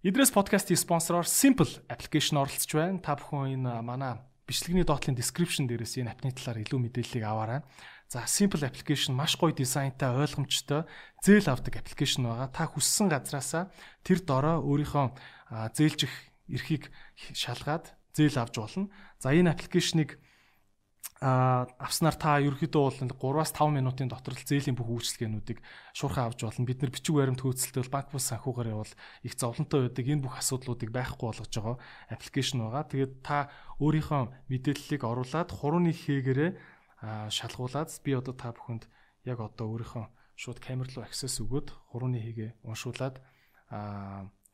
Идрес подкастын спонсороор Simple application оролцож байна. Та бүхэн энэ манай бичлэгний доотлын description дээрээс энэ апны талаар илүү мэдээллийг аваарай. За Simple application маш гоё дизайнтай, ойлгомжтой, зээл авдаг application байгаа. Та хүссэн газраасаа тэр дороо өөрийнхөө зээлжих эрхийг шалгаад зээл авч болно. За энэ аппликейшнийг а авснаар та ерөөхдөө бол 3-аас 5 минутын дотор л зээлийн бүх үйлчлэгээнүүдийг шуурхаа авч болно. Бид нар бичиг баримт хөөцөлтөд банк бус санхүүгээр явал их зовлонтой байдаг. Энэ бүх асуудлуудыг байхгүй болгож байгаа аппликейшн байгаа. Тэгээд та өөрийнхөө мэдээллийг оруулаад хурууны хээгээрээ шалгуулад би одоо та бүхэнд яг одоо өөрийнхөө шууд камер руу access өгөөд хурууны хийгээ уншуулад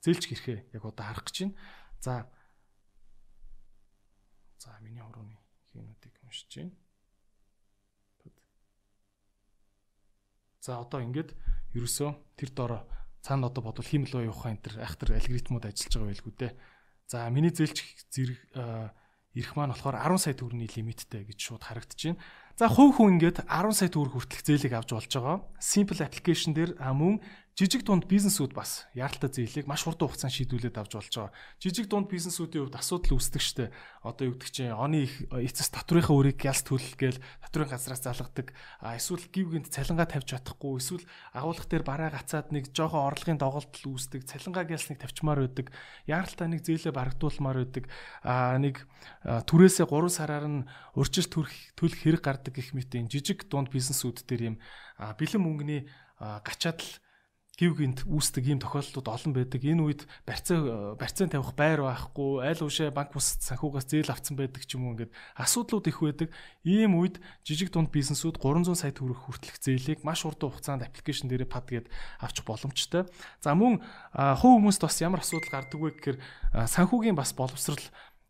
зээлч гэрхээ яг одоо харах гэж байна. За За миний хурууны хийнүүдийг уншиж байна. За одоо ингээд ерөөсөө тэр дороо цаана одоо бодвол химэл руу явах энэ төр айхтар алгоритмууд ажиллаж байгаа байлгүй дээ. За миний зээлч зэрэг ирэх маань болохоор 10 сая төгрөгийн лимиттэй гэж шууд харагдаж байна. За хувь хүн ингээд 10 сая төгрөг хүртэлх зээлийг авч болж байгаа. Simple application дээр мөн жижиг дунд бизнесүүд бас яаралтай зээлийг маш хурдан хугацаанд шийдүүлээд авч болж байгаа. Жижиг дунд бизнесүүдийн хувьд асуудал үүсдэг штэ. Одоо юу гэдэг чинь оны их эцэс татврынхаа үрийг ялс төлөх гээл татврын газраас залгадаг. Эсвэл гів гинт цалингаа тавьж чадахгүй, эсвэл агуулгах дээр бараа гацаад нэг жоохон орлогын доголдол үүсдэг. Цалингаа гэлснэг тавьчмаар байдаг. Яаралтай нэг зээлээ барагдуулмаар байдаг. А нэг түрээсээ 3 сараар нь урьдчилт төлөх хэрэг гардаг гэх мэт энэ жижиг дунд бизнесүүд дээр юм бэлэн мөнгөний гачаад л гів гинт үүсдэг ийм тохиолдлууд олон байдаг. Энэ үед барьцаа барьцаан тавих байр байхгүй, аль уушаа банк бус санхугаас зээл авцсан байдаг ч юм уу ингээд асуудлууд их байдаг. Ийм үед жижиг дунд бизнесүүд 300 сая төгрөг хүртэлх зээлийг маш урт хугацаанд аппликейшн дээрээ пад гээд авчих боломжтой. За мөн хувь хүмүүст бас ямар асуудал гардаг вэ гэхээр санхүүгийн бас боловсрал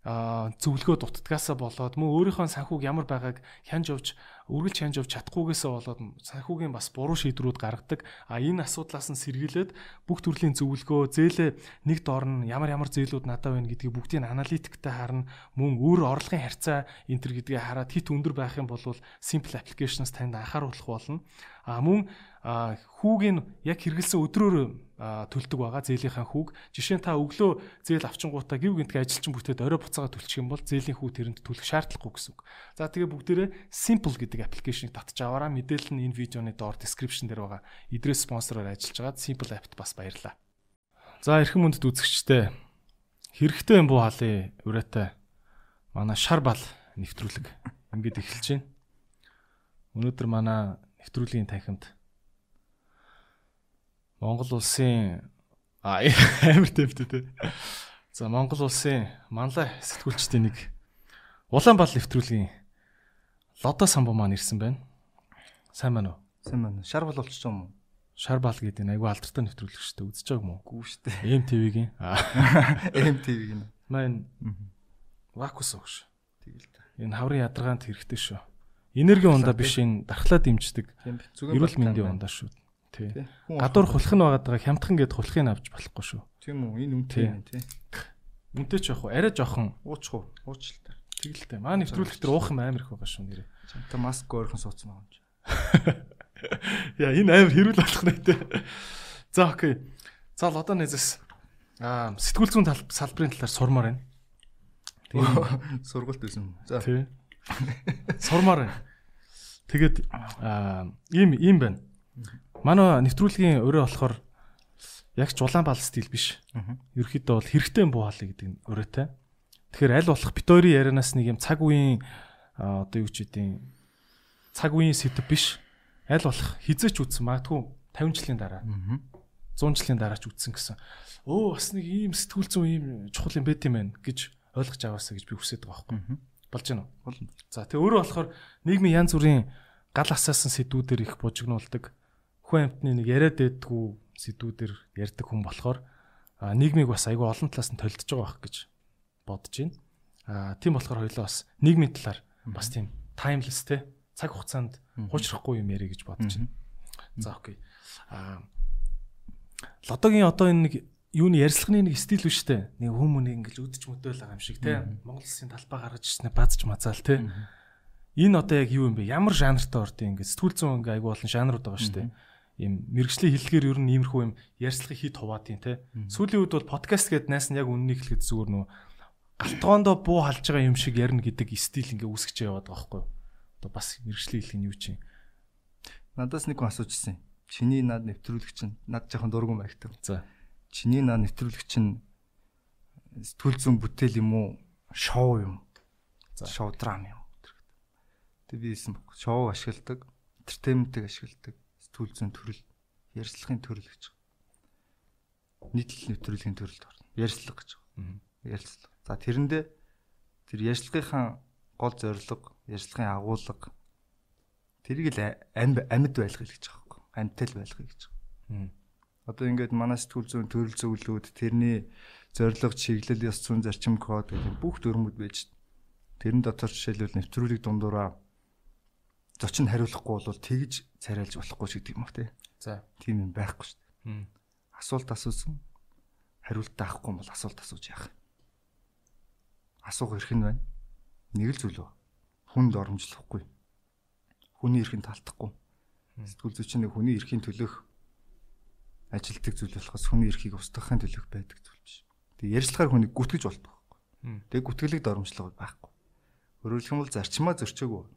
зөвлөгөө дутдгаасаа болоод мөн өөрийнхөө санхүүг ямар байгааг хянж явж үргэлж хянж явж чадахгүйгээсээ болоод санхүүгийн бас буруу шийдвэрүүд гаргадаг. А энэ асуудлаас нь сэргийлээд бүх төрлийн зөвлөгөө, зээлээ нэг доор нь ямар ямар зээлүүд надад байна гэдгийг бүгдийг аналитиктэй харна. Мөн өөр орлогын харьцаа энэ төр гэдгийг хараад хит өндөр байх юм бол simple applications танд анхааруулах болно. А мөн хүүгийн яг хэрэгэлсэн өдрөөр төлдөг байгаа зээлийнхаа хүүг. Жишээ нь та өглөө зээл авчингуудаа гів гинтгэ ажилчин бүтээд орой буцаага төлчих юм бол зээлийн хүү тэрэнд төлөх шаардлагагүй гэсэн үг. За тэгээ бүгдээрээ simple гэдэг аппликейшнийг татж аваараа мэдээлэл нь энэ видеоны доор description дээр байгаа. Идрээс спонсороор ажиллаж байгаа simple app-т бас баярлалаа. За эрхэм мөндөд үзэгчтэй хэрэгтэй юм буу халын ураатай манай шар бал нэвтрүүлэг ингээд эхэлж байна. Өнөөдөр манай нэвтрүүлгийн танхимд Монгол улсын амар төвтэй те. За Монгол улсын манлай сэтгүүлчдийн нэг Улаанбаал нэвтрүүлгийн Лодо самбуу маань ирсэн байна. Сайн байна уу? Сайн байна. Шар бол болчих юм уу? Шар бал гэдэг нь айгүй алдартай нэвтрүүлэг шүү дээ. Үзэж байгаа юм уу? Гүү шүү дээ. MTV-гийн. MTV-гийн. Маань Вакус өгш. Тэгэл та. Энэ хаврын ядаргаанд хэрэгтэй шүү. Энерги ундаа биш энэ дархлаа дэмждэг. Эрүүл мэндийн ундаа шүү. Тий. Гадуур хулах нь байгаадаа хямдхан гээд хулахыг авч болохгүй шүү. Тийм үү? Энэ үнэтэй юм тий. Үнэтэй ч яг уу арай жоохон уучих уу? Ууч л та. Тэгэлтэй. Маа нэвтрүүлэх төр уух юм амар их байгаа шүү нэрээ. Та маск өөрхөн суудсан байгаа юм чи. Яа энэ амар хэрүүл болох нэ. За окей. За одоо нэзэс аа сэтгүүл зүйн салбарын талаар сурмаар байна. Тийм сургалт байсан. За. Тий. Сурмаар байна. Тэгээд ийм ийм байна. Манай нэвтрүүлгийн өрөө болохоор яг ч улаан бал стил биш. Ерөөхдөө бол хэрэгтэй юм буу хаалаа гэдэг нь өрөөтэй. Тэгэхээр аль болох бит хоёрын ярианаас нэг юм цаг үеийн одоо юу ч үдийн цаг үеийн сэдв биш. Аль болох хизээч үтсэн магадгүй 50 жилийн дараа. 100 жилийн дараа ч үтсэн гэсэн. Өө бас нэг ийм сэтгүүл зүйн ийм чухал юм байт юм байна гэж ойлгож аваасаа гэж би хүсэж байгаа байхгүй. Болж гэнэ үү? Болно. За тэгээ өөрөө болохоор нийгмийн янз бүрийн гал асаасан сэдвүүдэр их бужигнуулдаг. Хүн амтны нэг яриад байдгүй сэдвүүдэр ярьдаг хүн болохоор нийгмийг бас айгүй олон талаас нь толдож байгаа байх гэж бодож байна. Аа тийм болохоор хоёлоо бас нийгмийн талаар бас тийм таймлес те цаг хугацаанд хуучрахгүй юм ярих гэж бодож байна. За окей. Аа лодогийн одоо энэ нэг юуны ярьслахны нэг стил биш те. Нэг хүмүүнийг ингэж өдөж мөдөөл байгаа юм шиг те. Монгол улсын талбай гаргаж ирснээр баазч мазаал те. энэ одоо яг юу юм бэ? Ямар жанртай ордын ингээд сэтгүүл зүйн ингээ айгу болон жанрууд байгаа шүү дээ. Ийм мэрэгжлийн хэллэгээр ер нь иймэрхүү юм ярьцлагыг хит хуваадیں۔ те. Сүүлийн үед бол подкаст гэдэг найс нь яг үннийг хэлэхэд зүгээр нөө галтгоондоо буу халж байгаа юм шиг ярина гэдэг стил ингээ үүсгэж яваад байгаа байхгүй юу? Одоо бас мэрэгжлийн хэллэг нь юу чинь. Надаас нэг хүн асуужсэн. Чиний над нэвтрүүлэгч нь над жоохон дургуун байхтай. За. Чиний над нэвтрүүлэгч нь сэтгүүл зүйн бүтээл юм уу? Шоу юм. За. Шоу драм юм. Тэг би хэлсэн баг. Шоу ашигладаг, entertainment-ыг ашигладаг, зүйн төрөл, ярьцлагын төрөл гэж. Нийтлэл нэвтрүүлгийн төрөлд орно. Ярьцлага гэж. Ярьцлага. За тэрэндээ тэр ярьцлагынхаа гол зорилго, ярьцлагын агуулга тэрийг л амьд байлгах гэж байгаа байхгүй. Амьтал байлгах гэж. Одоо ингээд манай сэтгүүл зүйн төрөл зөвлөлүүд тэрний зорилго, чиглэл, ёс зүйн зарчим код гэдэг бүх дүрмүүд байж тэрэн дотор жишээлбэл нэвтрүүлэг дундуура зочин хариулахгүй бол тэгж царайлж болохгүй ч гэдэг юм уу те. За. Тийм юм байхгүй шүү дээ. Асуулт асуусан хариулт таахгүй бол асуулт асууж яах. Асуух эрх нь байна. Нэг л зүйл. Хүнд оромжлохгүй. Хүний эрхэнд таалтахгүй. Сэтгүүл зүйчний хүний эрхийн төлөх ажилтдаг зүйл болохоос хүний эрхийг устгахын төлөх байдаг зүйл биш. Тэг ярьцлагаар хүнийг гүтгэж болдог байхгүй. Тэг гүтгэлэгд оромжлого байхгүй. Өөрөөр хэлбэл зарчмаа зөрчөөгүй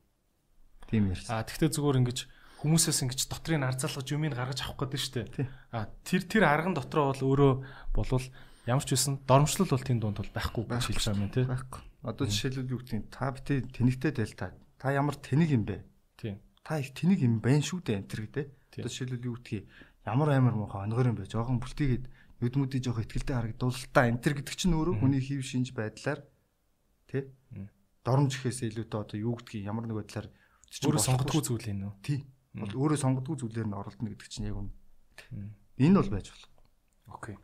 Тийм ярьсан. А тэгтээ зүгээр ингэж хүмүүсээс ингэж дотрыг арзаалгаж юмыг гаргаж авах гэдэг шүү дээ. А тэр тэр арган дотроо бол өөрөө болвол ямар ч үсэн дормжлол бол тийм дунд бол байхгүй гэж хэлж байгаа юм тий. Байхгүй. Одоо жишээлбэл юу гэдэг та битээ тэнэгтэй дэлта. Та ямар тэнэг юм бэ? Тийм. Та их тэнэг юм байна шүү дээ энэ төр гэдэг. Одоо жишээлбэл юу гэдгийг ямар амар муухай онгор юм бэ? Жохон бүлтийгээд нүдмүүдийн жоох ихтгэлтэй харагдуулалтаа энэ төр гэдэг чинь өөрөө хүний хийв шинж байдлаар тий. Дормж ихээс илүүтэй одоо юу гэдгийг ямар нэг байдлаар өөрөө сонгодгүй зүйл юм уу? Тий. Бол өөрөө сонгодгүй зүйлээр нь оролдоно гэдэг чинь яг үнэ. Энэ бол байж болох. Окей.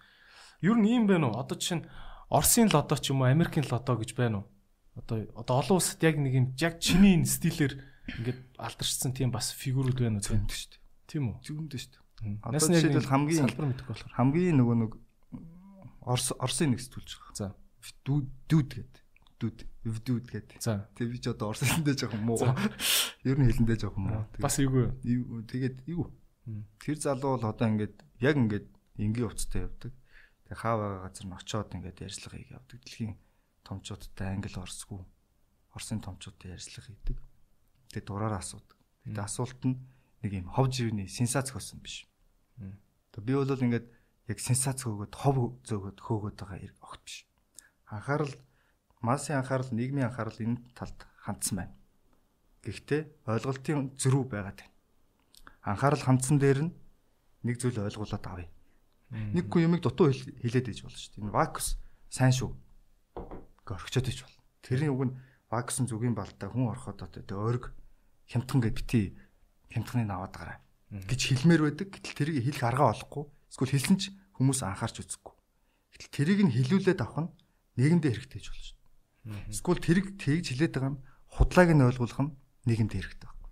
Юу нь юм бэ нүү? Одоо жишээ нь Оросын лодо ч юм уу, Америкийн лодо гэж байна уу? Одоо одоо олон улсад яг нэг юм яг чиний энэ стилээр ингээд алдаршсан тийм бас фигурүүд байна уу? Тийм шүү дээ. Тийм үү? Зүүндээ шүү дээ. Одоо жишээлбэл хамгийн салбар мэдэх болохоор хамгийн нөгөө нэг Орос Оросын нэг сэтгүүлч байгаа. За. Дүүд гэдэг дүүд вдүүд гэдэг. За. Тэг би ч одоо орос хэлэндээ жоохон муу. Ер нь хэлэндээ жоохон муу. Бас эйгүй. Тэгээд юу? Тэр залуу бол одоо ингээд яг ингээд энгийн уцтай явдаг. Тэг хаа байгаа газар нь очиод ингээд ярьцлага хийх явдаг. Дэлхийн томчуудтай англи орсгүй. Оросын томчуудтай ярьцлага хийдэг. Тэг дураараа асуудаг. Тэг асуулт нь нэг юм хов живний сенсац хөөсөн биш. Тэг би бол ингээд яг сенсац хөөгöd хов зөөгöd хөөгöd байгаа огт биш. Анхаарал Масын анхаарал нийгмийн анхаарал энэ талд хандсан байна. Гэхдээ ойлголтын зөрүү байгаад байна. Анхаарал хандсан дээр нь нэг зүйл ойлгуулад авъя. Нэг хүн юмыг дутуу хэлээд ээж болно шүү дээ. Энэ вакус сайн шүү. Горхичод ээж болно. Тэрний үг нь вакусын зүгийн балтай хүн ороход одоо тэ орг хямдхан гэд бити хямдхныг аваад гараа гэж хэлмээр байдаг. Гэтэл тэрийг хэлэх арга олохгүй. Эсвэл хэлсэн ч хүмүүс анхаарч үзэхгүй. Гэтэл тэрийг нь хэлүүлээд авах нь нийгэмдээ хэрэгтэй шүү. Эсвэл тэрэг тэгж хилээд байгаа нь худлааг нь ойлгуулах нь нийгэмд хэрэгтэй байхгүй.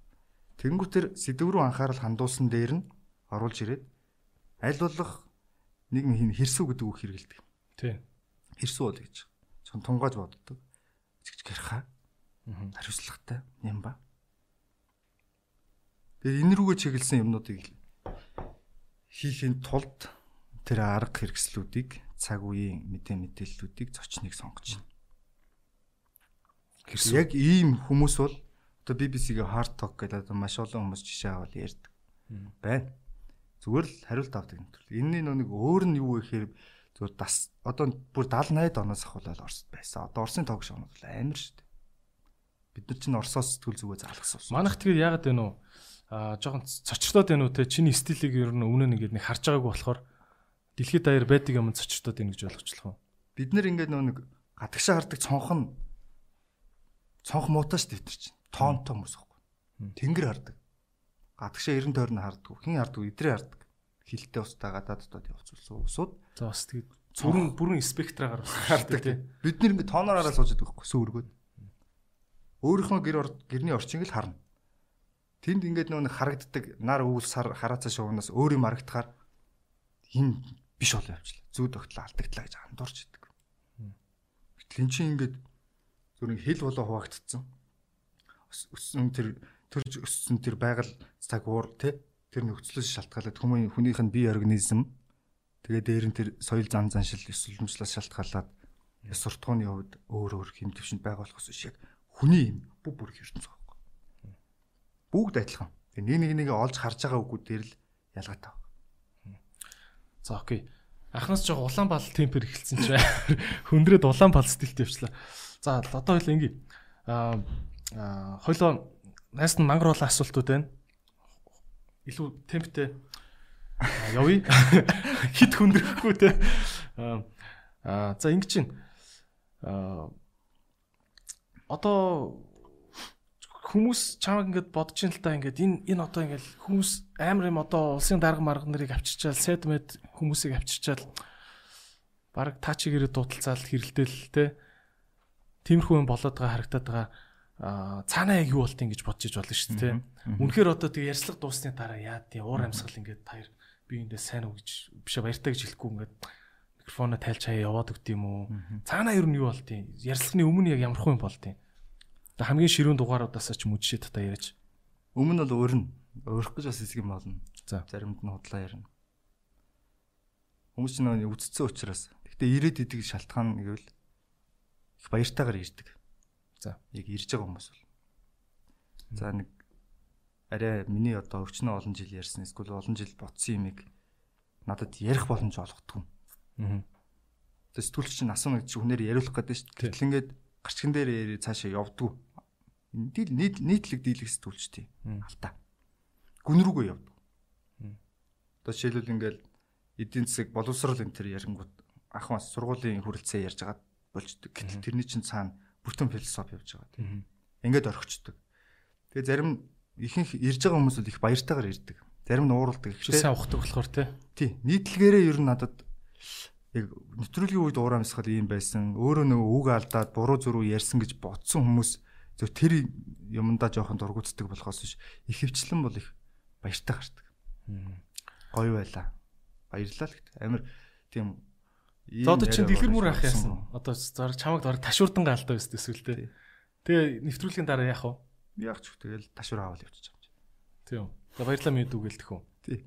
Тэнгүүтэр сэдв рүү анхаарал хандуулсан дээр нь оруулж ирээд аль болох нийгмийн хэрсүү гэдэг үг хэрэгэлдэг. Тий. Хэрсүү бол гэж. Чон тунгааж боддог. Чигч гэрхаа. Хариуцлагатай юм ба. Тэгээ энэ рүүгээ чиглэсэн юмнуудыг хийхин тулд тэр арга хэрэгслүүдийг цаг үеийн мэдээ мэдээллүүдийг зочныг сонгож байна. Яг ийм хүмүүс бол одоо BBC-гийн hard talk гэдэг одоо маш олон хүмүүс жишээ аваад ярьдаг. Байна. Зүгээр л хариулт авдаг юм төрөл. Энэний нэг өөр нь юу вэ гэхээр зүгээр дас одоо бүр 70 80 оноос ахвал Оросд байсан. Одоо Оросын тог шоунууд бол амар шүү дээ. Бид нар чинь Оросоос сэтгүүл зүгөө залгасан. Манайх тэгээд яагаад вэ нөө а жоохон цочртоод байна уу те чиний стилийг ер нь өмнө нь ингээд нэг харж байгаагүй болохоор дэлхийд даяар байдаг юм цочртоод байна гэж ойлгочлох уу? Бид нэр ингээд нөө нэг гадагшаа хардаг цонхон цонх муутай ш дэвтэр чинь. Тоонтой хүмүүс байхгүй. Тэнгэр хардаг. Гадагшаа 90 тойрны хардаг. Хин хардаг, идрээ хардаг. Хилтэй устаа гадаад дотоод явуулсан усууд. За бас тэгээд бүрэн бүрэн спектраагаар хардаг тийм. Бид нэр ингэ тооноор хараад сууж байдаг байхгүй сөөргөөд. Өөрийнхөө гэр гэрний орчинг л харна. Тэнд ингээд нөө харагддаг нар өвөл сар хараацаа шуунаас өөр юм харагдахаар энэ биш болоо явчлаа. Зүү тогтлоо алдагдлаа гэж андуурч идэг. Гэтэл эн чинь ингээд Зүрийн хэл болоо хуваагдцсан. өссөн тэр төрж өссөн тэр байгаль цаг уур те тэр нөхцлөөс шалтгаалаад хүмүүний хүнийх нь бие организм тэгээ дээр нь тэр соёл зан заншил өсөлмжлээс шалтгаалаад суртахууны хувьд өөр өөр хэм төвшөнд байгаа болохос биш яг хүний юм бүх бүр ертөнц байгаа. Бүгд адилхан. Тэгээ нэг нэг нэгээ олж харж байгаа үгүүд дээр л ялгаатай байна. За окей. Анхнаас жоо улаан бал темпер эхэлсэн чинь хөндрөөд улаан бал стилтэй явчлаа. За одоо хоёул ингээ аа хоёлоо найс нь мангар болон асуултууд байна. Илүү темптэй явъя. Хит хүндрэхгүй те. Аа за ингэ чинь аа одоо хүмүүс чамаг ингээд бодож ин л та ингээд энэ энэ одоо ингээд хүмүүс амар юм одоо улсын дарга марга нарыг авчирчаал сэдмэд хүмүүсийг авчирчаал баг таачигээрээ дуудалцаал хэрэлдээл те тиймэрхүү юм болоод байгаа харагдаад байгаа цаанаа яг юу болт ингэж бодож иж болно шүү дээ. Үнэхээр одоо тэг ярьслага дуусны дараа яа тий уур амьсгал ингээд таяр биендээ сайн уу гэж биш баяртай гэж хэлэхгүй ингээд микрофоно тайлж хаяа яваад өгд юм уу? Цаанаа юу нь юу болт юм? Ярьслагны өмнө яг ямархуу юм болт юм? Тэг хамгийн ширүүн дугааруудаас ч мөчшээ та яриач. Өмнө бол өрн өөрөх гэж бас хэсэг юм болно. За заримд нь худлаа ярина. Хүмүүс ч нэг үдцсэн учраас. Гэхдээ ирээд идэг шалтгаан гэвэл их баяртайгаар ирдэг. За яг ирж байгаа хүмүүс бол. За нэг арай миний одоо өвчнөө олон жил ярьсан эсвэл олон жил ботсон юмыг надад ярих боломж олгохгүй. Аа. Тэгээ сэтгүүлч чинь асууна гэж хүнээр яриулах гэдэг шүү дээ. Гэтэл ингээд гарчхан дээр цаашаа явдггүй. Энд нийт нийтлэг дийлэх сэтгүүлчтэй. Алтаа. Гүн рүүгээ явдаг. Одоо жишээлбэл ингээд эдийн засаг боловсрал энэ төр ярингууд ах мас сургуулийн хүрэлцээ ярьж байгаа болчдөг. Гэтэл тэрний чинь цаана бүтэн философи явж байгаа тийм. Ингээд орхичдөг. Тэгээ зарим ихэнх ирж байгаа хүмүүс бол их баяртайгаар ирдэг. Зарим нь ууралдаг. Гэхдээ сайн ухдаг болохоор тий. Нийтлэгээрээ ер нь надад яг нэвтрүүлгийн үед уур амьсгал ийм байсан. Өөрөө нөгөө үг алдаад буруу зөрүү ярьсан гэж бодсон хүмүүс зөв тэр юмдаа жоохон дургуутдаг болохоос биш. Их хөвчлэн бол их баяртай гардаг. Гоё байла. Баярлалаа гэдэг. Амир тийм одоо чинь дэлгэр мөр ах яасан. Одоо зараг чамаг дор ташуурдан гаалдаа өст эсвэл тээ. Тэгээ нэвтрүүлгийн дараа яах вэ? Яах ч тэгэл ташуур аваад явчих юм чинь. Тийм. За баярлалаа минь дүүгээл тэх үү. Тий.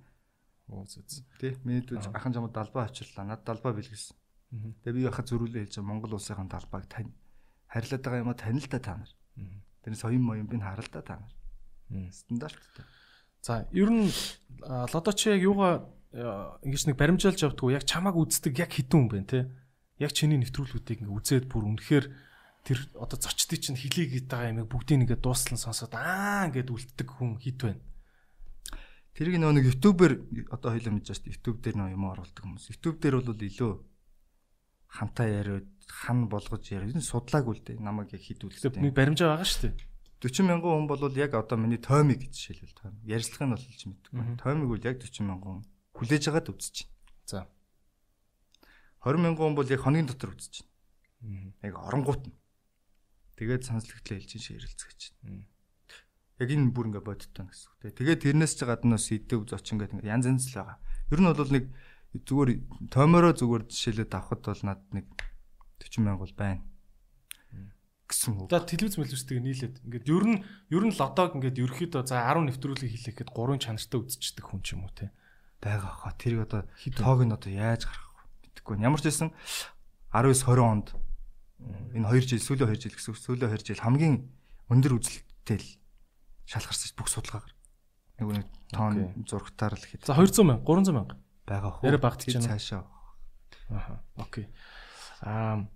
Оо зүз. Тий. Миний дүү ахын чамд далбаа авчирлаа. Над далбаа бэлгэсэн. Тэгээ би яхад зөрүүлээ хэлж Монгол улсынхаа талбайг тань харилцаад байгаа юм а танил та та нар. Тэрнээс соён моён би харал та та нар. Стандарттай. За ер нь лодо чи яг юугаа ингэж нэг баримжаалж явдггүй яг чамааг үздэг яг хідэн хүн байна те. Яг чиний нэвтрүүлгүүдийг ингээ үзээд бүр үнэхээр тэр одоо зочдын чинь хилийг гээд байгаа юм бүгдийг ингээ дуустал сонсоод аа ингээд үлддэг хүн хід байна. Тэрийг нөө нэг YouTube-ээр одоо хоёул мэдэж байна шүү дээ. YouTube дээр нөө юм оруулдаг хүмүүс. YouTube дээр бол илүү хантаа яриад хан болгож яриад энэ судлаагүй л дээ. Намайг яг хідүүлсэн. Нэг баримжаа байгаа шүү дээ. 40 мянган хүн бол яг одоо миний тоймиг гэж жишээлбэл тойм. Ярьцлагыг нь бол хэлж мэддэг. Тоймиг бол яг 40 мянган хүн хүлээж агаад үзэж байна. За. 20 мянган хүн бол яг хоногийн дотор үзэж байна. Яг оронгуут нь. Тэгээд санслэгтлээ хэлж ширэлцгэж байна. Яг энэ бүр ингээ бодтой гэсэн үг. Тэгээд тэрнээс ч гадна сэдв зочин гэдэг ингээ янз янз л байгаа. Ер нь бол нэг зүгээр томороо зүгээр жишээлээд авахд бол над нэг 40 мянга бол байна гэсэн үг. За телевиз мэлвсдэг нийлээд ингээд ер нь ер нь лотог ингээд ерөөхдөө за 10 нэвтрүүлгийг хийлэхэд 3 чанартай үзчихдэг хүн ч юм уу те байгаа хаа. Тэрийг одоо тоог нь одоо яаж гаргах вэ? Мэдэхгүй. Ямар ч байсан 19 20 онд энэ 2 жил сүүлийн 2 жил гэсэн сүүлийн 2 жил хамгийн өндөр үзэлттэй л шалгарсан бүх судалгаагаар. Нэг нэг тоон зургатаар л хэд. За 200 мянга, 300 мянга байгаа хөө. Ярэ багт чинь цаашаа. Аха. Окей. Аа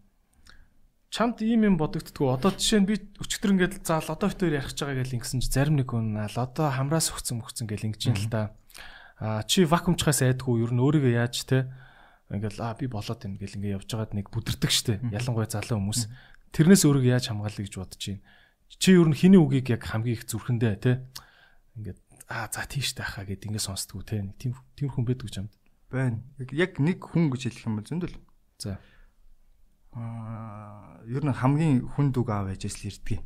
чамд ийм юм бодогдтгүү. Одоо жишээ нь би өчтөр ингээд за лодо битээр ярих гэж байгаа гэж ингэсэн чи зарим нэг хүн лодо хамраас өгцөн өгцөн гэж ингэж юм л та. А чи вакуумчхаас айдгүй ер нь өөрийгөө яаж те? Ингээл а би болоод байна гэл ингээ явж байгаад нэг бүдэрдэг штэ. Ялангуяа залуу хүмүүс. Тэрнээс өөрийгөө яаж хамгаалъя гэж бодож байна? Чи ер нь хиний үгийг яг хамгийн их зүрхэндээ те? Ингээд а за тийш таахаа гэд ингээ сонсдгоо те. Тийм тийм хүн байдаг ч юмд байна. Яг нэг хүн гэж хэлэх юм бол зөндөл. За. А ер нь хамгийн хүнд үг аав ээжээс л ирдэг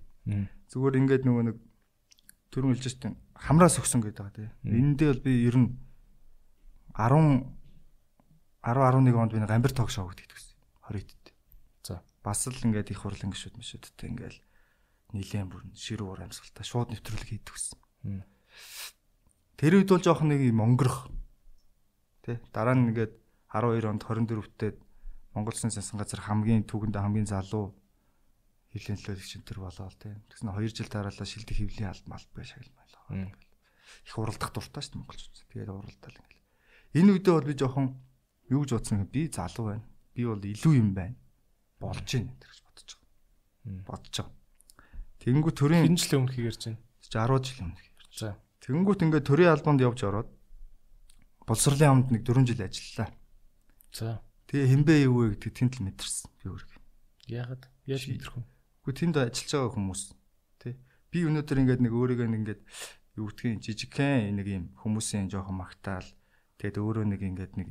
зүгээр ингээд нөгөө нэг түрүүн хэлж штэ хамраас өгсөн гэдэг байгаа тий. Энэндээ бол би ер нь 10 10 11 онд би нэг амбар ток шоу гэдэг гэсэн. 20 хэд. За. Бас л ингээд их хурлын гişүүд мишүүдтэй ингээл нилээн бүр ширүү уур амьсгалтай шууд нэвтрүүлэг хийдэг гэсэн. Тэр үед бол жоох нэг юм өнгөрөх. Тэ дараа нь ингээд 12 онд 24-т Монгол Улсын засгийн газар хамгийн түгэндээ хамгийн залуу хилийн төлөөлөгч энэ төр болоод тэ. Тэгсэн 2 жил дараалал шилдэг хөвлийн алд малт бай шагналмаа. Их уралдах дуртай шүү дээ монголчууд. Тэгээд уралдаал ингээл. Энэ үедээ бол би жоохон юу гэж бодсон би залуу байна. Би бол илүү юм байна. Болж гин гэж бодож байгаа. Бодож байгаа. Тэнгүү төрийн хэн жил өмнө хийгэрч байна? 10 жил өмнө хийгэрч. За. Тэнгүүт ингээд төрийн албанд явж ороод боловсролын амд нэг 4 жил ажиллалаа. За. Тэгээ хинбэ юу вэ гэдэг тэнд л мэдэрсэн би өөрөө. Яагаад? Яаж мэдэрх вэ? Гэхдээ тэнд ажиллаж байгаа хүмүүс тий. Би өнөөдөр ингээд нэг өөрийгөө ингээд юу гэдгийг жижигхэн нэг юм хүмүүсийн жоохон магтаал тэгээд өөрөө нэг ингээд нэг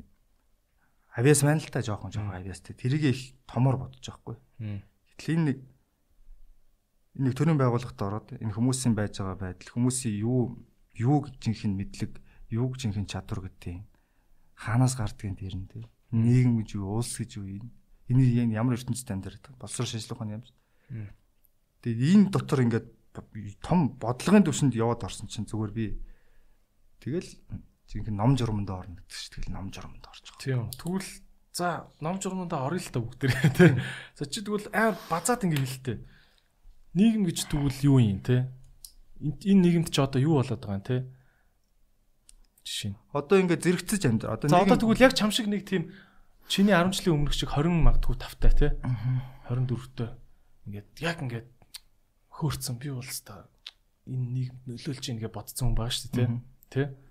авиас байна л та жоохон жоохон авиастай тэрийг их томор бодож байгаа хгүй. Гэтэл энэ нэг нэг төрийн байгууллагт ороод энэ хүмүүсийн байж байгаа байдал хүмүүсийн юу юуг жинхэнэ мэдлэг юуг жинхэнэ чадвар гэдэг хаанаас гардгийг дэрэн тий нийгэм гэж юу улс гэж юу энэ энэ ямар ертөнцид амьдардаг боловсрол шинжилгээ ухааны юм. Тэгээд энэ дотор ингээд том бодлогын төвшөнд яваад орсон чинь зүгээр би. Тэгэл жинхэнэ ном журманд орно гэдэг чинь тэгэл ном журманд орж байгаа. Тийм. Тэгвэл за ном журманд орё л та бүгдээ тий. За чи тэгвэл амар базаад ингэ хэлтэй. Нийгэм гэж тэгвэл юу юм те? Энэ нийгэмд ч одоо юу болоод байгаа юм те? Жишээ нь. Одоо ингээд зэрэгцэж амьдр. Одоо нийгэм... одоо тэгвэл яг чам шиг нэг тийм чиний 10 жилийн өмнөх шиг 20 магадгүй тавтай те. 24-тэй. Ингээд яг ингээд хөөрцөн би бол та энэ нийгэмд нөлөөлж ийн гэж бодсон хүн байгаа шүү дээ те. Тэ?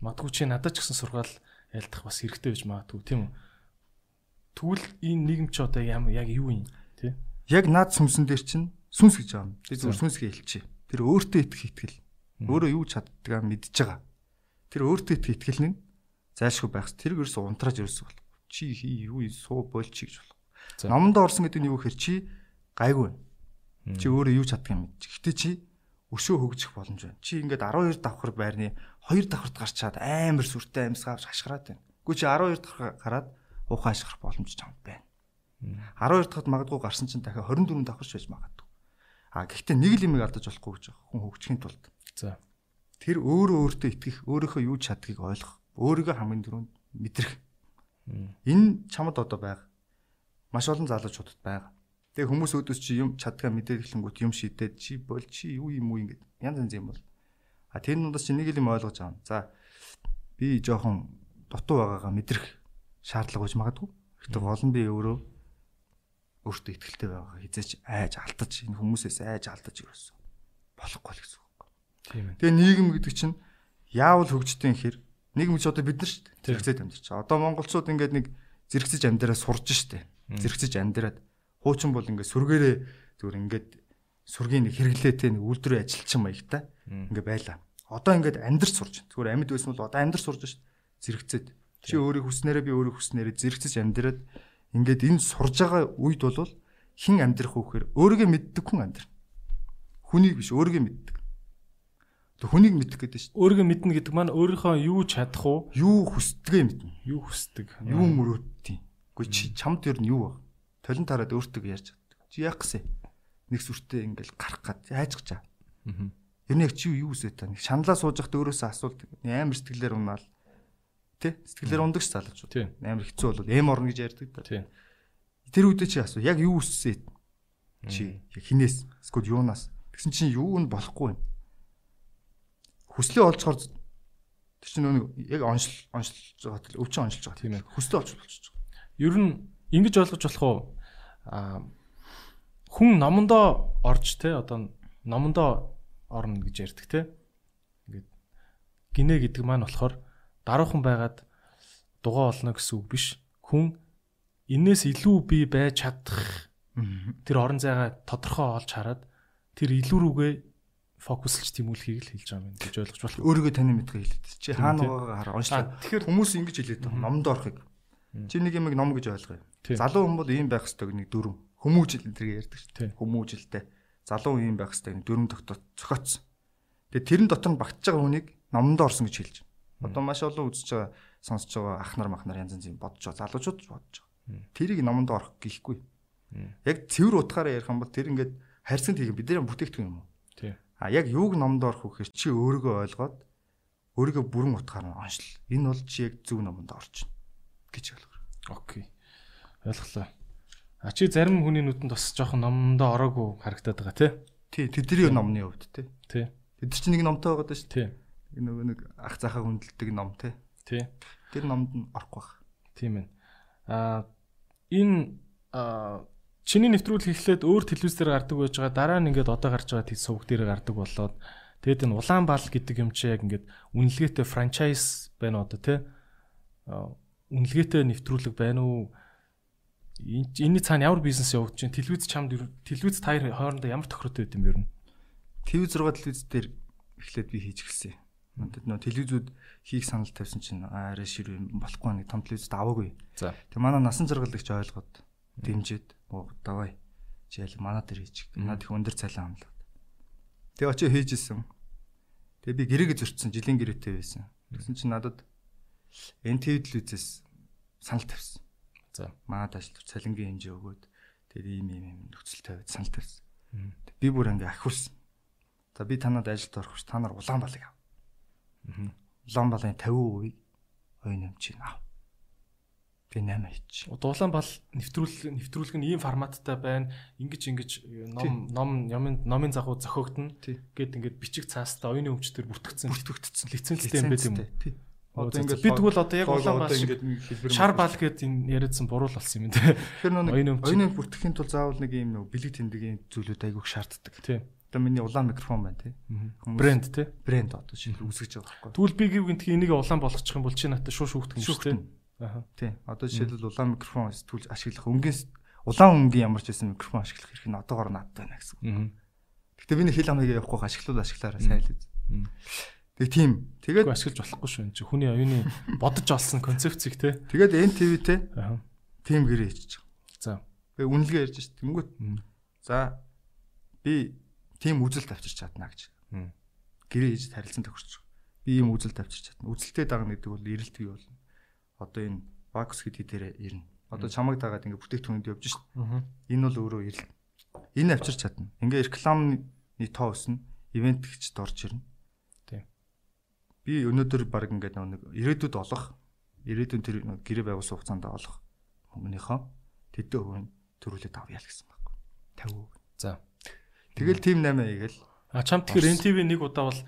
Магадгүй чи надад ч гэсэн сургаал ялдах бас хэрэгтэй байж магадгүй тийм үү? Тэгвэл энэ нийгэм ч одоо яг юу юм те? Яг наад сүмсэн дээр чинь сүнс гэж байгаа юм. Би зөв сүнсгээ хэлчихье. Тэр өөртөө итгэх итгэл. Өөрөө юу чаддгаа мэдж байгаа Тэр өөртөө их итгэл нь зайлшгүй байх. Тэр ерөөс унтрааж ерөөс бол. Чи юу суу болчих гэж болох. Номонд орсон гэдэг нь юу гэхээр чи гайгүй. Чи өөрөө юу чаддаг юм. Гэхдээ чи өшөө хөгжих боломж байна. Чи ингээд 12 давхар байрны 2 давхарт гарч чад амар сүртэй амьсгаа авч хашгираад байна. Гэхдээ чи 12 давхар гараад ухаан хашгирах боломж чамд байна. 12 дахад магадгүй гарсан чинь дахиад 24 давхарч байж магадгүй. А гэхдээ нэг л юм алдаж болохгүй гэж. Хүн хөгжихийн тулд. За. Тэр өөрөө өөртөө итгэх, өөрийнхөө юу чаддгийг ойлгох, өөрийгөө хамгийн түрүүнд мэдрэх. Энэ чамд одоо байгаа. Маш олон залуучуудад байгаа. Тэгээ хүмүүс өөдөөс чи юм чаддгаа мэдээлэнгүүт юм шийдээд чи бол чи юу юм уу ингэ янз янз юм бол. А тэр дундаас чи нэг юм ойлгож аав. За би жоохон дутуу байгаагаа мэдрэх шаардлага гэж магадгүй. Гэхдээ гол нь би өөрөө өөртөө ихтэй байгаагаа хизээч айж алдаж энэ хүмүүсээс айж алдаж ирсэн. Болохгүй л гэсэн. Тэгээ нийгэм гэдэг чинь яавал хөгждөг юм хэр нийгэм ч одоо бид нар шүү дээ. Зэрэгцээд амьдарч. Одоо монголчууд ингээд нэг зэрэгцэж амьдраа сурж штэ. Зэрэгцэж амьдраад хуучин бол ингээд сүргээрээ зүгээр ингээд сүргийн нэг хэрэглээтэй нэг үйлдвэрийн ажилчин маягтай ингээд байла. Одоо ингээд амьдрч сурж. Зүгээр амьд байсан бол одоо амьдрч сурж штэ. Зэрэгцээд. Чи өөрийг хүснээрээ би өөрийг хүснээрээ зэрэгцэж амьдраад ингээд энэ сурж байгаа үед бол хэн амьдрах вэ гэхээр өөрийгөө мэддэг хүн амьдрна. Хүнийг биш өөрийгөө мэддэг. Тэг хүнийг мэдэх гэдэг шүү. Өөрийгөө мэднэ гэдэг маань өөрийнхөө юу чадах уу? Юу хүсдгээ мэднэ. Юу хүсдэг? Юу мөрөөдтiin. Гэхдээ чи чамд ер нь юу вэ? Толин тараад өөртөө яаж чаддаг. Чи яах гэсэн? Нэг сүртэй ингээл гарах гад яаж гэж аа. Аа. Ер нь яг чи юу үсэ та нэг шаналаа сууж байхад өөрөөсөө асуулт амар сэтгэлээр унаал. Тэ? Сэтгэлээр ундаг ш залуучууд. Амар хэцүү бол эм орно гэж ярьдаг та. Тэр үедээ чи асуу. Яг юу үссэн? Чи яг хинээс? Эсвэл юунаас? Тэгсэн чинь юу нь болохгүй юм хүслээ олцохоор тэр чинь нэг яг оншил оншилж байгаа тийм өвчин оншилж байгаа тийм ээ хүслээ олж болчихж байгаа. Ер нь ингэж ойлгож болох уу? Аа хүн номондоо орж те одоо номондоо орно гэж ярьдаг те. Ингээд гинэ гэдэг маань болохоор даруухан байгаад дугаа олно гэсэн үг биш. Хүн энээс илүү би байж чадах тэр орон зайгаа тодорхой олж хараад тэр илүү рүүгээ фокуслж тэмүүлэхийг л хэлж байгаа юм гэж ойлгож болох. Өөрийгөө таны мэдгээ хэлээд. Чи хаана байгаагаа хар уншлаа. Тэгэхээр хүмүүс ингэж хэлээд байгаа. Номд орохыг. Чи нэг юм ном гэж ойлгоё. Залуу бол ийм байх ёстой нэг дүрм. Хүмүүжил энэ ярьдаг шүү. Хүмүүжилтэй. Залуу ийм байх нэг дүрм тогтоо цохоцсон. Тэгээ тэрэн дотор нь багтж байгаа хүнийг номд орсон гэж хэлж. Одоо маш олон үзэж байгаа сонсож байгаа ах нар мах нар янз янз бодож байгаа. Залуучууд бодож байгаа. Тэрийг номд орох гэхгүй. Яг цэвэр утгаараа ярих юм бол тэр ингээд харьцангуй тийм бидний бүтээгдэхүүн юм уу? Тий. А яг юуг номд орох вэ гэхээр чи өөрийгөө ойлгоод өөрийгөө бүрэн утгаар нь оншил. Энэ бол чи яг зөв номонд орчин гэж ойлгоо. Окей. Ойлголоо. А чи зарим хүний нүдэнд бас жоохон номдоо ороогүй харагдаад байгаа тий? Тий, тэдний номны хувьд тий. Тий. Тэд чинь нэг номтой байгаа даа шүү. Тий. Нөгөө нэг ах захаа хүндэлдэг ном тий. Тий. Тэр номд нь орохгүй байх. Тийм ээ. А энэ чиний нэвтрүүлэг эхлээд өөр телевиз дээр гардаг байж байгаа дараа нь ингээд одоо гарч байгаа сувг дээр гардаг болоод тэгэд энэ Улаанбаал гэдэг юм чи яг ингээд үнэлгээтэй франчайз байна одоо тий үнэлгээтэй нэвтрүүлэг байна уу энэний цаана ямар бизнес явагдаж байна телевиз чамд телевиз таяр хоорондоо ямар тохиротой байд юм бэ ТV 6 телевиз дээр эхлээд би хийж эхэлсэн Надад нөө телевизүүд хийх санал тавьсан чинь арай шир болохгүй нэг том телевизд аваагүй. За. Тэг манай насан жаргалагч ойлгоод дэмжиж оо давай чи ял манай дээр хийж. Надад их өндөр цалин амлаад. Тэг очиж хийжсэн. Тэг би гэрээг зөрчсөн жилийн гэрээтэй байсан. Тэгсэн чинь надад энэ телевизээс санал тавьсан. За. Манад ажилтар цалингийн хэмжээ өгөөд тэр ийм ийм ийм нөхцөл тавиад санал тавьсан. Би бүр ингээ ахиулсан. За би танад ажилд орох ш та нар улаан балыг ав. Улаанбаалын 50% оюун эмчийг ав. Би 8 хийч. Улаанбаал нэвтрүүлэг нэвтрүүлэг нь ийм форматтай байна. Ингиж ингиж ном ном номын номын загуу зохиогдно. Гэт ингээд бичиг цаастай оюуны өмчтөр бүртгэгдсэн. Бүртгэгдсэн. Лицензтэй юм байт юм уу? Тий. Одоо ингээд бид тэгвэл одоо яг улаанбаал шиг шар баал гэд энэ яриадсан буруу болсон юм дээ. Тэгэхээр нэг оюуны бүртгэхийн тулд заавал нэг юм нэг бэлэг тэмдгийн зүйлүүд айгүйх шаарддаг. Тий. Одоо миний улаан микрофон байна тий. Брэнд тий. Брэнд одоо шинэ үсгэж байгаа байхгүй. Тэгвэл би гівгэнтхи энийг улаан болгочих юм бол чи надад шууд шүүхтэх юм шүү тий. Аа. Тий. Одоо жишээлбэл улаан микрофон сэтгүүлж ашиглах өнгийн улаан өнгийн ямар ч байсан микрофон ашиглах хэрэг нь одоогоор надтай байна гэсэн. Гэтэ би нэг хэл амыг явахгүй ашиглуул ашиглаараа сайн л үз. Тэг тийм. Тэгээд ашиглаж болохгүй шүү. Чи хүний оюуны бодож олсон концепцийг те. Тэгээд NTV те. Аа. Тийм гэрээ хийчих. За. Тэгээ үнэлгээ ярьж ш. Тэнгүүт. За би тийм үзэл тавьчих чадна гэж. Гэрээ хийж харилцан тохирч. Би ийм үзэл тавьчих чадна. Үзэлтэй дагна гэдэг бол эрэлт бий болно. Одоо энэ бакс гэдэг дээрээ ирнэ. Одоо чамайг дагаад ингээ бүтээгдэхүүнд явж шít. Энэ бол өөрөө эрэл. Энэ авчирч чадна. Ингээ рекламны тоо өснө. Ивент гэчд орж ирнэ. Би өнөөдөр баг ингээ нэг ирээдүйд олох ирээдүйн тэр гэрээ байгуулсан хугацаанд олох мөнгөнийхөө тэдэн хувийн төрүүлээд авъя л гэсэн байхгүй. 50%. За. Тэгэл тим 8 хийгээл. А чам тэгэхээр NTV нэг удаа бол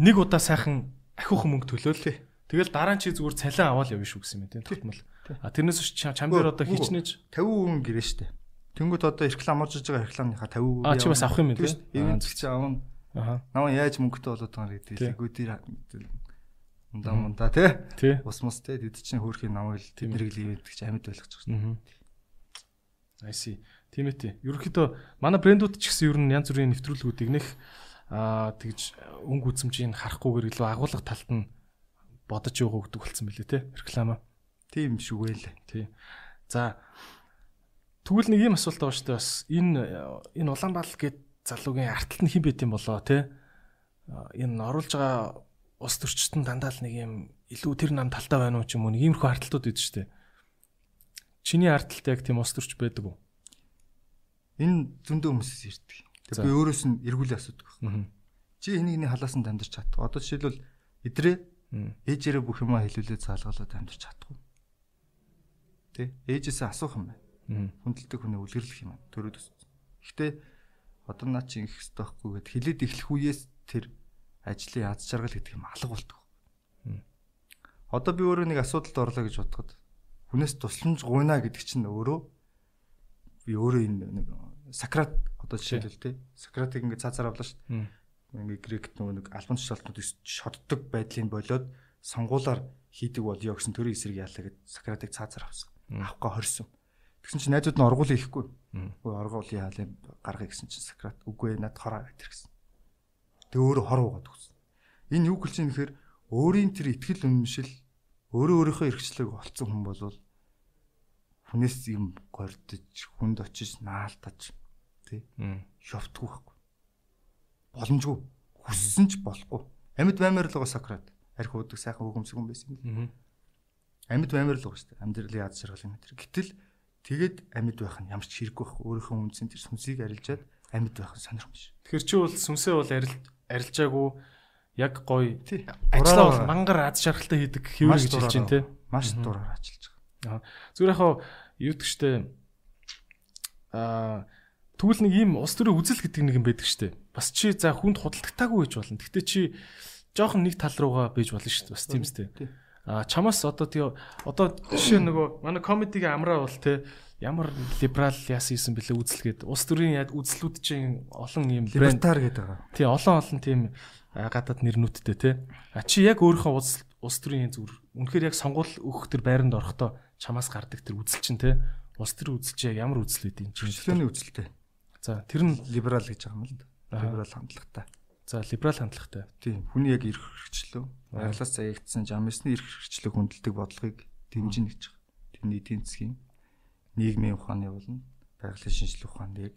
нэг удаа сайхан ахиухан мөнгө төлөөлээ. Тэгэл дараа нь чи зүгээр цалин аваад явна шүү гэсэн юм тийм тогтмол. А тэрнээс чам дээр одоо хичнэж 50% гэрээ штэ. Тэнгүүд одоо реклам орж байгаа рекламныхаа 50% А чи бас авах юм тийм. Ивент чи авна. Аха. Намаа яаж мөнгөтэй болоод байгаа гэдэг лэгүүд тэр ундаа мунда тий. Ус мус тий тэд чинь хөөрхийн намайг тэднийг л ивент гэж амьд байлгаж байгаа шүү. I see. Тийм ээ. Ерөнхийдөө манай брэндүүд ч гэсэн ер нь янз бүрийн нэвтрүүлгүүдийг нэх аа тэгж өнгө үзмжийг харахгүйгээр илүү агуулга талд нь бодож явах өгдөг болсон билээ те реклама. Тийм шүгэй л. Тий. За тэгвэл нэг юм асуулт байгаа шүү дээ бас энэ энэ Улаанбаал гээд залуугийн арталт нь хэн байт юм болоо те энэ оруулж байгаа ус төрчтөн дандаа л нэг юм илүү тэр нам талтай байна уу ч юм уу нэг иймэрхүү арталтууд шүү дээ. Чиний арталт яг тийм ус төрч байдаг уу? Энэ зөндөө хүмүүсээс ирдэг. Тэг би өөрөөс нь эргүүлээ асуудаг байна. Чи энийг нэг халаас нь дамжирч чадах. Одоо жишээлбэл эдрээ ээжээрээ бүх юмаа хэлүүлээд заалгалаад дамжирч чадахгүй. Тэ? Ээжээсээ асуух юм байна. Хүндэлдэг хүний үлгэрлэх юм. Төрөөд өссөн. Гэхдээ одоо наа чи ингэх хэрэгтэй байхгүй гэд хилээд эхлэх үеэс тэр ажлын аз жаргал гэдэг юм алга болдог. Одоо би өөрөө нэг асуудалд орлоо гэж бодоход хүнээс тусламж гуйна гэдэг чинь өөрөө би өөрөө энэ нэг Сократ одоо жишээлбэл те Сократыг ингээд цаацаар авлаа шүү дээ. Ингээд грект нөгөө нэг албан тушаалтнууд шоддог байдлыг болоод сонгуулаар хийдэг болё гэсэн төрийн эсрэг яалаа гэд Сократыг цаацаар авсан. Авахгүй хорсон. Тэгсэн чинь найзууд нь оргуул хийхгүй. Үгүй оргуул яалаа гаргая гэсэн чинь Сократ. Үгүй над хороо гэтэр гэсэн. Тэг өөрөө хор уугаад өгсөн. Энэ юу гэлж юм гэхээр өөрийн тэр ихтгэл үнэмшил өөрөө өөрийнхөө эрхчлэг олцсон хүн болвол хүнээс юм гордож хүнд очиж наалтаж тий шовтгүй байхгүй. Боломжгүй. Хүссэн ч болохгүй. Амьд баймаар л байгаа Сократ. Арх уудаг сайхан өгөмсг юм байсан юм амьд баймаар л байгаа шүү дээ. Амьдралын яд шаргал юм тэр гэтэл тэгэд амьд байх нь ямар ч хэрэггүй байхгүй өөрийнхөө үнцэн тэр сүнсийг арилжаад амьд байх сонирхомж. Тэгэхээр чи бол сүмсээ бол арил арилжаагүй яг гоё ажлаа бол мангар аз жаргалтай хийдэг хэвэр гэж хэлж байна те. Маш дураар ажиллаж байгаа. Зүгээр яг штэ аа тэгвэл нэг ийм ус төрийн үзэл гэдэг нэг юм байдаг штэ. Бас чи за хүнд худалдагтаагүй байж болно. Гэхдээ чи жоохон нэг тал руугаа бийж болно штэ. Бас тийм үстэй. А чамаас одоо тий одоо жишээ нөгөө манай комедигийн амраа бол те ямар либерал яасан юм бэлээ үзэлгээд улс төрийн яг үзлүүд чинь олон юм Либертар гэдэг байгаа. тий олон олон тийм гадаад нэрнүүдтэй те а чи яг өөрийнхөө улс улс төрийн зүр үнэхээр яг сонгуул өгөх төр байранд орохдоо чамаас гардаг тэр үзэл чинь те улс төрийн үзэл чи ямар үзэл вэ юм чинь Хөгжлөөний үзэлтэй. за тэр нь Либерал гэж байгаа юм л да. Либерал хандлагатай. За либерал хандлагатай Тийм. Хүний яг эрх хэрэгчлөө. Аа. Баяглаас заягдсан жамсны эрх хэрэгчлөө хүндэлдэг бодлогыг дэмжинэ гэж байгаа. Тэрний эдийн засгийн нийгмийн ухааны болон байгалийн шинжилгээ ухааны яг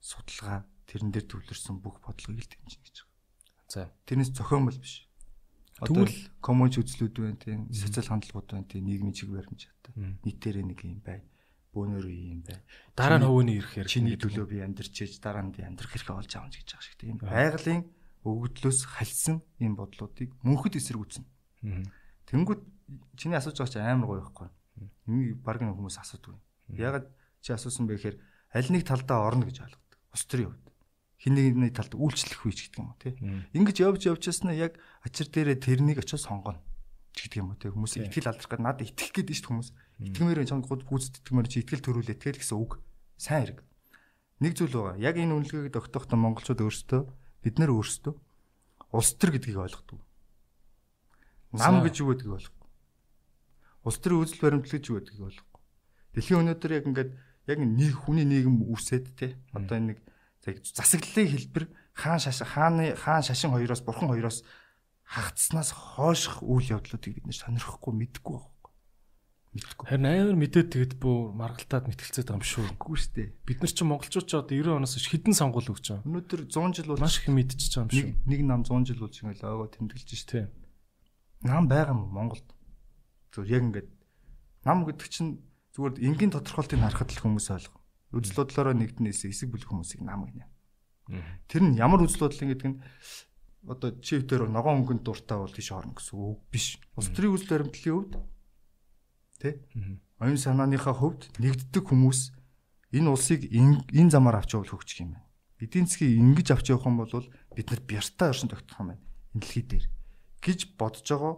судалгаа тэрэн дээр төвлөрсөн бүх бодлогыг л дэмжинэ гэж байгаа. за Тэрнээс зохиомл биш. Тэгвэл- коммуч үзлүүд байна тийм социал хандлагууд байна тийм нийгмийн чиг баримжаатай. Нийтээрээ нэг юм бай. Бөөнөр юм бай. дараа нь хөвөний ирэх хэрэг Чиний төлөө би амьдрч ээж дараа нь би амьдрах хэрэгтэй болж байгаа юм гэж байгаа шиг тийм байгалийн өгөгдлөөс хальсан юм бодлуудыг мөнхөд эсэргүүцнэ. Мгм. Тэнгүүд чиний асууж байгаа чи амар гоё байхгүй. Энийг баг нэг хүмүүс асуудаг. Ягаад чи асуусан бэ гэхээр аль нэг талдаа орно гэж ойлгодог. Ус төрийн хувьд. Хин нэгний талд үйлчлэх үеч гэдэг юм уу тий. Мм. Ингэж явж явжсна яг ачир дээрээ тэрнийг очиж сонгоно ч гэдэг юм уу тий. Хүмүүс Тий. итгэл алдрах гэдэг надад итгэх гээд шүү дээ хүмүүс. Итгэмээр чам гууд гүйцэтгэмээр чи итгэл төрүүлээ тэгэл гэсэн үг. Сайн хэрэг. Нэг зүйл байгаа. Яг энэ үнэлгээг тогтоохтой монголчууд өөрсдөө бид нэр өөрсдөө улс төр гэдгийг ойлгодог. Нам гэж юу гэдгийг ойлгохгүй. Улс төрийн үзэл баримтлал гэж юу гэдгийг ойлгохгүй. Дэлхийн өнөөдөр яг ингээд яг нэг хүний нийгэм үсээд те одоо энэ нэг засаглалын хэлбэр хаан шаш хааны хаан шашин хоёроос бурхан хоёроос хагцснаас хойших үйл явдлуудыг бид нэр сонирхгүй мэдэхгүй байхгүй. Мэдэхгүй. харин амар мэдээд тэгэд бүр маргалтаад мэтгэлцээд байгаа юм шүү Үгүй шүү дээ. бид нар чинь монголчууд ч одоо 90 оноос хойш хідэн сонгуул өгч байгаа Өнөөдөр 100 жил бол маш их мэдчихэж байгаа юм шүү нэг нам 100 жил болж ингээл аагаа тэмдэглэж дээ. тийм Нам байгаа юм Монголд. Зүгээр яг ингээд нам гэдэг чинь зүгээр энгийн тодорхойлтыг харахад л хүмүүс ойлгоо. Үзэл бодлороо нэгднээс эсэг бүлэх хүмүүсийг нам гинэ. Тэр нь ямар үзэл бодлын гэдэг нь одоо чив дээр ногоон өнгөнд дуртай бол тийш орно гэсэн үг биш. Улс төрийн үзэл баримтлалын хувьд тэ? Оюун санааныхаа хувьд нэгддэг хүмүүс энэ улсыг энэ замаар авч явах хөгжих юм байна. Эдийн засгийг ингэж авч явах юм бол бид нар бяртаа оршин тогтох юм байна. Энэ дэлхий дээр. Гэж бодож байгаа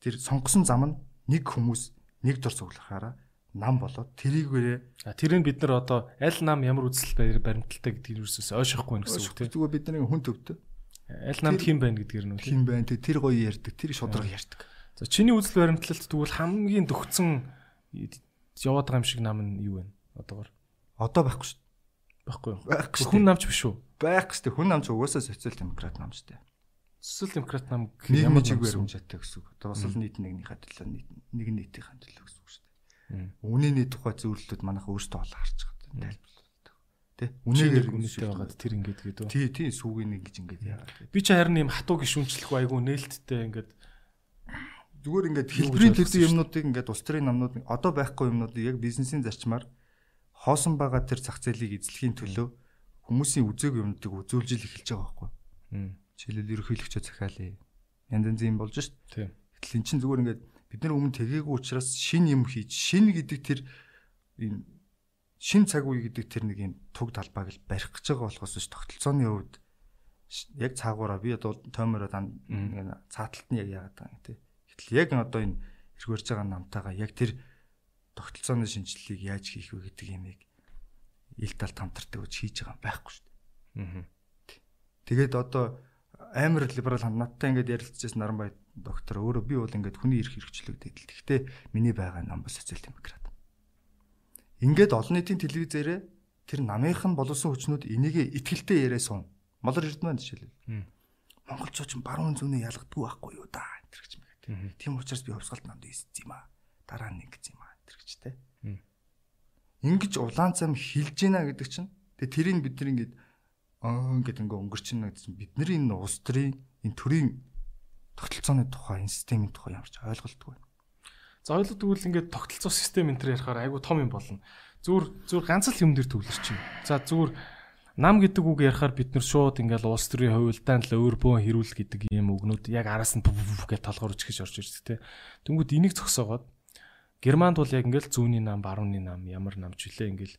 тэр сонгосон зам нь нэг хүмүүс нэг дор цуглахаараа нам болоод тэрийгээрээ тэр нь бид нар одоо аль нам ямар үзэл баримталтай гэдгийг юусээс ойшохгүй байна гэсэн үг тийм зүгээр бид нар хүн төвтэй аль намд хин байна гэдгээр нь хин байна те. Тэр гоё ярьдаг тэр шудраг ярьдаг. За чиний үзэл баримтлалт тэгвэл хамгийн дөгцсөн яваад байгаа юм шиг нам нь юу вэ одоогор Одоо байхгүй шүү. байхгүй юу Байхгүй шүү. хүн намч биш үү байх шүү. Хүн намч угаасаа социал демократ нам шүү. социал демократ нам Нийгмийн чиг баримжаатай гэсэн үг. Одоо бас л нийт нэгнийхээ төлөө нийт нэг нийтийн төлөө гэсэн үг шүү. Үнэний тухай зөвлөлтүүд манайх өөрсдөө олоо харж байгаа тайлбарлалт. Тэ? Үнэгээр үнэтэй байгаад тэр ингэж гэдэг үү Тий, тий, сүүгийн нэг гэж ингэж яагаад. би ч харин юм хатуу гişүнчлэх айгу нээлттэй ингээд Зүгээр ингээд хэлбэрийн төдий юмнуудыг ингээд улс төрийн намнууд одоо байхгүй юмнуудыг яг бизнесийн зарчмаар хоосон байгаа тэр зах зээлийг эзлэхийн төлөө хүмүүсийн үзег юмнуудыг үзүүлжил эхэлж байгаа байхгүй. Жишээлбэл ерөнхийлөгчөө захиалъя. Янз янзын юм болж шít. тийм Гэтэл эн чинь зүгээр ингээд бид нар өмнө тэгээгүй учраас шин юм хийж шин гэдэг тэр энэ шин цаг үе гэдэг тэр нэг юм туг талбайг л барих гэж байгаа болохоос ш тогтолцооны хувьд яг цаагаараа би одоо тоймороо дан цааталт нь яг яагаад байгаа юм те. Гэтэл яг одоо энэ эргэрж байгаа намтайгаа яг тэр тогтолцооны шинжилгээг яаж хийх вэ гэдэг юмыг ил талд хамтардаг гэж хийж байгаа юм байхгүй шүү дээ. мм Тэгээд одоо амар либерал хам надтай ингээд ярилцчихсан Наранбай доктор өөрөө би бол ингээд хүний эрх хэрэгчлэгдээд л. Гэхдээ миний байгаа нам бол социал демократ. Ингээд олон нийтийн телевизээрээ тэр намынх нь боловсон хүчнүүд энийг итгэлтэй яриа суун. Молор эрдмэн жишээлбэл. Монголчууд ч баруун зүүнээ ялгадгүй байхгүй юу да энэ гэж. Тийм учраас би хувьсгалт намд ийссэн юм аа. Дараа нь ингэж юм аа энэ гэж те. Ингиж улаан цам хилж гинэ гэдэг чинь тэгээ тэрийг бид нар ингээд аа ингээд ингээ өнгөрчин гэдэг чинь бидний энэ улс төрийн энэ төрийн тогтолцооны тухай энэ системийн тухай ямарч ойлголтгүй. За ойлоо тэгвэл ингээд тогтолцоо систем энэ төр ярихаар айгу том юм болно. Зүгээр зүгээр ганц л юм дээр төвлөрч чинь. За зүгээр нам гэдэг үг ярихаар бид нар шууд ингээл улс төрийн хувилдаан л өөр бөөн хэрүүл гэдэг ийм үгнүүд яг араас нь гэж толгоор үчгэж орж ирдэг те. Тэнгүүд энийг зогсоогоод Германд бол яг ингээл зүүнний нам, барууны нам ямар намч вүлээ ингээл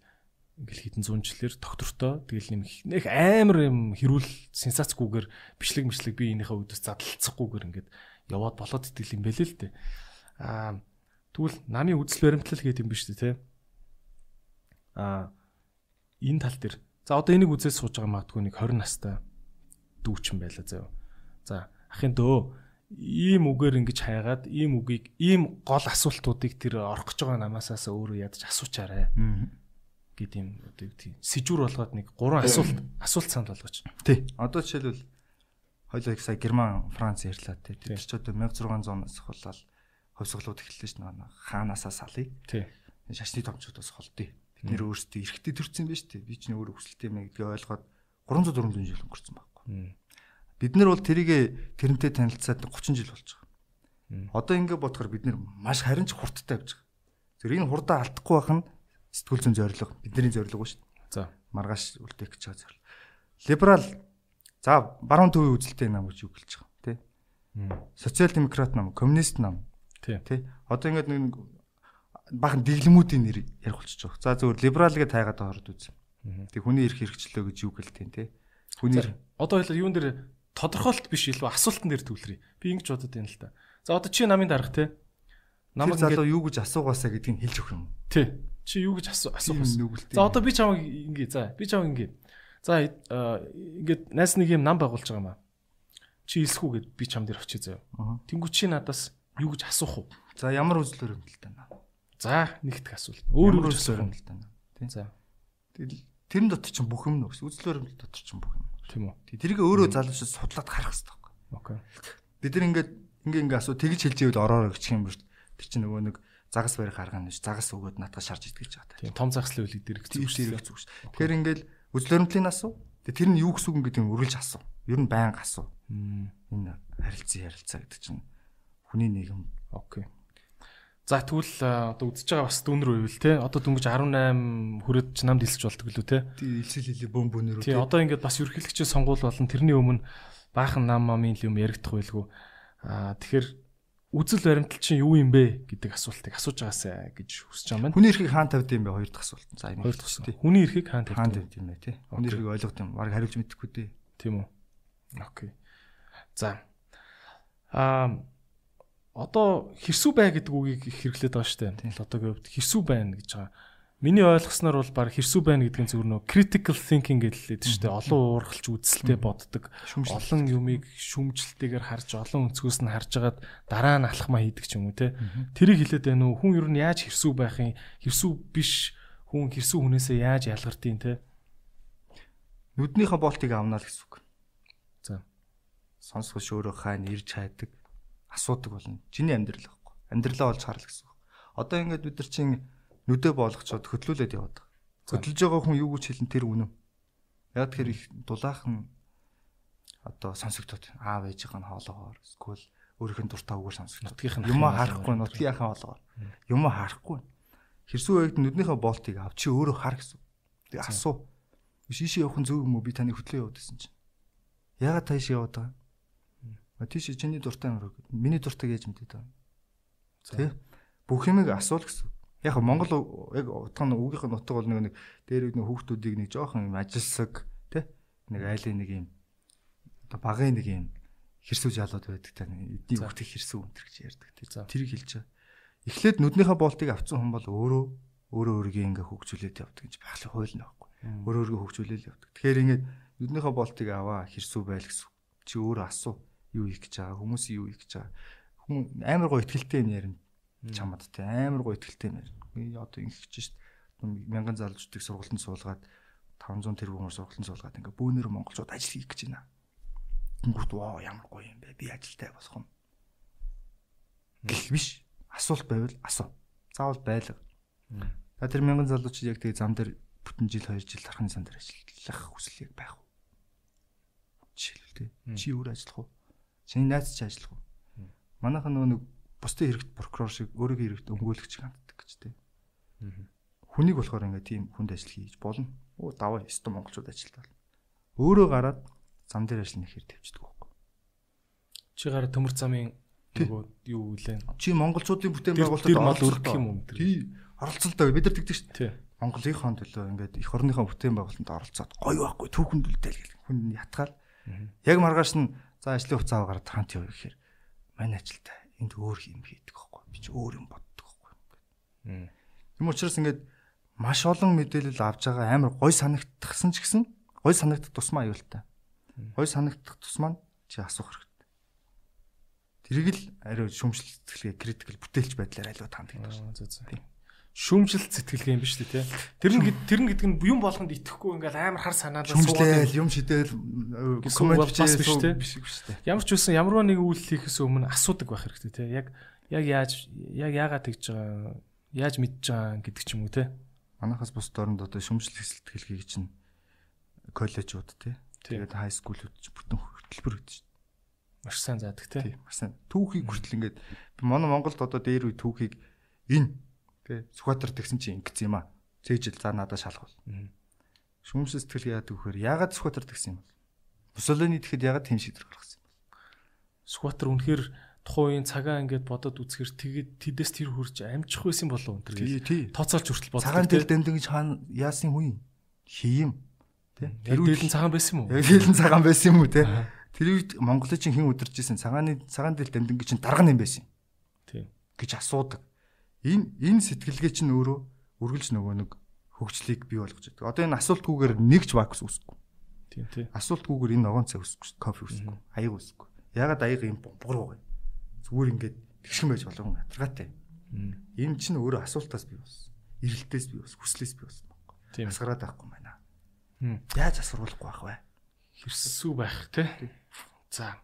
ингээл хитэн зүүн жилээр доктортой тэгэл нэм нэх амар юм хэрүүл сенсацгүйгээр бичлэг мишлэг би энийхээ үдээс задлцахгүйгээр ингээд яваад болоод итгэл юм бэлээ л дээ. Аа тэгвэл намын үзэл баримтлал гэдэг юм биш үү те. Аа энэ тал дээр за одоо энийг үзээс сууж байгаа магадгүй нэг 20 настай дүүчин байлаа заяа. За ахын дөө ийм үгээр ингэж хайгаад ийм үгийг ийм гол асуултуудыг тэр орох гэж байгаа намаасаас өөрөө ядаж асуучаарэ. гэд юм одоо тийм сэжүр болгоод нэг гурван асуулт асуулт санд болгооч. Тий. Одоо жишээлбэл хоёлоо их сая Герман, Франц ярьлаа тий. Тэр ч одоо 1600-аас хулаад ховсголууд эхэллээ ш нь хаанаасаа салъя. Тий. Шашны томчуудаас холдъё бид нэр өөрсдөө эргэтэй төрсэн байж тээ. Би ч нөр өсөлттэй юм гэдгийг ойлгоод 300 400 жил өнгөрцөн байхгүй. Бид нар бол тэрийг тэрнтэй танилцаад 30 жил болж байгаа. Одоо ингэ бодохоор бид нар маш харин ч хурдтай явж байгаа. Зөв энэ хурдаа алдахгүй байх нь сэтгүүл зүйн зорилго бидний зорилго шүү дээ. За маргааш үлдээх гэж байгаа зорилго. Либерал за баруун төвийн үзэлтэй нам гэж юу гэлж байгаа тий. Социал демократ нам, коммунист нам тий. Одоо ингэ нэг бахан дэглэмүүдийн нэр ярих болчих жоох. За зөвөр либерал гэж тайгаад ороод үзье. Тэг хүний эрх хэрэгчлөө гэж юу гэлтийн те. Хүний одоо хоёлаа юун дээр тодорхойлт биш илүү асуултан дээр төвлөрье. Би ингэж бодод байна л да. За одоо чи намын дарга те. Намайг залуу юу гэж асуугаасаа гэдгийг хэлж өгөх юм. Тий. Чи юу гэж асуух асуух. За одоо би чамайг ингэ за би чамайг ингэ. За ингээд найс нэг юм нам байгуулж байгаа юм аа. Чи хэлсэхүү гэд би чам дээр очиж заяа. Тэнгүү чи надаас юу гэж асуух уу? За ямар үзлөөр юм бэл та. За нэгдэх асуулт. Өөр өөр асуулт юм л да. Тийм. За. Тэгэл тэрэн дотор чинь бүх юм нөх. Үзлөөр дотор чинь бүх юм. Тийм үү. Тэрийг өөрөө залуучууд судлаад харах хэрэгтэй байхгүй. Окей. Бид нар ингээд ингээ ингээ асуу тэгж хэлж ивэл ороорой гэх юм биш. Тэр чинь нөгөө нэг загас барих арга нь загас өгөөд надад шарж итгэж байгаа. Тийм. Том загслын үйл дээр хэцүү шүү. Тэгэхээр ингээл үзлөөрөмтлийн асуу. Тэр нь юу гэсэн үг гэдэг нь үргэлж асуу. Ер нь байнга асуу. Энэ харилцан ярилцаа гэдэг чинь хүний нийгэм. Окей. За тэгвэл одоо үзэж байгаа бас дүүнэр үйл те одоо дөнгөж 18 хүрээд ч намд илсэж болдог лүү те. Тий илсэл хилээ бөм бөөнөр үү. Тий одоо ингээд бас ерхийлэгчийн сонгуул болон тэрний өмнө баахан нам мамын юм яригдах байлгүй. Аа тэгэхээр үзэл баримтал чинь юу юм бэ гэдэг асуултыг асууж байгаасаа гэж хүсэж байгаа маань. Хүний эрхийг хаан тавьд юм бэ хоёр дахь асуулт. За энэ хоёр дахь асуулт. Хүний эрхийг хаан тавьд. Хаан тавьд юм бэ тий. Хүний эрхийг ойлгох юм. Бараг хариулж мэдэхгүй дээ. Тийм үү. Окей. За. Аа одоо хэрсүү бай гэдэг үгийг хэрэглээд байгаа шүү дээ. Лотогийн хувьд хэрсүү байна гэж байгаа. Миний ойлгосноор бол баг хэрсүү байна нь зөвхөн нөө critical thinking гэдэлээд шүү дээ. Олон уургалж үзэлтэй боддог. Олон юмыг шүмжлэлтэйгээр харж, олон өнцгөөс нь харж агаад дараа нь алхмаа хийдэг ч юм уу те. Тэрийг хэлээд байна уу? Хүн ер нь яаж хэрсүү байх юм? Хэрсүү биш хүн хэрсүү хүнээсээ яаж ялгартыг те. Нүднийхээ болтыг авнаа л гэсэн үг. За. Сонсгош өөрөө хайн ирж хайдаг асуудаг болно. Чиний амьдрал байхгүй. Амьдралаа олж харал гэсэн үг. Одоо ингээд бид нар чинь нүдэ болгочоод хөтлүүлээд яваад байгаа. Хөтлөж байгаа хүн юу гэж хэлэн тэр үнэн. Яг тэр их дулаахан одоо сонсогдоод аав ээжийнх нь хоолоогоор эсвэл өөрийнх нь дуртай үгээр сонсогдоод юм харахгүй нутгийнхаа хоолоогоор юм харахгүй. Хэрсүү үед нүднийхээ болтыг ав чи өөрөө хар гэсэн. Тэг асуу. Биш ийшээ явах нь зөв юм уу? Би таныг хөтлөө яваад гэсэн чинь. Яагаад тааш яваад байгаа? Тийш чиний дуртай уу? Миний дуртай гэж мэдээд байна. Тэ? Бүх юмыг асуул гэсэн. Яг Монгол яг утга нь үгийнх нь утга бол нэг нэг дээр нэг хүүхдүүдийг нэг жоохон юм ажилсаг тэ? Нэг айлын нэг юм одоо багын нэг юм хэрсүү жалууд байдаг та эдний хүүхдийг хэрсүү өнтер гэж ярьдаг тий. Тэрийг хэлж байгаа. Эхлээд нүднийхээ болтыг авцсан хүн бол өөрөө өөрөө өөрийгөө ингээ хөгжүүлээд явдаг гэж байгалийн хууль нь байхгүй. Өөрөө өөрийгөө хөгжүүлээд явдаг. Тэгэхээр ингээд нүднийхээ болтыг аваа хэрсүү байл гэсэн. Чи өөрөө асуу юу хийх гэж байгаа хүмүүс юу хийх гэж байгаа. Хүн амар гоо ихтгэлтэй юм ярина. Чамд те амар гоо ихтгэлтэй юм ярина. Одоо ингэх гэж шít мянган залуучдыг сургалтанд суулгаад 500 тэрбумаар сургалтанд суулгаад ингээ бөөнөр монголчууд ажил хийх гэж байна. Гингүүт ваа ямар гоё юм бэ? Би ажилтай болох юм гэх биш. Асуулт байвал асуу. Заавал байлга. Та тэр мянган залуучууд яг тэгээ зам дээр бүтэн жил 2 жил тарханы сан дээр ажиллах хүсэл яг байх уу? Жишээлбэл чи өөр ажиллах уу Шиний найз чи ажиллах уу? Манайхан нөгөө нэг бусдын хэрэгт прокурор шиг өөрийнхөө хэрэгт өмгөөлөгч ханддаг гэж тээ. Хүнийг болохоор ингээ тийм хүнд ажил хийж болно. Оо даваа өстө монголчууд ажилтаа. Өөрөө гараад зам дээр ажиллана гэхээр тавьчихдаг байхгүй. Чи гараа төмөр замын нөгөө юу үлээ. Чи монголчуудын бүтээн байгуулалтад өргөх юм уу? Тий. Оролцолтой бид нар тэгдэг шүү дээ. Монголынхон төлөө ингээд эх орныхон бүтээн байгуулалтанд оролцоод гоё байхгүй түүхэнд үлдээл гэл хүн ятгаал. Яг маргааш нь за ажлын хугацаа гараад хаант яваа гэхээр мань ажилтаа энд өөр юм хийдэг байхгүй. Би ч өөр юм боддог байхгүй. Тэм учраас ингээд маш олон мэдээлэл авч байгаа амар гой санагдчихсан ч гэсэн гой санагдах тусмаа аюултай. Гой санагдах тусмаа чи асуух хэрэгтэй. Тэрийг л ариу шүмжлэл сэтгэлгээ критикал бүтээлч байдлаар айлуу танд гэдэг байна. Шүмжлэл сэтгэлгээ юм биш үү те. Тэр нь тэр нь гэдэг нь юм болгонд итгэхгүй ингээл амар хар санаалаа суугаад юм шидэл коммент бас биш те. Ямар ч үсэн ямарваа нэг үйл хийхээс өмнө асуудаг байх хэрэгтэй те. Яг яг яаж яг яагаад тэгж байгаа яаж мэдж байгаа гэдэг ч юм уу те манахаас бус дорнд одоо шүмжлэх сэтгэлгийг чинь коллежууд тий. Тэгээд хай скуулууд ч бүтэн хөтөлбөр гэдэг чинь. Маш сайн заадаг тий. Маш сайн. Түүхийг хүртэл ингээд манай Монголд одоо дээр үе түүхийг энэ тий Сүхбаатар тэгсэн чинь ингэсэн юм аа. Цээжил за надад шалгавал. Шүмжлэх сэтгэл яадаг вэхээр ягаад Сүхбаатар тэгсэн юм бол? Мусолини тэгэхэд ягаад тийм шийдвэр гаргасан юм бол? Сүхбаатар үнэхээр тухайн үеийн цагаа ингээд бодоод үзэхэр тэгээд тэдэс тэр хурж амжих байсан болов өнтер гэж тооцоолж хүртэл бодлоо. Цагаан дээр дэмдэг гэж хаана яасан хүн хийм тий Тэр үеийн цагаан байсан юм уу? Яг хэлэн цагаан байсан юм уу тий Тэр үед Монголын чинь хэн удирж исэн цагааны цагаан дээр дэмдэг гэж чинь дарга юм байсан. Тий гэж асуудаг. Энэ энэ сэтгэлгээ чинь өөрөө үргэлж нөгөө нэг хөгжлийг бий болгож байдаг. Одоо энэ асуултгүйгээр нэгж вакс үсэхгүй. Тийм тий. Асуултгүйгээр энэ ногоон цай үсэхгүй, кофе үсэхгүй, аяг үсэхгүй. Ягаад аяг юм бугуур байгаа юм? зүгээр ингээд тэгшин байж болов хатаргаатай. Энэ чинь өөрөө асуултаас бий болсон. Ирэлтээс бий болсон, хүслээс бий болсон. Тийм. Асгараад байхгүй байна. Яаж асруулахгүй байх вэ? Хэрсүү байх те. За.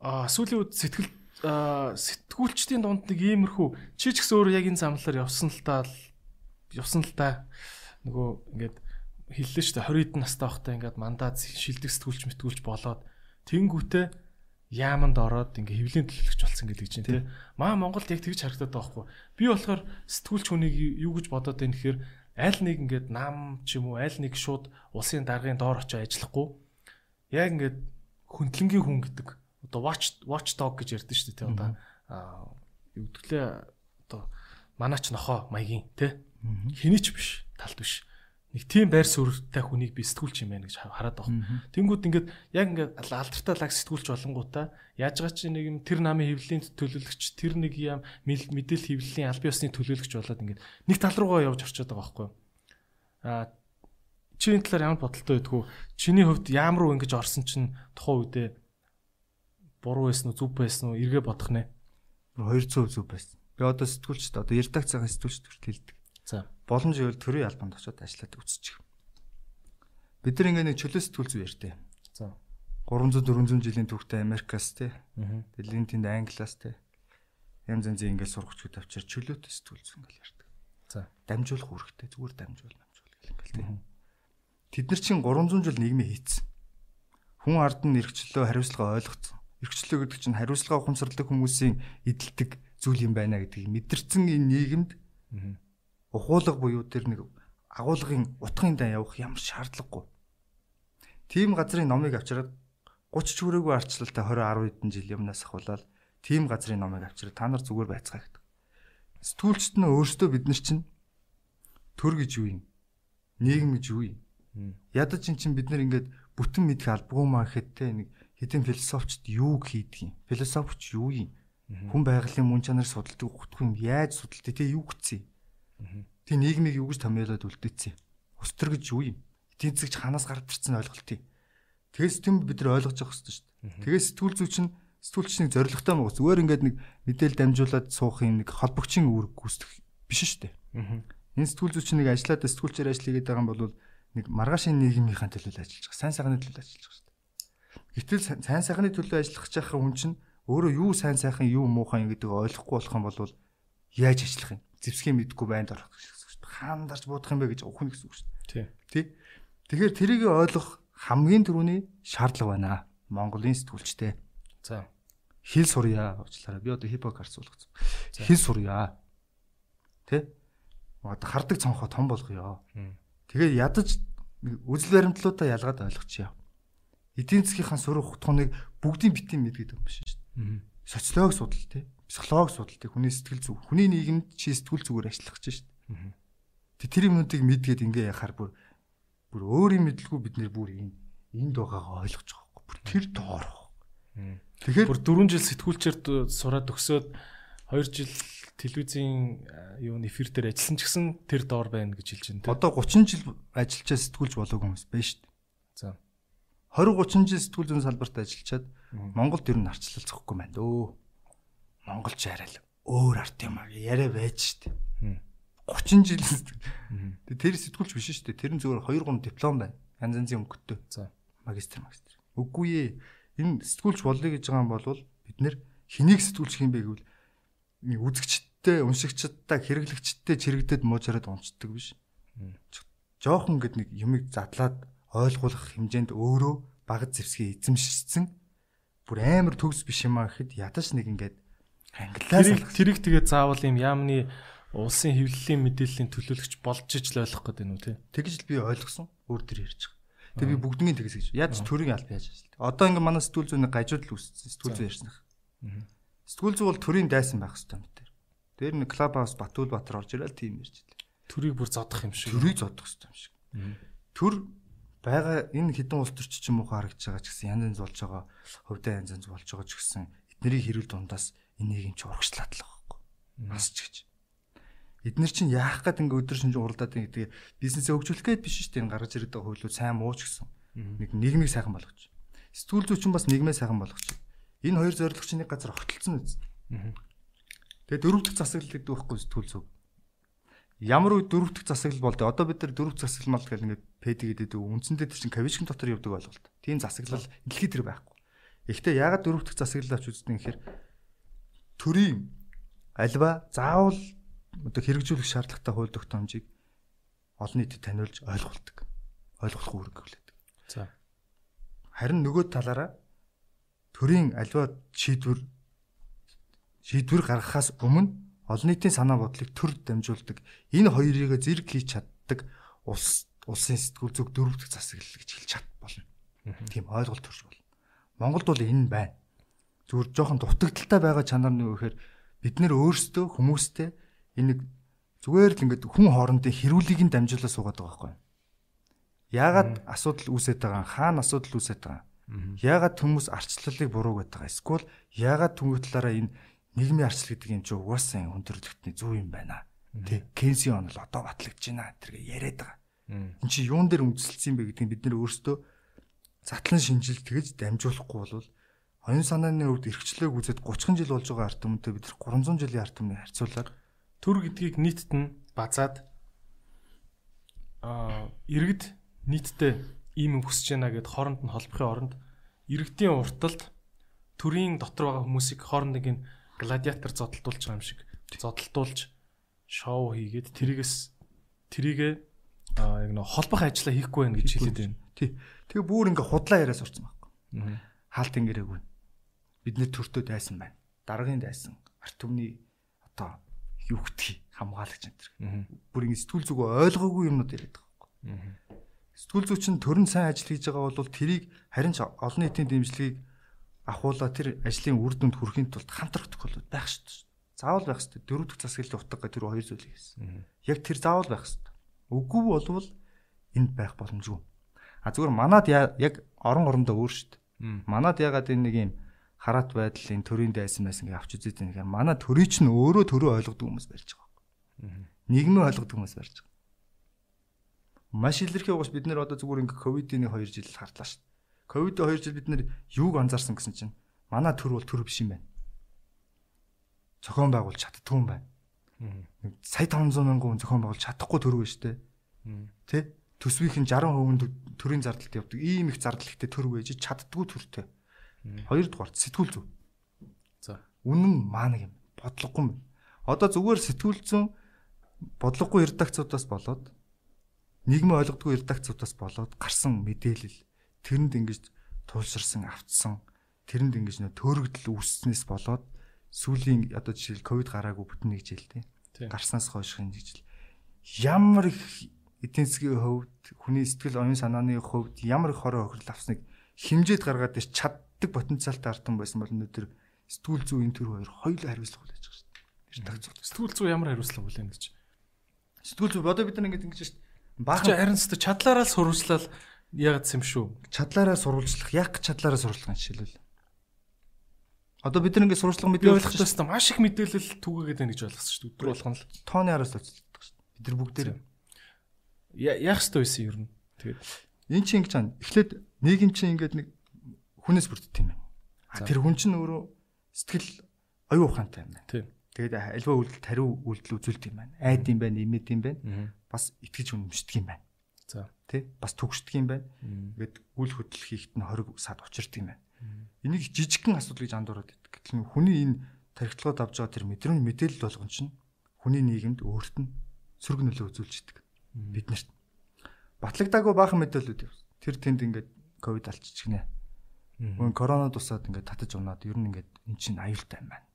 Аа сүүлийн үед сэтгэл сэтгүүлчдийн дунд нэг иймэрхүү чи ч гэсэн өөрөө яг энэ замлаар явсан л та явсан л та нөгөө ингээд хэллээ шүү дээ 20 эдэн настай байхдаа ингээд мандаа шилдэг сэтгүүлч мэтгүүлч болоод тэнгүүтээ яаманд ороод ингээ хөвлийн төлөвлөгч болсон гэдэг чинь тий. Маа Монголд яг тэгж харагдаад байгаа хгүй. Би болохоор сэтгүүлч хүнийг юу гэж бодоод байна гэхээр аль нэг ингээд нам ч юм уу аль нэг шууд улсын даргын доор очиж ажиллахгүй. Яг ингээд хөндлөнгийн хүн гэдэг. Одоо watch watch dog гэж ярьдэн шүү дээ тий. Одоо юу гэдгэлээ одоо манаач нохоо маягийн тий. Хэний ч биш талд биш нэг тийм байр суурьтай хүнийг би сэтгүүлч юм байна гэж хараад байгаа. Тэнгүүд ингээд яг ингээд алдартай лаг сэтгүүлч болонгуудаа яаж байгаа чи нэг юм тэр намын хэвлэлийн төлөөлөгч тэр нэг юм мэдээлэл хэвлэлийн аль биесны төлөөлөгч болоод ингээд нэг тал руугаа явж орчод байгаа байхгүй. Аа чи энэ талаар ямар бодолтой байдгүй? Чиний хувьд яам руу ингэж орсон чинь тухайн үедээ буруу байсан уу, зөв байсан уу эргээ бодох нэ? 200% зөв байсан. Би одоо сэтгүүлчд одоо ярддаг цагаан сэтгүүлчд хүртэл хэлдэг. За боломж ивэл төрийн албанд очиод ажиллаад үзчих. Бид нар ингээ нэг чөлөө сэтгүүл зүй ярьтээ. За 300 400 жилийн түүхтэй Америкаас те. Дэлхийн тэнд Англиас те. Янз янзын ингээ сургачгүй тавчаар чөлөөтэй сэтгүүл зүй ингээ ярьдаг. За дамжуулах үүрэгтэй зүгээр дамжуул намжуул гэх ингээл те. Тэд нар чинь 300 жил нийгмээ хийцэн. Хүн ард нь эрхчлөө хариуцлага ойлгоцсон. Эрхчлөө гэдэг чинь хариуцлага ухамсарлаг хүмүүсийн эдэлдэг зүйл юм байна гэдгийг мэдэрсэн энэ нийгэмд ухуулга буюу тэр нэг агуулгын утгын дан явах ямар шаардлагагүй. Тим газрын номыг авчираад 30 чүрээгүй арчлалтай 20 10 хэдэн жил юмнаас ахуулаад тим газрын номыг авчираад та нар зүгээр байцгаа гэдэг. Сэтгүүлчт нь өөрсдөө бид нар чинь төр гэж юу юм? Нийгэм гэж юу юм? Ядаж ин чинь бид нар ингээд бүтэн мэдэх албагүй маа гэхэд те нэг хэдэн философчд юу хийдэг юм? Философч юу юм? Хүн байгалийн мөн чанар судалдаг утга юм яаж судалдаг те юу гэсэн юм? Тэг нийгмийг юу гэж томьёолоод үлдээсэн. Устөр гэж юу юм? Эдийн засгч ханаас гардарсан ойлголт юм. Тэгээс тийм бид нар ойлгож явах хэрэгтэй шүү дээ. Тэгээс сэтгүүл зүйч нь сэтгүүлчний зорилготой мөн зүгээр ингээд нэг мэдээлэл дамжуулаад суух юм нэг холбогчийн үүрэг гүйцэтгэх биш шүү дээ. Энэ сэтгүүл зүйч нэг ажиллаад сэтгүүлчээр ажил хийгээд байгаа юм бол нэг маргаашийн нийгмийнхаа төлөө ажиллаж байгаа. Сайн сайхны төлөө ажиллаж. Гэтэл сайн сайхны төлөө ажиллах гэж байгаа хүн чинь өөрөө юу сайн сайхан юу муухай гэдэг ойлгохгүй болох юм бол яаж ажиллах юм? зэвсгийн мэдгүй байнд орох гэсэн шүү дээ. Хаан дарж буудах юм бэ гэж ухна гэсэн үг шүү дээ. Тий. Тэгэхээр тэрийг ойлгох хамгийн түрүүний шаардлага байна. Монголын сэтгүүлчтэй. За. Хэл сурья уучлаарай. Би одоо хипокарс болгоцсон. Хэл сурья. Тэ? Одоо хардаг цонхоо том болгоё. Тэгээ ядаж үзэл баримтлуудаа ялгаад ойлгочихъя. Эдийн засгийнхаа сурах утгыг бүгдийн битэн мэдгээд байгаа юм биш шүү дээ. Социологи судал те, психологи судал те, хүний сэтгэл зүг, хүний нийгэмд чи сэтгүүл зүгээр ажиллах гэж шүү дээ. Тэг тэр юмнуудыг мэдгээд ингээ яхаар бүр бүр өөрийн мэдлгүй бид нэр бүр энэ энд байгаагаа ойлгож байгаа байхгүй. Бүр тэр доорох. Тэгэхээр бүр 4 жил сэтгүүлчээр сураад өгсөөд 2 жил телевизийн юу эфир дээр ажилласан ч гэсэн тэр доор байна гэж хэлж байна. Одоо 30 жил ажиллачаа сэтгүүлж болоог хүмүүс байна шүү дээ. За. 20 30 жил сэтгүүл зүйн салбарт ажиллачаад Монголд ер нь арчлалцахгүй байна дөө. Монголч л өөр арт юм аа яриа байж дээ. 30 жил тэр сэтгүүлч биш дээ. Тэр нь зөвхөн 2 3 диплом байна. Янз янзын өнгөтэй. За. Магистр магистр. Үгүй ээ. Энэ сэтгүүлч болъё гэж байгаа юм бол бид нэр хэнийг сэтгүүлчих юм бэ гэвэл үзэгчдтэй, уншигчдтай, хэрэглэгчдтэй чирэгдэд муужраад унцдаг биш. Жохон гэд нэг юмыг задлаад ойлгуулах хэмжээнд өөрөө баг зэвсгээ эзэмшсэн бүр амар төгс биш юм а гэхэд ядаж нэг ингээд англиас тэрийг тэгээ заавал юм яамны улсын хэвлэлийн мэдээллийн төлөөлөгч болж иж л ойлгох гэдэг нь үү те. Тэгж л би ойлгосон. Өөр төр ярьж байгаа. Тэгээ би бүгднийг тэгс гэж. Яаж төрийн аль яаж ажиллаа. Одоо ингээ манай сэтгүүл зүйн гажууд л үүссэн. Сэтгүүл зүй ярьсан. Сэтгүүл зүй бол төрийн дайсан байх хэрэгтэй юм дээр. Тэр нэг клуб хаус Батүл Батар орж ирэл тийм ярьж илээ. Төрийг бүр зодох юм шиг. Төрийг зодох хэрэгтэй юм шиг. Төр байгаа энэ хідэн улс төрч ч юм уу харагдаж байгаа ч гэсэн янз янз болж байгаа хөвдөө янз янз болж байгаа ч гэсэн эднэрийн хэрүүл дундаас энийг юм чи урагшлаадлаа байхгүй. Нас ч гэж. Эднэр чинь яах гээд ингээ өдөр шинж уралдаад ингээ бизнесээ хөгжүүлэх гээд биш шүү дээ. Гаргаж ирээд байгаа хөлөө сайн мууч гэсэн. Нэг нийгмийг сайхан болгож. Сэтгүүл зүйчин бас нийгмээ сайхан болгож. Энэ хоёр зорилго чинь нэг газар огтлцсон үз. Тэгээ дөрөв дэх засаглал гэдэг байхгүй сэтгүүл зүг. Ямар үе дөрөв дэх засаглал болдё. Одоо бид нар дөрөв засаглал мал гэл ингээд пэдэг гэдэг үндсэндээ тэр чинь кавишн дотор явдаг ойлголт. Тийм засаглал дэлхийд тэр байхгүй. Гэхдээ ягаад дөрөв дэх засаглал авч үздэг юм гэхээр төрийн альва заавал одоо хэрэгжүүлэх шаардлагатай хууль тогтоомжийг олон нийтэд таниулж ойлгуулдаг. Ойлгох үүрэг хүлээдэг. За. Харин нөгөө талаараа төрийн альва шийдвэр шийдвэр гаргахаас өмнө олон нийтийн санаа бодлыг төр дамжуулдаг энэ хоёрыг зэрэг хийж чаддаг улс улсын сэтгүүл зүг дөрөвдөг засаглал гэж хэлж чад болно. Тийм ойлголт төрж болно. Монголд бол энэ байна. Зүгээр жоохон дутагдaltaй байгаа чанар нь юу гэхээр бид нэр өөрсдөө хүмүүстэй энэ зүгээр л ингээд хүн хоорондын хэрүүлийг нь дамжуулаад суугаад байгаа байхгүй. Яагаад асуудал үүсээд байгаа хаана асуудал үүсээд байгаа Яагаад хүмүүс арчлалыг буруу гэдэг байгаа. Эсвэл яагаад түнгийн талаараа энэ нийгмийн арчлал гэдэг юм чи угаасаа хүндрэлтний зөв юм байна. Тэ Кенси он л одоо батлагдж байна тэргээ яриад байгаа. Энд чи юун дээр үндэслэлсэн бэ гэдгийг бид нэр өөрсдөө затлан шинжил тэгж дамжуулахгүй бол оюун санааны өвд эрхчлөөг үзээд 30 жил болж байгаа арт түмэнтэй бид 300 жилийн арт түмнийг харьцуулаад төр гэдгийг нийтэд нь базаад аа иргэд нийтдээ ийм юм хүсэж байна гэд хооронд нь холбохын оронд иргэдийн урталд төрийн дотор байгаа хүмүүсийг хооронд нэг юм гладиатор зодтолдуулж байгаа юм шиг зодтолдуулж шоу хийгээд тэрийгээс тэрийгэ яг нэг холбох ажилла хийхгүй байх гэж хэлээд байна. Тий. Тэгээ бүр ингээ худлаа яриа сурцсан байхгүй. Хаалт ингэрээгүй. Бид нэр төртөө дайсан байна. Дараагийн дайсан арт түмний одоо юу гэдгийг хамгаалагч энэ төр. Бүр ингэ сэтгүүл зүгөө ойлгоогүй юмнууд яриад байгаа байхгүй сэтгүүл зүйчин төрн сайн ажил хийж байгаа бол тэрийг харин ч олон нийтийн дэмжлэгийг ахуулаа тэр ажлын үр дүнд хүрэхин тулд хамтрах тохиолдол байх шүү дээ. Заавал байх шүү дээ. Дөрөв дэх засаглалын утга тэр хоёр зүйлийг хийсэн. Яг тэр заавал байх шүү дээ. Үгүй болвол энд байх боломжгүй. А зүгээр манад яг орон орондоо өөр шүү дээ. Манад ягаад энэ нэг юм хараат байдал энэ төрийн дайсан байсан гэж авч үзээд байгаа. Манай төрийн чинь өөрөө төрөө ойлгодог хүмүүс барьж байгаа. Нийгмээ ойлгодог хүмүүс барьж байгаа. Маш илэрхий угаас бид нэр одоо зүгээр ингээ ковидын 2 жил харлаа шүү дээ. Ковидын 2 жил бид нэр юуг анзаарсан гэсэн чинь манай төр бол төр биш юм байна. Зохион байгуулж чаддгүй юм байна. Сая 500 мянган хүн зохион байгуулж чадахгүй төр вэ штэ. Тэ? Төсвийнх нь 60% төрийн зардалд явдаг. Ийм их зардал ихтэй төр вэж чаддгүй төртэй. Хоёрдугаар сэтгүүл зүй. За. Үнэн маанаг юм. Бодлогогүй юм. Одоо зүгээр сэтгүүл зүйн бодлогогүй редакцуудаас болоод нийгмийн ойлгодгүй редакцуудаас болоод гарсан мэдээлэл тэрэнд ингэж туулширсан автсан тэрэнд ингэж нөө төөрөгдөл үүсснээс болоод сүүлийн одоо жишээл ковид гараагүй бүтэн нэг жил тийм гарснаас хойш энэ жил ямар их эдийн засгийн хувьд хүний сэтгэл оюун санааны хувьд ямар их хороо охирол авсныг хэмжээд гаргаад ир чаддаг потенциалтай артан байсан бол өнөөдөр сэтгүүл зүй энэ төр хоёр хоёулаа хариуцлага хүлээж байгаа шүү дээ. Тэр тагцуу. Сэтгүүл зүй ямар хариуцлага хүлээнэ гэж. Сэтгүүл зүй одоо бид нар ингэж ингэж шүү дээ. Баахан харин ч чадлаараа сурвалжлал яг юм шүү. Чадлаараа сурвалжлах, яг чадлаараа сурвалжлах жишээлбэл. Одоо бид ингэ сурвалжлах мэдээлэл ойлгох гэсэн маш их мэдээлэл түгээгээд байна гэж ойлгосон шүү. Өдөр болгоно л. Тооны араас олцдог шүү. Бид нар бүгдээр яах ёстой байсан нь. Тэгээд эн чинь ингэж байна. Эхлээд нийгэм чинь ингээд нэг хүнээс бүрддэг юм байна. Тэр хүн чинь өөрөө сэтгэл оюун ухаантай юм байна. Тийм. Тэгээд альва үйлдэл тариу үйлдэл үзүүлдэг юм байна. Айд юм байна, имэд юм байна. Бас итгэж үнэмшдэг юм байна. За. Тэ? Бас төгшдөг юм байна. Ингээд үл хөдлөл хийхэд нь хориг сад учирдаг юм байна. Энийг жижигхэн асуудал гэж андуураад байдаг. Гэтэл хүний энэ тархитлагууд авж байгаа тэр мэдрэмж мэдээлэл болгон чинь хүний нийгэмд өөрт нь сөрөг нөлөө үзүүлж идэг. Биднэрт батлагдаагүй баахан мэдээлэлүүд явсан. Тэр тэнд ингээд ковид алчиж гинэ. Мөн корона тусаад ингээд татаж унаад ер нь ингээд эн чинь аюултай юм байна.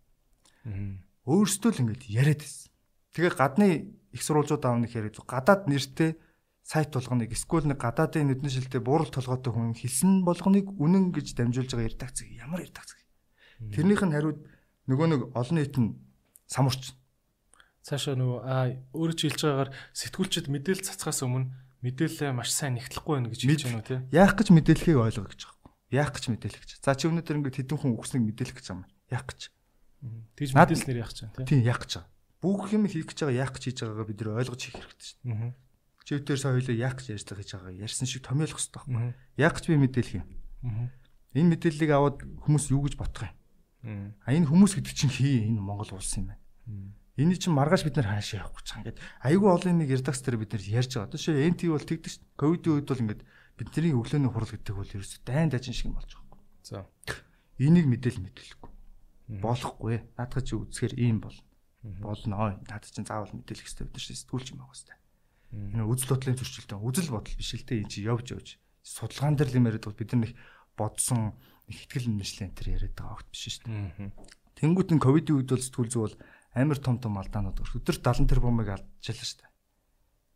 Өөрсдөө л ингээд яриад байсан. Тэгээ гадны их сурвалжууд аавны хэрэг гадаад нэртэй сайт болгоныг эсвэл нэг гадаадын нүдний шилтэй буурал толгойтой хүн хэлсэн болгоныг үнэн гэж дамжуулж байгаа ярдагц ямар ярдагц. Тэрнийх нь хариуд нөгөө нэг олон нийт нь самурч. Цаашаа нөгөө аа өөрөө чи хэлж байгаагаар сэтгүүлчд мэдээлэл цацхаас өмнө мэдээлэлээ маш сайн нэгтлэхгүй байна гэж хэлж байна уу тий? Яах гэж мэдээллийг ойлгох гэж байгаа. Яах гэж мэдээлэх гэж. За чи өнөөдөр ингээд хэдэн хүн өгснэг мэдээлэх гэж юм. Яах гэж. Тэгж мэдээлснээр яах гэж байна тий? Тийм яах гэж байгаа. Бүх юм хийх гэж байгаа яах гэж хийж байгаагаа бид нэр ойлгож хийх хэрэгтэй шүү дээ. Чи өдөр сая хоёлоо яах гэж хийж байгаа ярьсан шиг томьёолох хэрэгтэй байхгүй. Яах гэж би мэдээлэх юм. Энэ мэдээллийг аваад хүмүүс юу гэж бодох юм. А энэ хүмүүс гэдэг чинь хий энэ Монгол улс юм байна. Эний чинь маргааш бид нар хаашаа явах гэж байгаа. Ингээд айгүй олон нэг ярдагс дээр бид нар ярьж байгаа. Тэшээ НТ бол тэгдэг шүү. Ковидын үед бол ингээд бидний өглөөний хурал гэдэг бол ерөөсөй дайн дажин шиг болж байгаа юм. За. Энийг мэдээл мэдээлэхгүй. Болохгүй. Наадах чи үзэхэр ийм бол. Болно. Наад чинь заавал мэдээлэх хэрэгтэй бид нар сэтгүүлч юм байгаа хэвээр. Энэ үзэл бодлын зөрчилтэй үзэл бодол биш л те энэ чи явж явж судалгаан дээр л юм яриад бид нар нэг бодсон их ихтгэл мэтлэн тэр яриад байгаа огт биш шүү дээ. Тэнгүүт энэ ковидын үед бол сэтгүүл зүй бол амар том том алдаанууд өдөр 70 тэрбумыг алдчихлаа шүү дээ.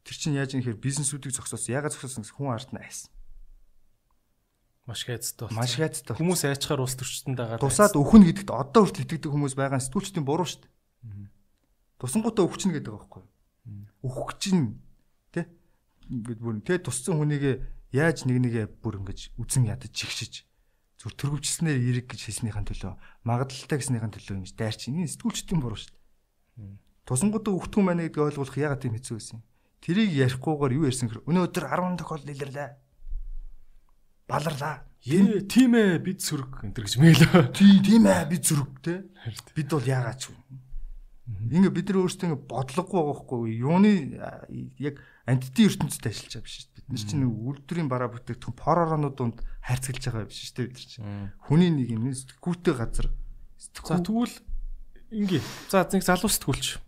Тэр чинь яаж юм хэрэг бизнесүүдийг зогсоосон. Ягаад зогсоосон гэсэн хүн ард нь айсан. Маш хайцтай болсон. Маш хайцтай. Хүмүүс айчаар улс төрчтөнд дагаад тусаад өхнө гэдэгт одоо хүртэл итгэдэг хүмүүс байгаа сэтгүүлчдийн буруу шүү дээ. Тусангуудаа өвчнө гэдэг байгаа байхгүй юу? Өөхөх чинь ингээд бүр тэ туссан хүнийг яаж нэг нэгэ бүр ингэж үзэн ядаж чигшиж зүр төрөвчснээр эрэг гэж хэлснийхэн төлөө магадлалтай гэснийхэн төлөө ингэж дайрч энэ сэтгүүлчдийн буруу шүү дээ. Тусангуудаа өгтгөн байна гэдгийг ойлгуулах ягаад тийм хэцүү байсан юм. Тэрийг ярихгүйгээр юу ярьсан гэхээр өнөөдөр 10 тохиолдол илэрлээ. Баларлаа. Ээ тийм ээ бид сөрөг энэ гэж мэйлээ. Тийм тийм ээ бид сөрөг те. Бид бол яагаад ч вэ? Ингээ бид нар өөрсдөө ингээ бодлогогүй байгаа хгүй юуны яг антити ертөнцид ажиллаж байгаа биш шүү дээ. Бид нар чинь үйлдвэрийн бараа бүтээгдэхүүн пороронууд донд хайрцаглаж байгаа биш шүү дээ бид нар чинь. Хүний нэг юм гүйтээ газар. За тэгвэл ингээ. За нэг залуу сэтгүүлч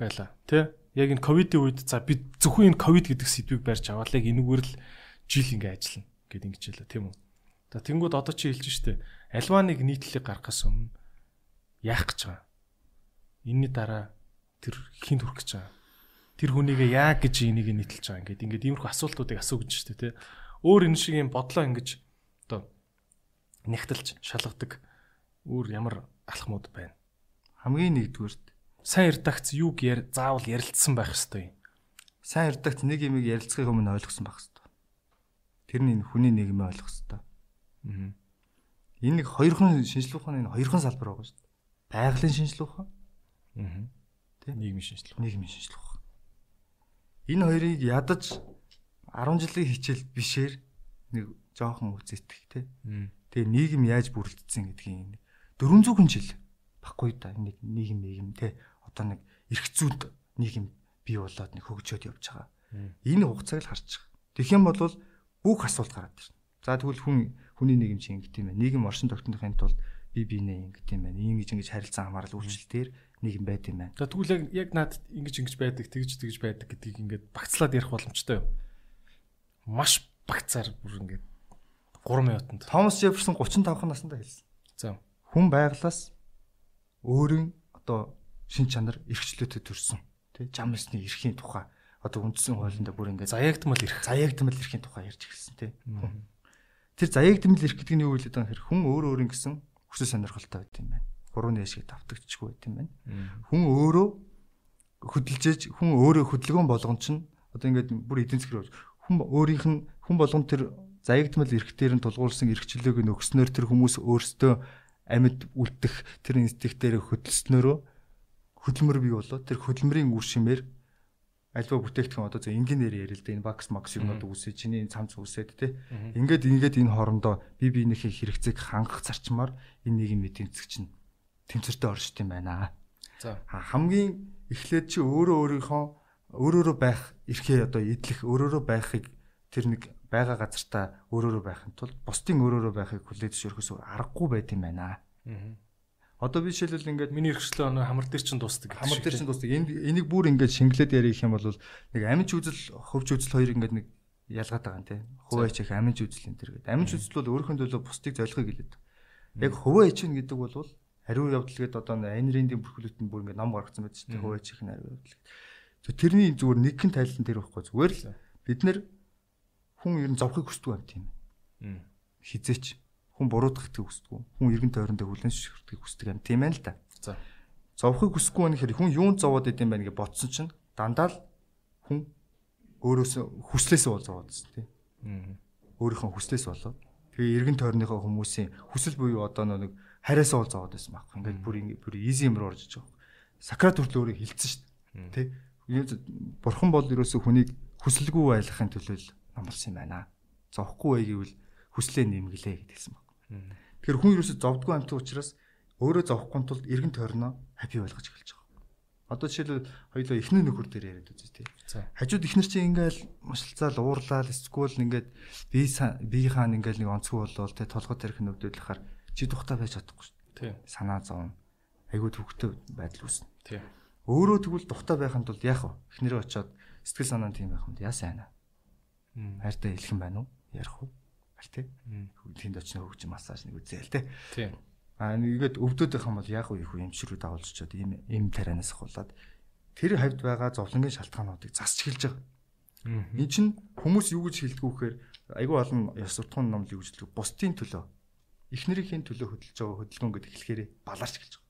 байла. Тэ? Яг энэ ковидын үед за бид зөвхөн энэ ковид гэдэг сэдвийг барьж аваад яг энэгээр л жил ингээ ажиллана гэд ингэж хэлээ тийм үү. За тэнгууд одоо чи хэлж штэ. Альва нэг нийтлэлийг гаргахаас өмнө яах гэж байгаа. Энийний дараа тэр хинт хүрэх гэж байгаа. Тэр хүнийгээ яа гэж энийг нийтэлж байгаа ингээд ингээд иймэрхүү асуултуудыг асуу гэж штэ тий. Өөр энэ шиг юм бодлоо ингэж одоо нэгтэлж шалгадаг өөр ямар алхмууд байна хамгийн нэгдүгürt сайн редакц юуг яар заавал ярилцсан байх хэвээр юм. Сайн редакц нэг юмыг ярилцахыг өмнө ойлгосон байх хэвээр. Тэр нь хүний нийгмээ ойлгох хэвээр. Аа. Энэ нэг хоёрхан шинжилгээ ухааны энэ хоёрхан салбар байгаа шүү дээ. Байгалийн шинжилгээ ухаан. Аа. Тэ нийгмийн шинжилгээ. Нийгмийн шинжилгээ. Энэ хоёрыг ядаж 10 жилийн хичээл бишээр нэг жоохон үзэтгэх тэ. Тэгээ нийгэм яаж бүрэлдсэн гэдгийг 400 жил баггүй да нэг нийгэм нийгэм те одоо нэг эрх зүйд нийгэм бий болоод нэг хөгжөөд явж байгаа. Энэ хугацааг л харж байгаа. Тэгэх юм бол бүх асуулт гараад ирнэ. За тэгвэл хүн хүний нийгэм чинь ингэт юм байна. Нийгэм оршин тогтнохын тулд би биенээ ингэт юм байна. Ингэж ингэж харилцан хамаарал үйлчлэлээр нийгэм байд юм байна. За тэгвэл яг яг надад ингэж ингэж байдаг, тэгж тэгж байдаг гэдгийг ингээд багцлаад ярих боломжтой юу? Маш багцаар бүр ингээд 3 минутанд. Томас Жефферсон 35 наснда хэлсэн. За. Хүн байглаас өөрийн одоо шин чанар эрхчлөөтэй төрсөн тий жам ёсны эрхийн тухай одоо үндсэн хуулинд бүр ингээд заяагдмал ирэх. Заяагдмал ирэхин тухай ярьж эхэлсэн тий. Тэр заяагдмал ирэх гэдэг нь юу вэ гэдэг нь хүн өөр өөр ингэсэн хүсэл сонирхолтой байт юм байна. Гурван нэшиг давтагдчихгүй байт юм байна. Хүн өөрөө хөдөлжээж хүн өөрөө хөдөлгөөн болгон чинь одоо ингээд бүр эдийн засгийн хүн өөрийнх нь хүн болгон тэр заягдмал эрхтээр нь тулгуурсан эрхчлөөг нь өгснөөр тэр хүмүүс өөрсдөө амьд үлдэх тэр инстинктээр хөдөлснөөрөө хөдөлмөр бий болоо. Тэр хөдөлмөрийн үр шимээр альва бүтээгдэхүүн одоо зөв инженеэр ярил л да энэ бакс макс юмнууд үүсээ чиний цамц үүсээд те. Ингээд ингээд энэ хоорондоо би биенийхээ хэрэгцээг хангах зарчмаар энэ нийгмийн эдийн засаг чинь тэмцэртэй оршд юм байна. За хамгийн эхлээд чи өөрөө өөрийнхөө өөрөөрөө байх эрхээ одоо идэх өөрөөрөө байхыг тэр нэг байгаа газартаа өөрөөрөө байхын тулд бусдын өөрөөрөө байхыг хүлээж зөвшөөрөхөөс аргагүй байт юм байна. Одоо би жишээлбэл ингээд миний эрхчлөө өнөө хамар дээр чинь дуустдаг. Хамар дээр чинь дуустдаг. Энд энийг бүр ингээд шингэлээд ярих юм бол нэг амиж үзэл, хөвж үзэл хоёр ингээд нэг ялгаад байгаа юм тий. Хуваач их амиж үзэл энэ төр гэдэг. Амиж үзэл бол өөрийнхөө төлөө бусдыг золихыг хэлээд. Яг хуваач чинь гэдэг бол хариу явдал гэдэг одоо анирийн бүрхүүлэлтэнд бүр ингээд ном гаргацсан байдаг шүү дээ. Хуваач их хариу явдал. Тэрний зүгээр нэгэн тайлан дээр байхгүй зүгээр л бид нэр хүн ер нь зовхыг хүсдэг юм тийм. Хизээч хүн буруудахыг хүсдэг. Хүн эргэн тойрондоо хүлэн зөвшөөрөхийг хүсдэг юм тийм ээ л да. За. Зовхыг хүсэхгүй байна гэхээр хүн юунд зовоод идэм байх гэж бодсон чинь дандаа л хүн өөрөөсөө хүслээсээ бол зовоодсон тийм. Өөрийнхөө хүслээс болоод тэгээ эргэн тойрныхоо хүмүүсийн хүсэл буюу одоо нэг хариасаа бол зовоод байсан байхгүй. Ингээд бүр бүр easy юм руу орж иж байгаа. Сакрат хүртэл өөрөө хилцсэн шүү дээ. Тэ. Бурхан бол ерөөсөө хүнийг хүсэлгүй байлгахын төлөө амлсан юм байна. Зовхгүй бай гэвэл хүслээ нэмгэлээ гэдгийгсэн баг. Тэгэхээр хүн ерөөсөд зовдгүй амт учраас өөрөө зовхгүй тулд эргэн тойрноо хаппи болгож эхэлж байгаа. Одоо жишээлбэл хоёулаа эхнэр нөхөр дээр яриад үзье тий. Хажууд эхнэр чинь ингээл мушилцаал уурлал эсвэл ингээд би би хаан ингээл нэг онцгой болвол тий толгой тарих нөвдөөлөхөр чи тухтай байж чадахгүй шүү. Тий. Санаа зовно. Айгуу төвхтэй байдал үүснэ. Тий. Өөрөө тэгвэл тухтай байхын тулд яах вэ? Эхнэрээ очиод сэтгэл санаа тийм байх юм яасан байна хайртай хэлэх юм байна уу? Ярих уу? Аль тий. Тэнд очно хөгжим массаж нэг үзээл тий. Тий. Аа нэгээд өвдөд байх юм бол яг уу их юм ширүү дагуулж чад ийм ийм тарианаас хулаад тэр хавьд байгаа зовлонгийн шалтгаануудыг засч эхэлж байгаа. Энэ чинь хүмүүс юу гэж хэлдэг вэ гэхээр айгүй олон ёс суртахуун номлыг юу гэж хэлдэг бусдын төлөө эхнэрийн төлөө хөдөлж байгаа хөдөлгөөн гэдэг хэлэхээр балаарч эхэлж байгаа.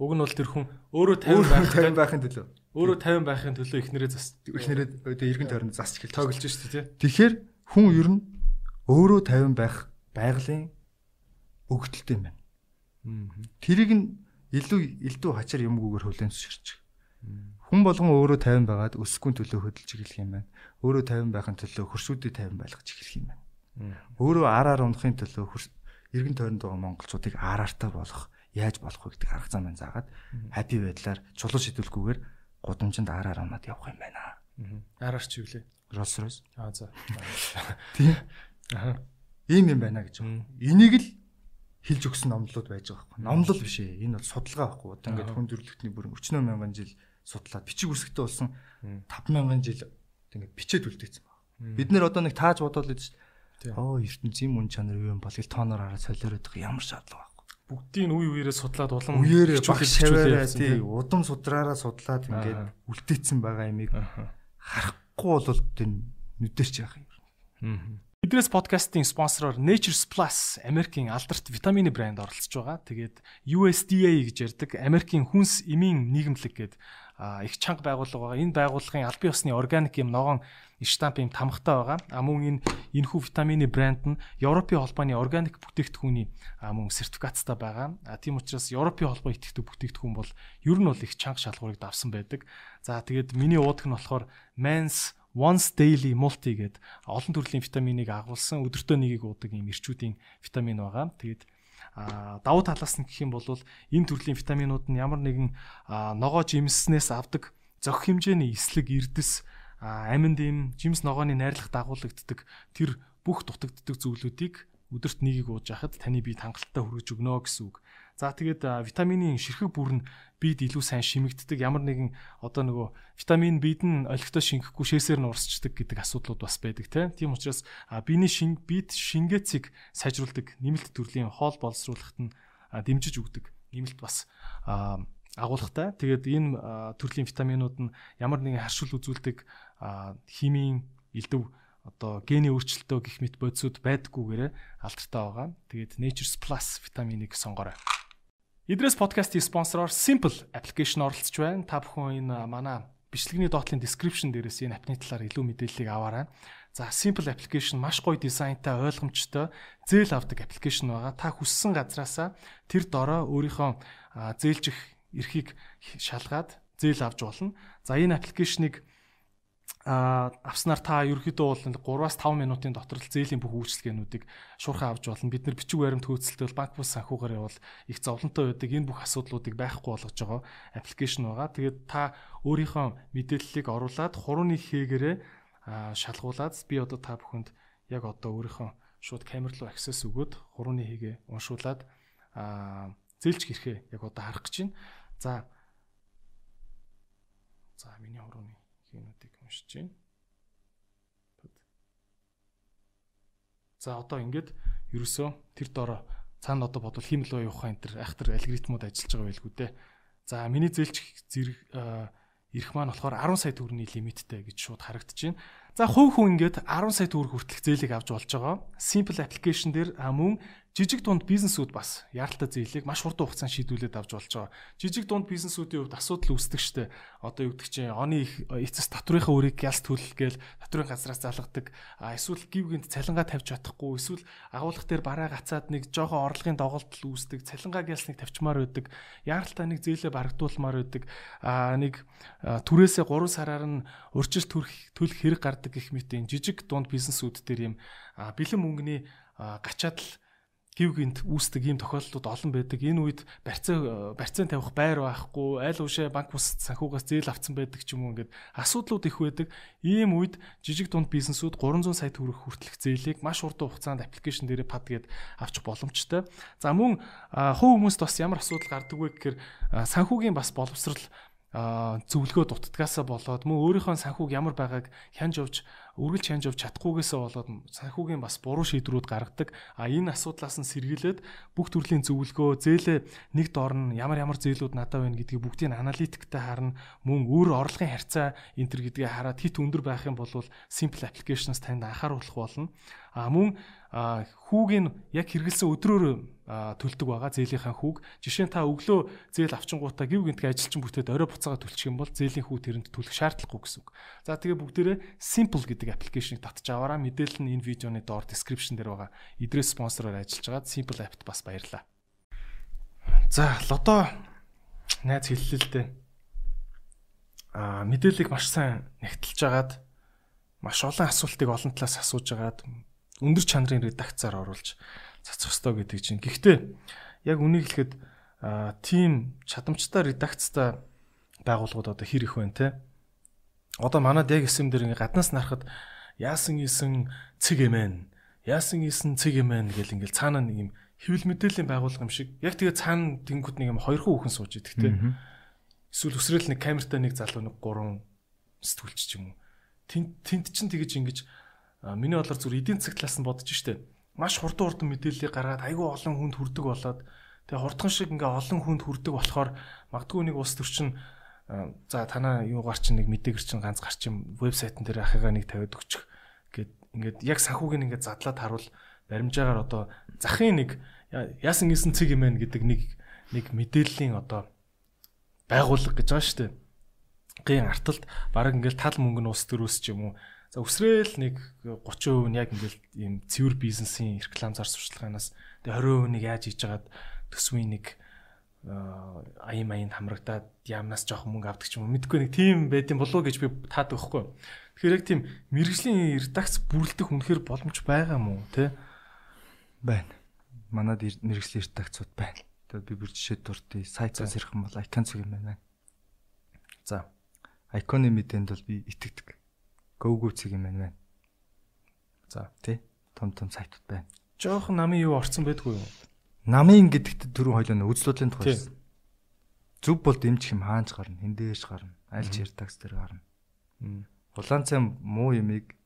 Уг нь бол тэр хүн өөрөө 50 байх 50 байхын төлөө Өөрөө 50 байхын төлөө эхнэрээ зас эхнэрээ эргэн тойронд засч эхэлж тоглож шүү дээ тий. Тэгэхээр хүн ер нь өөрөө 50 байх байгалийн өгдөлтэй юм байна. Тэрийг нь илүү илүү хачаар юмгүйгээр хүлээн зөвшөөрч. Хүн болгон өөрөө 50 байгаад өсөхгүй төлөө хөдөлж эхлэх юм байна. Өөрөө 50 байхын төлөө хөрсүүдийг 50 байлгаж эхлэх юм байна. Өөрөө араар унахын төлөө эргэн тойронд байгаа монголчуудыг араартай болгох яаж болох вэ гэдэг арга зам маань заагаад хаппи байдлаар чулуу шидүүлэхгүйгээр гудамжинд араар унаад явах юм байна. Араар ч юу лээ? Rolls Royce. Аа за. Тийм. Аа. Ийм юм байна гэж. Энийг л хилж өгсөн номлууд байж байгаа байхгүй. Номлол биш ээ. Энэ бол судалгаа байхгүй. Одоо ингээд хүн төрөлхтний бүр 40 мянган жил судлаад бичиг үсгтээ болсон 5 мянган жил ингээд бичээд үлдээсэн байна. Бид нэр одоо нэг тааж бодоод л гэж оо ертөнцийн мөн чанар юу юм бол ил тооноор хараад солиороод байгаа ямар шаардлага бүгдийг үе үеэрээ судлаад улам үеэрээ баг шаваараа тий. удам судраараа судлаад ингээд үлдээсэн байгаа юмыг харахгүй бол тэр нүдэрч яах юм. Бидрээс подкастын спонсороор Nature's Plus Америкийн алдарт витамины брэнд оролцож байгаа. Тэгээд USDA гэж ярддаг Америкийн хүнс эмийн нийгэмлэг гэдэг их чанга байгууллага байгаа. Энэ байгууллагын аль бие усны органик юм ногоон штамп юм тамхтай байгаа. А мөн энэ энэхүү витамины брэнд нь Европын холбооны органик бүтээгдэхүүний мөн сертификаттай байгаа. А тийм учраас Европын холбоо итгэдэг бүтээгдэхүүн бол ер нь бол их чанга шалгуурыг давсан байдаг. За тэгээд миний уудаг нь болохоор Mans Once Daily Multi гэдэг олон төрлийн витаминыг агуулсан өдөртөө нэгийг уудаг юм эрчүүдийн витамин байгаа. Тэгээд а давуу талаас нь гэх юм бол энэ төрлийн витаминууд нь ямар нэгэн ногоо жимснээс авдаг зөх хэмжээний эслэг эрдэс аминд ийм жимс ногооны найрлах дагуулагддаг тэр бүх дутагддаг зүйлүүдийг өдөрт нэгийг ууж яхад таны бие хангалттай хүргэж өгнө гэсэн үг. За тэгээд витамины ширхэг бүр нь бид илүү сайн шимэгддэг ямар нэгэн одоо нөгөө витамин бид нь олигтой шингэхгүй шээсээр нь урсчдаг гэдэг асуудлууд бас байдаг тийм учраас биений шин бид шингээцийг сайжруулдаг нэмэлт төрлийн хоол боловсруулахад нь дэмжиж өгдөг нэмэлт бас агуулгатай. Тэгээд энэ төрлийн витаминууд нь ямар нэгэн харшил үзүүлдэг химийн элдв одоо гений өөрчлөлтөө гих мэт бодисуд байдаггүйгээр алдартай байгаа. Тэгээд Nature's Plus витаминыг сонгоорой. Идрээс подкастын спонсороор Simple application оролцож байна. Та бүхэн энэ манай бичлэгний доотлын description дээрээс энэ апны талаар илүү мэдээллийг аваарай. За Simple application маш гоё дизайнтай, ойлгомжтой, зээл авдаг аппликейшн байгаа. Та хүссэн газраасаа тэр дороо өөрийнхөө зээлжих эрхийг шалгаад зээл авч болно. За энэ аппликейшнийг а авснаар та ерөөхдөө бол 3-аас 5 минутын дотор л зээлийн бүх үйлчлэгээнүүдийг шуурхаа авч болно. Бид нар бичиг баримт хөөцөлтөд банк бус санхүүгээр явал их зовлонтой байдаг энэ бүх асуудлуудыг байхгүй болгож байгаа аппликейшн байгаа. Тэгээд та өөрийнхөө мэдээллийг оруулаад хурууны хээгээрээ шалгуулад би одоо та бүхэнд яг одоо өөрийнхөө шууд камер руу access өгөөд хурууны хийгээ уншуулад зээлж хэрхээ яг одоо харах гэж байна. За За миний хурууны хийнүүдийг уншиж байна. За одоо ингээд ерөөсөө тэр дороо цаана одоо бодвол химэл уу явах энэ төр айхтар алгоритмууд ажиллаж байгаа байлгүй дээ. За миний зээлч зэрэг ирэх маань болохоор 10 сая төгрөгийн лимиттэй гэж шууд харагдаж байна. За хувь хүн ингээд 10 сая төгрөг хүртэлх зээлийг авч болж байгаа. Simple application дээр мөн жижиг дунд бизнесүүд бас яаралтай зээлийг маш хурдан хугацаанд шийдүүлээд авч болж байгаа. Жижиг дунд бизнесүүдийн хувьд асуудал үүсдэг штэ. Одоо юу гэдэг чинь оны их эцэс татврынхаа өрийг ялс төлөлгээл татврын газраас залгадаг. Эсвэл гівгэнд цалингаа тавьж чадахгүй, эсвэл агуулга дээр бараа гацаад нэг жоохон орлогын доголдол үүсдэг. Цалингаа гялсныг тавьчмаар байдаг. Яаралтай нэг зээлээ барагдуулмаар байдаг. А нэг түрээсээ 3 сараар нь урьдчил төрөх төлөх хэрэг гардаг гэх мэт энэ жижиг дунд бизнесүүд дээр юм бэлэн мөнгөний гачаад л гів гинт үүсдэг ийм тохиолдлууд олон байдаг. Энэ үед барьцаа барьцаан тавих байр байхгүй, айл уушаа банк бус санхугаас зээл авцсан байдаг ч юм уу ингээд асуудлууд их байдаг. Ийм үед жижиг дунд бизнесүүд 300 сая төгрөг хүртэлх зээлийг маш урт хугацаанд аппликейшн дээрээ пад гээд авч боломжтой. За мөн хувь хүмүүст бас ямар асуудал гардаг вэ гэхээр санхүүгийн бас боловсрал зөвлөгөө дутдгаасаа болоод мөн өөрийнхөө санхүүг ямар байгааг хянж авч үргэлж хянж авч чадахгүйгээсээ болоод санхүүгийн бас буруу шийдвэрүүд гаргадаг. А энэ асуудлаас нь сэргийлээд бүх төрлийн зөвлөгөө, зээлээ нэг дор нь ямар ямар зээлүүд надад байна гэдгийг бүгдийг аналитиктэй харна. Мөн өөр орлогын харьцаа энэ төр гэдгийг хараад хит өндөр байх юм бол simple applications танд анхааруулах болно. А мөн хүүг нь яг хэрэгэлсэн өдрөөр төлдөг байгаа зээлийнхаа хүүг. Жишээ нь та өглөө зээл авчингуудаа гів гинтгэ ажилчин бүтээд орой буцаага төлчих юм бол зээлийн хүү тэрэнд төлөх шаардлагагүй гэсэн үг. За тэгээ бүгдээрээ simple гэдэг аппликейшнийг татж аваараа мэдээлэл нь энэ видеоны доор description дээр байгаа. Идрээс спонсороор ажиллаж байгаа simple app-т бас баярлалаа. За лото найз хэллээ л дээ. Аа мэдээллийг маш сайн нэгтэлж агаад маш олон асуултыг олон талаас асууж агаад өндөр чанарын редакцаар оруулж цацах ёстой гэдэг чинь. Гэхдээ яг үнийг хэлэхэд тим чадамжтай редакцтай байгууллагууд одоо хэр их байна те. Одоо манад яг эсэм дээр ингээ гаднаас нарахад яасан исэн цэг эмэн яасан исэн цэг эмэн гэл ингээл цаанаа нэг юм хэвлэл мэдээллийн байгууллага юм шиг яг тэгээ цаана тэнгууд нэг юм хоёр хүн сууж идэг те. Эсвэл өсрөл нэг камертай нэг залуу нэг гурван сэтгүүлч ч юм уу. Тэнд тэнд чин тэгэж ингэж миний бодлоор зүр эдийн засаг талаас нь бодож штэ. Маш хурдан хурдан мэдээллийг гаргаад айгүй олон хүнд хүрдэг болоод тэгээ хурдхан шиг ингээ олон хүнд хүрдэг болохоор магадгүй нэг ус төрчин за танаа юу гарч нэг мэдээгэр чин ганц гарч юм вебсайтн дээр ахыгаа нэг тавиад өгчих гэд ингээд яг санхүүг ингээд задлаад харуул баримжаагаар одоо захын нэг яасан гисэн цэг юм байна гэдэг нэг нэг мэдээллийн одоо байгуулга гэж байгаа шүү дээ. Гин арталт баг ингээл тал мөнгө нь ус төрөөс ч юм уу За өсрөөл нэг 30% нь яг ингээл ийм цэвэр бизнесийн реклам зар сурчлагынаас тэгээ 20% нэг яаж хийж хагаад төсвийн нэг аян маянд хамрагдаад яамнаас жоох мөнгө авдаг ч юм уу мэдгүй нэг тийм байдсан болов гэж би таад өгөхгүй. Тэгэхээр яг тийм мэрэгжлийн редакц бүрлдэх үнэхээр боломж байгаа мó те байна. Манад мэрэгжлийн редакцууд байна. Тэгээд би бүр жишээ дуртай сайтаас ирэх юм бол icon зүг юм байна. За icon-ы мэдээнд бол би итгэдэг Go-go цэг юм байна. За тий. Том том сайтууд байна. Жохон намын юу орцсон байдгүй юу? Намын гэдэгт түрүү хойлоо үзлүүлийн тухай. Зүв бол дэмжих юм хаанч гарна, хиндээш гарна, аль ч яртагс дээр гарна. Улаан цай муу юмыг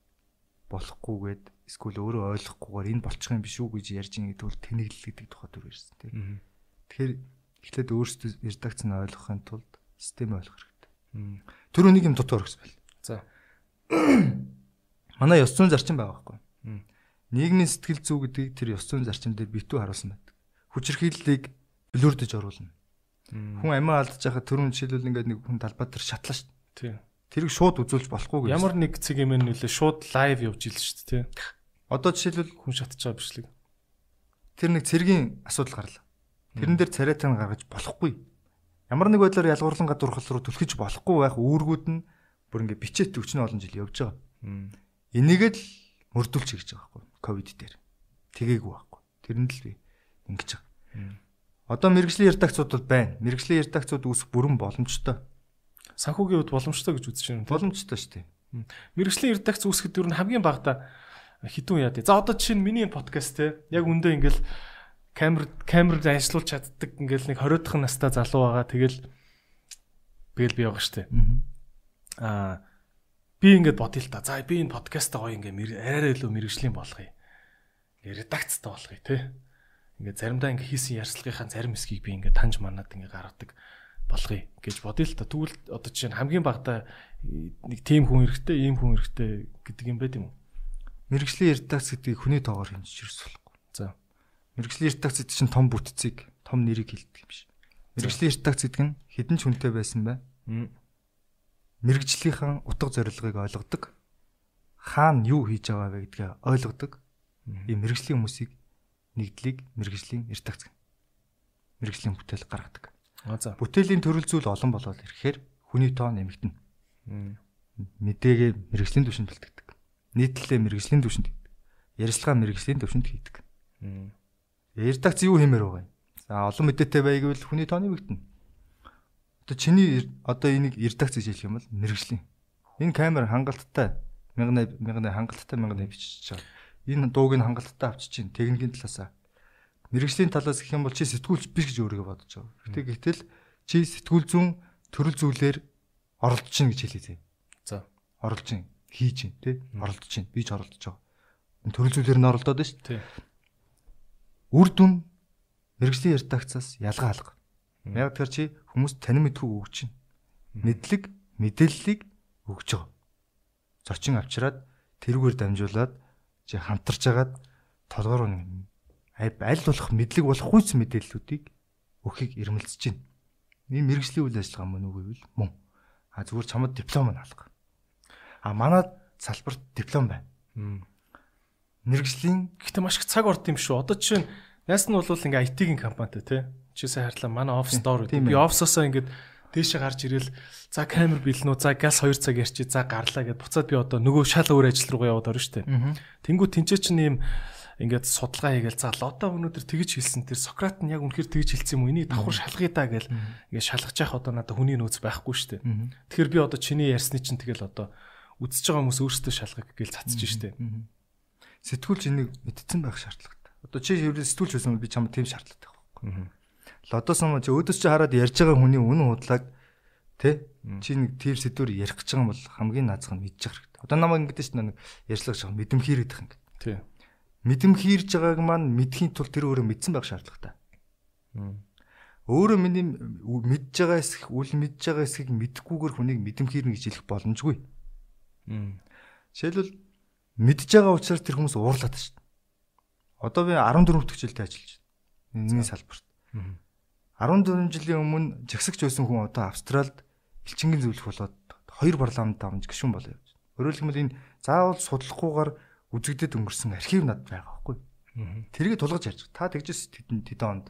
болохгүйгээд эсвэл өөрөө ойлгохгүйгээр энэ болчих юм биш үү гэж ярьж ин гэдэг бол тэнэглэл гэдэг тухай төр ирсэн тий. Тэгэхээр Эхлээд өөрсдөө редакц нь ойлгохын тулд систем ойлгох хэрэгтэй. Тэр үнийг юм дутуу гэсэн байл. За. Манай ёс зүйн зарчим байгаа байхгүй. Нийгмийн сэтгэл зүй гэдгийг тэр ёс зүйн зарчим дээр битүү харуулсан байдаг. Хүчирхийллийг блүрдэж оруулна. Хүн амиа алдаж байхад түрүүн жишээлбэл ингээд нэг хүн талбай дээр шатлаа шүү. Тийм. Тэрийг шууд үзүүлж болохгүй гэж. Ямар нэг цэг юм нөлөө шууд лайв явж ил шүү дээ. Одоо жишээлбэл Хүн шатж байгаа бичлэг. тэр нэг цэргийн асуудал гарлаа. Тэрэн дээр царайтай нь гаргаж болохгүй. Ямар нэг байдлаар ялгуурлан гадуурхал руу түлхэж болохгүй байх үүргүүд нь бүр ингээд бичээд өчнө олон жил явж байгаа. Мм. Энийг л мөрдүүлж хийж байгаа байхгүй ковид дээр. Тэгээгүй байхгүй. Тэрэнд л би ингэж байгаа. Одоо мэрэгжлийн редакцууд бол байна. Мэрэгжлийн редакцууд үүсэх бүрэн боломжтой. Санхүүгийн хувьд боломжтой гэж үзэж байна. Боломжтой шүү дээ. Мэргэжлийн редакц үүсгэхэд юу н хамгийн багада хідүүн яа тий. За одоо жишээ нь миний подкаст те яг үндэ ингээл камер камер ажиллуулж чаддаг ингээл нэг 20 дахь настай залуу байгаа. Тэгэл тэгэл би байгаа штэ. Аа би ингээд бодъё л та. За би энэ подкастаа гоё ингээ мэр- арай илүү мэрэгжлийн болгоё. Ингээ редакцтай болгоё те. Ингээ заримдаа ингээ хийсэн ярьцлагынхаа зарим хэсгийг би ингээ таньж манад ингээ гаргадаг болгоё гэж бодъё л та. Тэгвэл одоо жишээ нь хамгийн багада нэг тим хүн эрэхтэй, ийм хүн эрэхтэй гэдэг юм байт юм уу? Мэргэжлийн редакц гэдгийг хүний тоогоор хэмжиж ерөөс болохгүй. За. Мэргэжлийн редакц гэдэг чинь том бүтцийг, том нэрийг хэлдэг юм биш. Мэргэжлийн редакц гэдэг нь хідэн ч хүнтэй байсан бай. Мм. Мэргэжлийнхэн утга зорилгыг ойлгодог. Хаана юу хийж байгаа вэ гэдгээ ойлгодог. Ийм мэргэжлийн хүмүүсийг нэгдлийг мэргэжлийн редакц гэнэ. Мэргэжлийн бүтээл гаргадаг. Бүтээлийн төрөл зүйл олон болоод ирэхээр хүний тоо нэмэгдэнэ. Мэдээгээ мэрэгжлийн түвшинд бэлтгэдэг. Нийтлэлээ мэрэгжлийн түвшинд хийдэг. Ярилцлага мэрэгжлийн түвшинд хийдэг. Мм. Редакц юу хэмээр байгаа юм? За олон мэдээтэй байвал хүний тоо нэмэгдэнэ. Одоо чиний одоо энийг редакц гэж хэлэх юм бол мэрэгжлийн. Энэ камер хангалттай 1000 1000 хангалттай 1000 бичиж байгаа. Энэ дууг нь хангалттай авчиж чинь техникийн талаасаа. Мэрэгжлийн талаас гэх юм бол чи сэтгүүлч биш гэж өөрийгөө бодож байгаа. Гэтэ гэтэл чи сэтгүүл зүүн төрөл зүйлээр оролдож чинь гэж хэлээ. За. Оролдож чинь хийж чинь тий оролдож чинь би ч оролдож байгаа. Төрөл зүйлээр нь оролдоод байна шүү Тий. үр дүн мэрэгжлийн редакцаас ялгаа алга. Яг тэр чи хүмүүс танин мэдхүү өгч чинь. Мэдлэг, мэдээллийг өгч байгаа. Зочин авчираад тэрүүгээр дамжуулаад чи хамтарч агаад толгоор нь аль болох мэдлэг болох хүйс мэдээллүүдийг өгөхийг ирмэлцэж байна. Энэ мэрэгжлийн үйл ажиллагаа мөн үгүй юу? Мөн. А зүгээр чамд диплом нь алга. А манад салбарт диплом байна. Мм. Мэргэжлийн Гэхдээ маш их цаг орд юм шүү. Одоо жишээ найс нь бол ингээ IT-ийн компанитай тий. Чи сайн хардлаа манай офс доор үү. Би ээ. офсоосоо ингээд дээшээ гарч ирэл за камер бэлнүү за газ 2 цаг ярьчи за гарлаа гэд буцаад би одоо нөгөө шал өөр ажил руугаа яваад орно штэ. Тэнгүү тэнцээ чинь ийм ингээд судалгаа хийгээл за лода өнөөдөр тэгж хэлсэн тэр Сократ нь яг үнэхээр тэгж хэлсэн юм уу? Энийг давхар шалгая да гэл ингээд шалгаж явах одоо надад хүний нөөц байхгүй штэ. Тэгэхээр би одоо чиний ярьсны чинь тэгэл одоо үдсэж байгаа хүмүүс өөрсдөө шалгах гээл цацж штэ. сэтгүүлч энийг мэдсэн байх шаардлагатай. Одоо чи ерөөс сэтгүүлч байсан би чамд тийм шаардлагатай байхгүй. Лодос ном чи өөдөөс чи хараад ярьж байгаа хүний үнэн худлааг тэ чи нэг тийм сэдвэр ярих гэж байгаа юм бол хамгийн наазах нь мэдчих хэрэгтэй. Одоо намайг ингэдэж чинь нэг ярьцлага жоо мэдэмхийрээд их ингэ. Тий. Мэдэмхийрж байгааг маань мэдхийн тулд тэр өөрөө мэдсэн байх шаардлагатай. Өөрөө миний мэдж байгаа эсэх үл мэдж байгаа эсхийг мэдэхгүйгээр хүнийг мэдэмхийрнэ гэж хэлэх боломжгүй. Жишээлбэл мэдж байгаа учраас тэр хүмүүс уурлаад дээ. Одоо би 14 дэх жилдээ ажиллаж байна. Энэний салбарт. 14 жилийн өмнө жагсагч байсан хүн одоо Австралид элчингийн зөвлөх болоод хоёр парламент дамж гишүүн болоо явж байна. Өөрөөр хэлбэл энэ заавал судлахгүйгээр үзэгдэд өнгөрсөн архив над байгаа байхгүй. Тэрийг тулгаж ярьж. Та тэгжээс тэдэн тэдэн онд.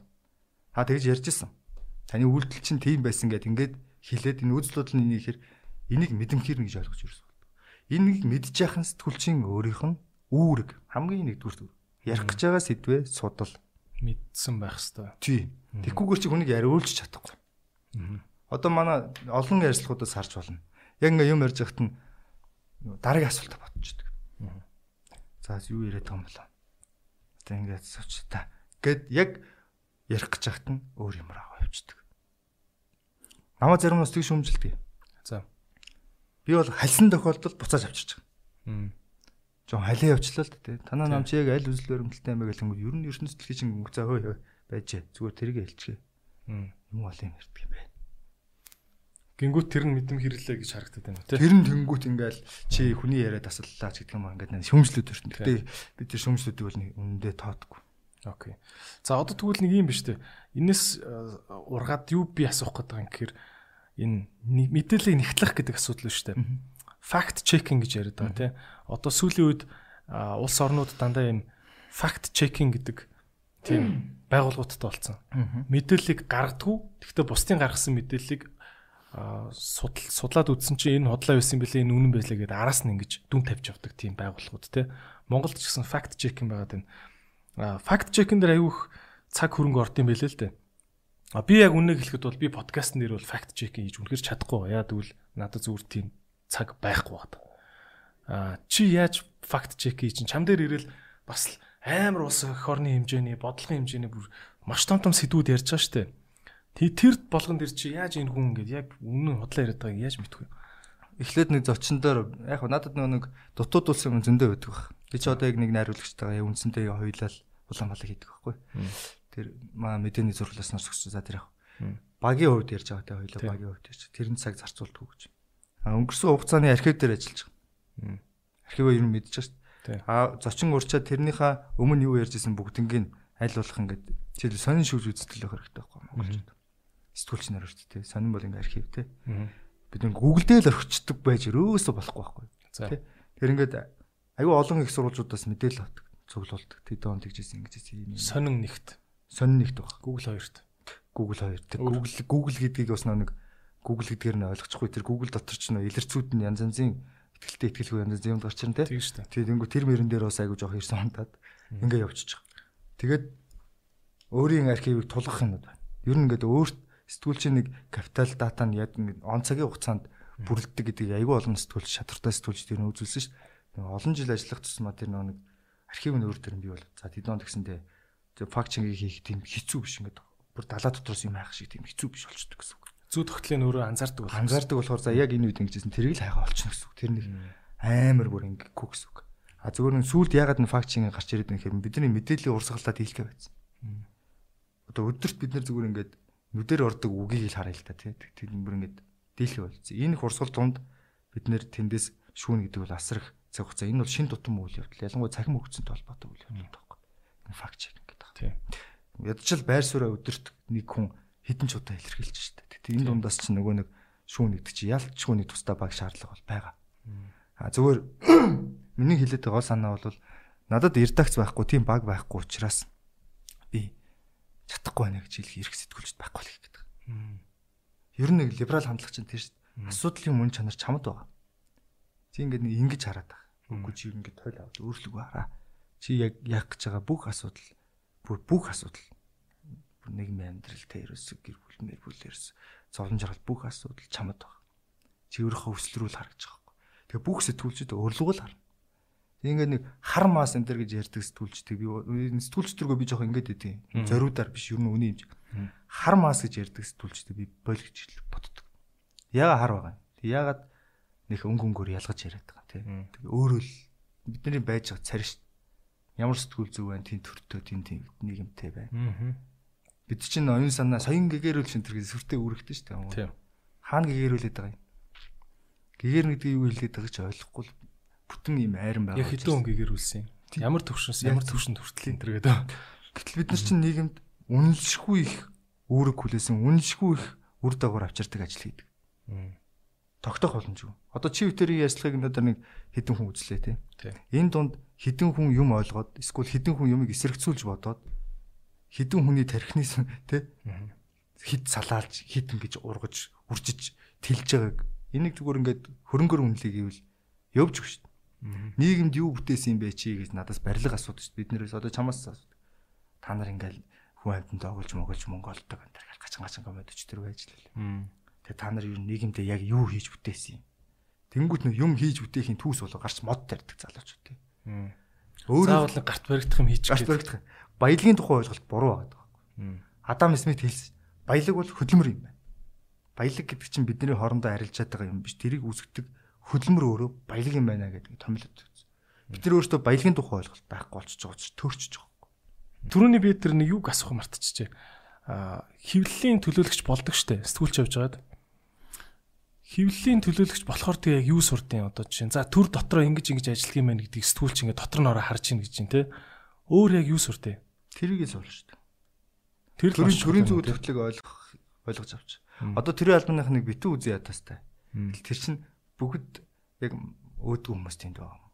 Та тэгж ярьжсэн. Таны үйлдэл чинь тийм байсан гэд ингээд хэлээд энэ үзлүүд нь энийг хэр энийг мэдэмхэрнэ гэж ойлгож ирсэн. Энийг мэдж яхан сэтгүүлчийн өөрийнх нь үүрэг хамгийн нэгдүгээр ярих гэж байгаа сэдвээ судал. мэдсэн байх хэвээр. Тий. Тэгхгүйгээр чи хүнийг яриулж чадахгүй. Одоо манай олон ярилцлагуудаас харж байна. Яг ингээ юм ярьж байхад нь дараагийн асуултаа бодчихдөг. За юу яриад байгаа юм болоо. Одоо ингээд сууч та. Гэт яг ярих гэж байхад нь өөр юмар аваа явчихдаг. Намаа зарим нь тэгш өмжилдэг. За. Би бол халсан тохиолдолд буцааж авчирч байгаа. Жон халиа явчлаа л дээ. Танаа намч яг аль үзэл баримталтай юм бэ гэх юм бол ер нь ертөнцийн чинь өнгө цаа хөөе байж зүгээр тэрийг хэлчихье. Юм бол юм ярьдаг юм байна. Гингүүт тэр нь мэдэм хэрэглээ гэж харагдаад байна тий. Тэр нь тэнгүүт ингээл чи хүний яриа таслалаа ч гэдэг юм аа ингээд шүмжлүүд төрсөн. Гэтэ бид тэр шүмжлүүдийг бол үнэндээ тоодгүй. Окей. За одоо тэгвэл нэг юм биш үү? Энэс ургаад юу би асуух гэдэг юм гэхээр энэ мэдээллийг нэгтлэх гэдэг асуудал шүү дээ. Fact checking гэж яриад байгаа тий. Одоо сүүлийн үед улс орнууд дандаа юм fact checking гэдэг тийм байгууллагуудтай болсон. Мэдээллийг гаргадгүй. Гэхдээ бусдын гаргасан мэдээллийг судал судлаад үзсэн чинь энэ хотлоо байсан бэлээ энэ үнэн байлаа гэдээ араас нь ингэж дүн тавьж авдаг тийм байгууллагууд те. Монголд ч гэсэн fact checking байгаад байна. Fact checking дээр аюух цаг хөрөнгө орд юм байлээ л дээ. А би яг үннийг хэлэхэд бол би подкаст нэр бол fact checking хийж үнэхээр чадахгүй. Яа тэгвэл надад зүгээр тийм цаг байхгүй байна. А чи яаж fact check хийж чам дээр ирэл бас амар ус өх орны хэмжээний бодлогын хэмжээний бүр маш том том сэдвүүд ярьж байгаа шүү дээ Тэр болгон дэр чи яаж энэ хүн ингээд яг үнэн худлаа яриад байгааг яаж мэдэх вэ? Эхлээд нэг зочин дээр яг надад нэг дутууд улсын юм зөндөө байдаг баг. Би ч одоо яг нэг найруулагчтайгаа үндсэндээ хоёулаа улаан балаг хийдэг байхгүй. Тэр маа мэдээний зураглаас нар зөвсөн за тэр яг. Багийн хувьд ярьж байгаа те хоёулаа багийн хувьд ярьж. Тэрэн цаг зарцуулдаг гэж. А өнгөрсөн хугацааны архив дээр ажиллаж байгаа. Архиваа ер нь мэдчихэж шүү дээ. А зочин урчаад тэрнийхээ өмнө юу ярьж исэн бүгднийг аль болох ингээд жишээл сонин шүүж үзтэлэх хэрэгтэй байхгүй Монголчууд сэтгүүлч нар өрчтэй. Сонин бол ингээ архив те. Бид нэг Google дээр л орчдөг байж өрөөсө болохгүй байхгүй. Тэ. Тэр ингээд аюу олон их сурвалжуудаас мэдээлэл авдаг, цуглуулдаг. Тэд он тэгжсэн ингэж юм. Сонин нэгт. Сонин нэгт баг. Google хоёрт. Google хоёрт. Google Google гэдгийг бас нэг Google гэдгээр нь ойлгочихгүй. Тэр Google дотор ч нөө илэрцүүд нь янз янзын ихтэлтэй ихтэлгүй янз янзын юм гарч ирнэ дээ. Тэгээд ингээ тэр мөрөн дээр бас аягүй жоох ирсэн хантаад ингээ явчихчих. Тэгээд өөрийн архивыг тулгах юм байна. Ер нь ингээд өөрт сэтгүүлчийн нэг капитал дата нь яг он цагийн хугацаанд бүрэлддэг гэдэг айгүй олон сэтгүүлч шатартай сэтгүүлч тэр нь үзүүлсэн шүү дээ. Олон жил ажиллах тусмаа тэр нэг архив нь өөр төр нь бий бол. За тэд он тэгсэндээ факт ченгийг хийх тийм хэцүү биш ингээд бүр далаа дотроос юм хайх шиг тийм хэцүү биш болчдөг гэсэн. Зүү тогтлын өөрөө анзаардаг болох. Анзаардаг болохоор за яг энэ үед ингэжсэн тэрийг л хайгаа олчихно гэсэн үг. Тэр нэг амар бүр ингэхгүй гэсэн үг. А зөвхөн сүулт ягаад н факт ченгийг гарч ирээд нэхэр бидний мэдээллийн урсгалаад хийлгээ байсан. Одоо өдөрт бид нар зүгээр ингээд нүдээр ордог үгийг л харъя л та тий. Тэр бүр ингээд дийлхий болцсон. Энэ их урсгал тунд бид нэр тэндээс шүүн гэдэг бол асрах цаг хугацаа. Энэ бол шин тутам үйл явдал. Ялангуяа цахим хөгжсөн толботой үйл явдал таахгүй. Энэ факт чек гэдэг. Тий. Ядчил байр сууриа өдөрт нэг хүн хэдэн ч удаа илэрхийлж штэ. Тэгтээ энэ дундаас ч нөгөө нэг шүүн нэгдэг чи ялчгүй нэг тусдаа баг шаардлага бол байгаа. А зүгээр миний хэлээд байгаа санаа бол надад редакц байхгүй тийм баг байхгүй учраас би чадахгүй байна гэж хэлэх эрх сэтгүүлчд байхгүй л гэдэг. Ер нь нэг либерал хандлага чинь тэр асуудлын мөн чанар чамд байгаа. Чи ингээд нэг ингэж хараад байгаа. Үгүй чи ингээд тойл аваад өөрчлөгөө хараа. Чи яг яах гэж байгаа бүх асуудал бүх асуудал бүр нийгмийн амьдрал тэ ерөөс гэр бүл мэр бүлэрс зовлон жаргал бүх асуудал чамд байгаа. Чи өөрийнхөө өслөрүүл харагдаж байгаа. Тэгээ бүх сэтгүүлчд урлагуул харна. Ингээд нэг хар мас энэ төр гэж ярьдаг сэтгүүлчдэг би сэтгүүлчдэргөө би жоох ингээд идэв. Зориудаар биш ер нь үний юм. Хар мас гэж ярьдаг сэтгүүлчдэг би бойл гэж боддог. Яга хар байгаа. Ягаад нөх өнгө өнгөөр ялгаж яриад байгаа тий. Тэгээ өөрөө л бидний байж байгаа царь ш. Ямар сэтгүүл зүг байна, тийм төртөө, тийм тийм нийгэмтэй байна. Бид чинь оюун санаа соён гэгэрүүл шин тэр сүртэй үүрэгтэй ш. Тий. Хаана гэгэрүүлээд байгаа юм? Гэгэр гэдэг юу хэлээд байгаа ч ойлгохгүй бүтэн ийм айран байгаа. Яг хэдэн өнгөгээр үлсэн юм. Ямар төвшнс ямар төвшөнд хүртэл энэ төр гэдэг. Гэтэл бид нар чинь нийгэмд үнэлшгүй их үүрэг хүлээсэн үнэлшгүй их үр дагавар авчирдаг ажил хийдэг. Тогтох боломжгүй. Одоо чи витерийн яслахыг надад нэг хідэн хүн үзлээ те. Энэ дунд хідэн хүн юм ойлгоод эсвэл хідэн хүн юмыг эсрэгцүүлж бодоод хідэн хүний тархинаас те хид салаалж хід ингэж ургаж үржиж тэлж байгааг энийг зүгээр ингээд хөрөнгөр үнэлэе гэвэл явж өгч шүү Нийгэмд юу бүтээсэн юм бэ чи гэж надаас барилга асуудаг шүү. Бид нэрээс одоо чамаас асуудаг. Та нар ингээл хүн амьтанд тоглож моголж монголдог энэ төр гачан гачан комедич төр байж л. Тэгээ та нар юу нийгэмдээ яг юу хийж бүтээсэн юм. Тэнгүүт нэг юм хийж бүтээхийн түүс болоо гарч мод тарьдаг залуучууд тий. Өөрөө заавал гарт баригдах юм хийчих. Гарт баригдах. Баялагын тухай ойлголт буруу байгаа байхгүй. Адам Смит хэлсэн. Баялаг бол хөдөлмөр юм байна. Баялаг гэдэг чинь бидний хоорондоо арилжаад байгаа юм биш. Тэрийг үүсгдэг хөдөлмөр өөрөө баялаг юм байна гэдэг томилоод үзсэн. Бид нар өөрсдөө баялагын тухай ойлголт байхгүй болчихж байгаа учраас төрчихж байгаа. Төрөний би тэр нэг юг асуух мартчихжээ. Аа хевлэлийн төлөөлөгч болдог штэ. Сэтгүүлч явж байгаад хевлэлийн төлөөлөгч болохоор тэг яг юу сурдیں۔ Одоо жишээ нь за төр дотроо ингэж ингэж ажиллах юм байна гэдгийг сэтгүүлч ингэ дотор нь ороо харж ийн гэж чинь те. Өөр яг юу сурдیں۔ Тэрийг л болж шүү дээ. Тэр л төрийн зүг төвтлөг ойлгох ойлгож авч. Одоо төрийн албаных нэг битүү үзэн ятастай. Тэр чинь бүгд яг өөдгөө хүмүүс тэнд байгаа.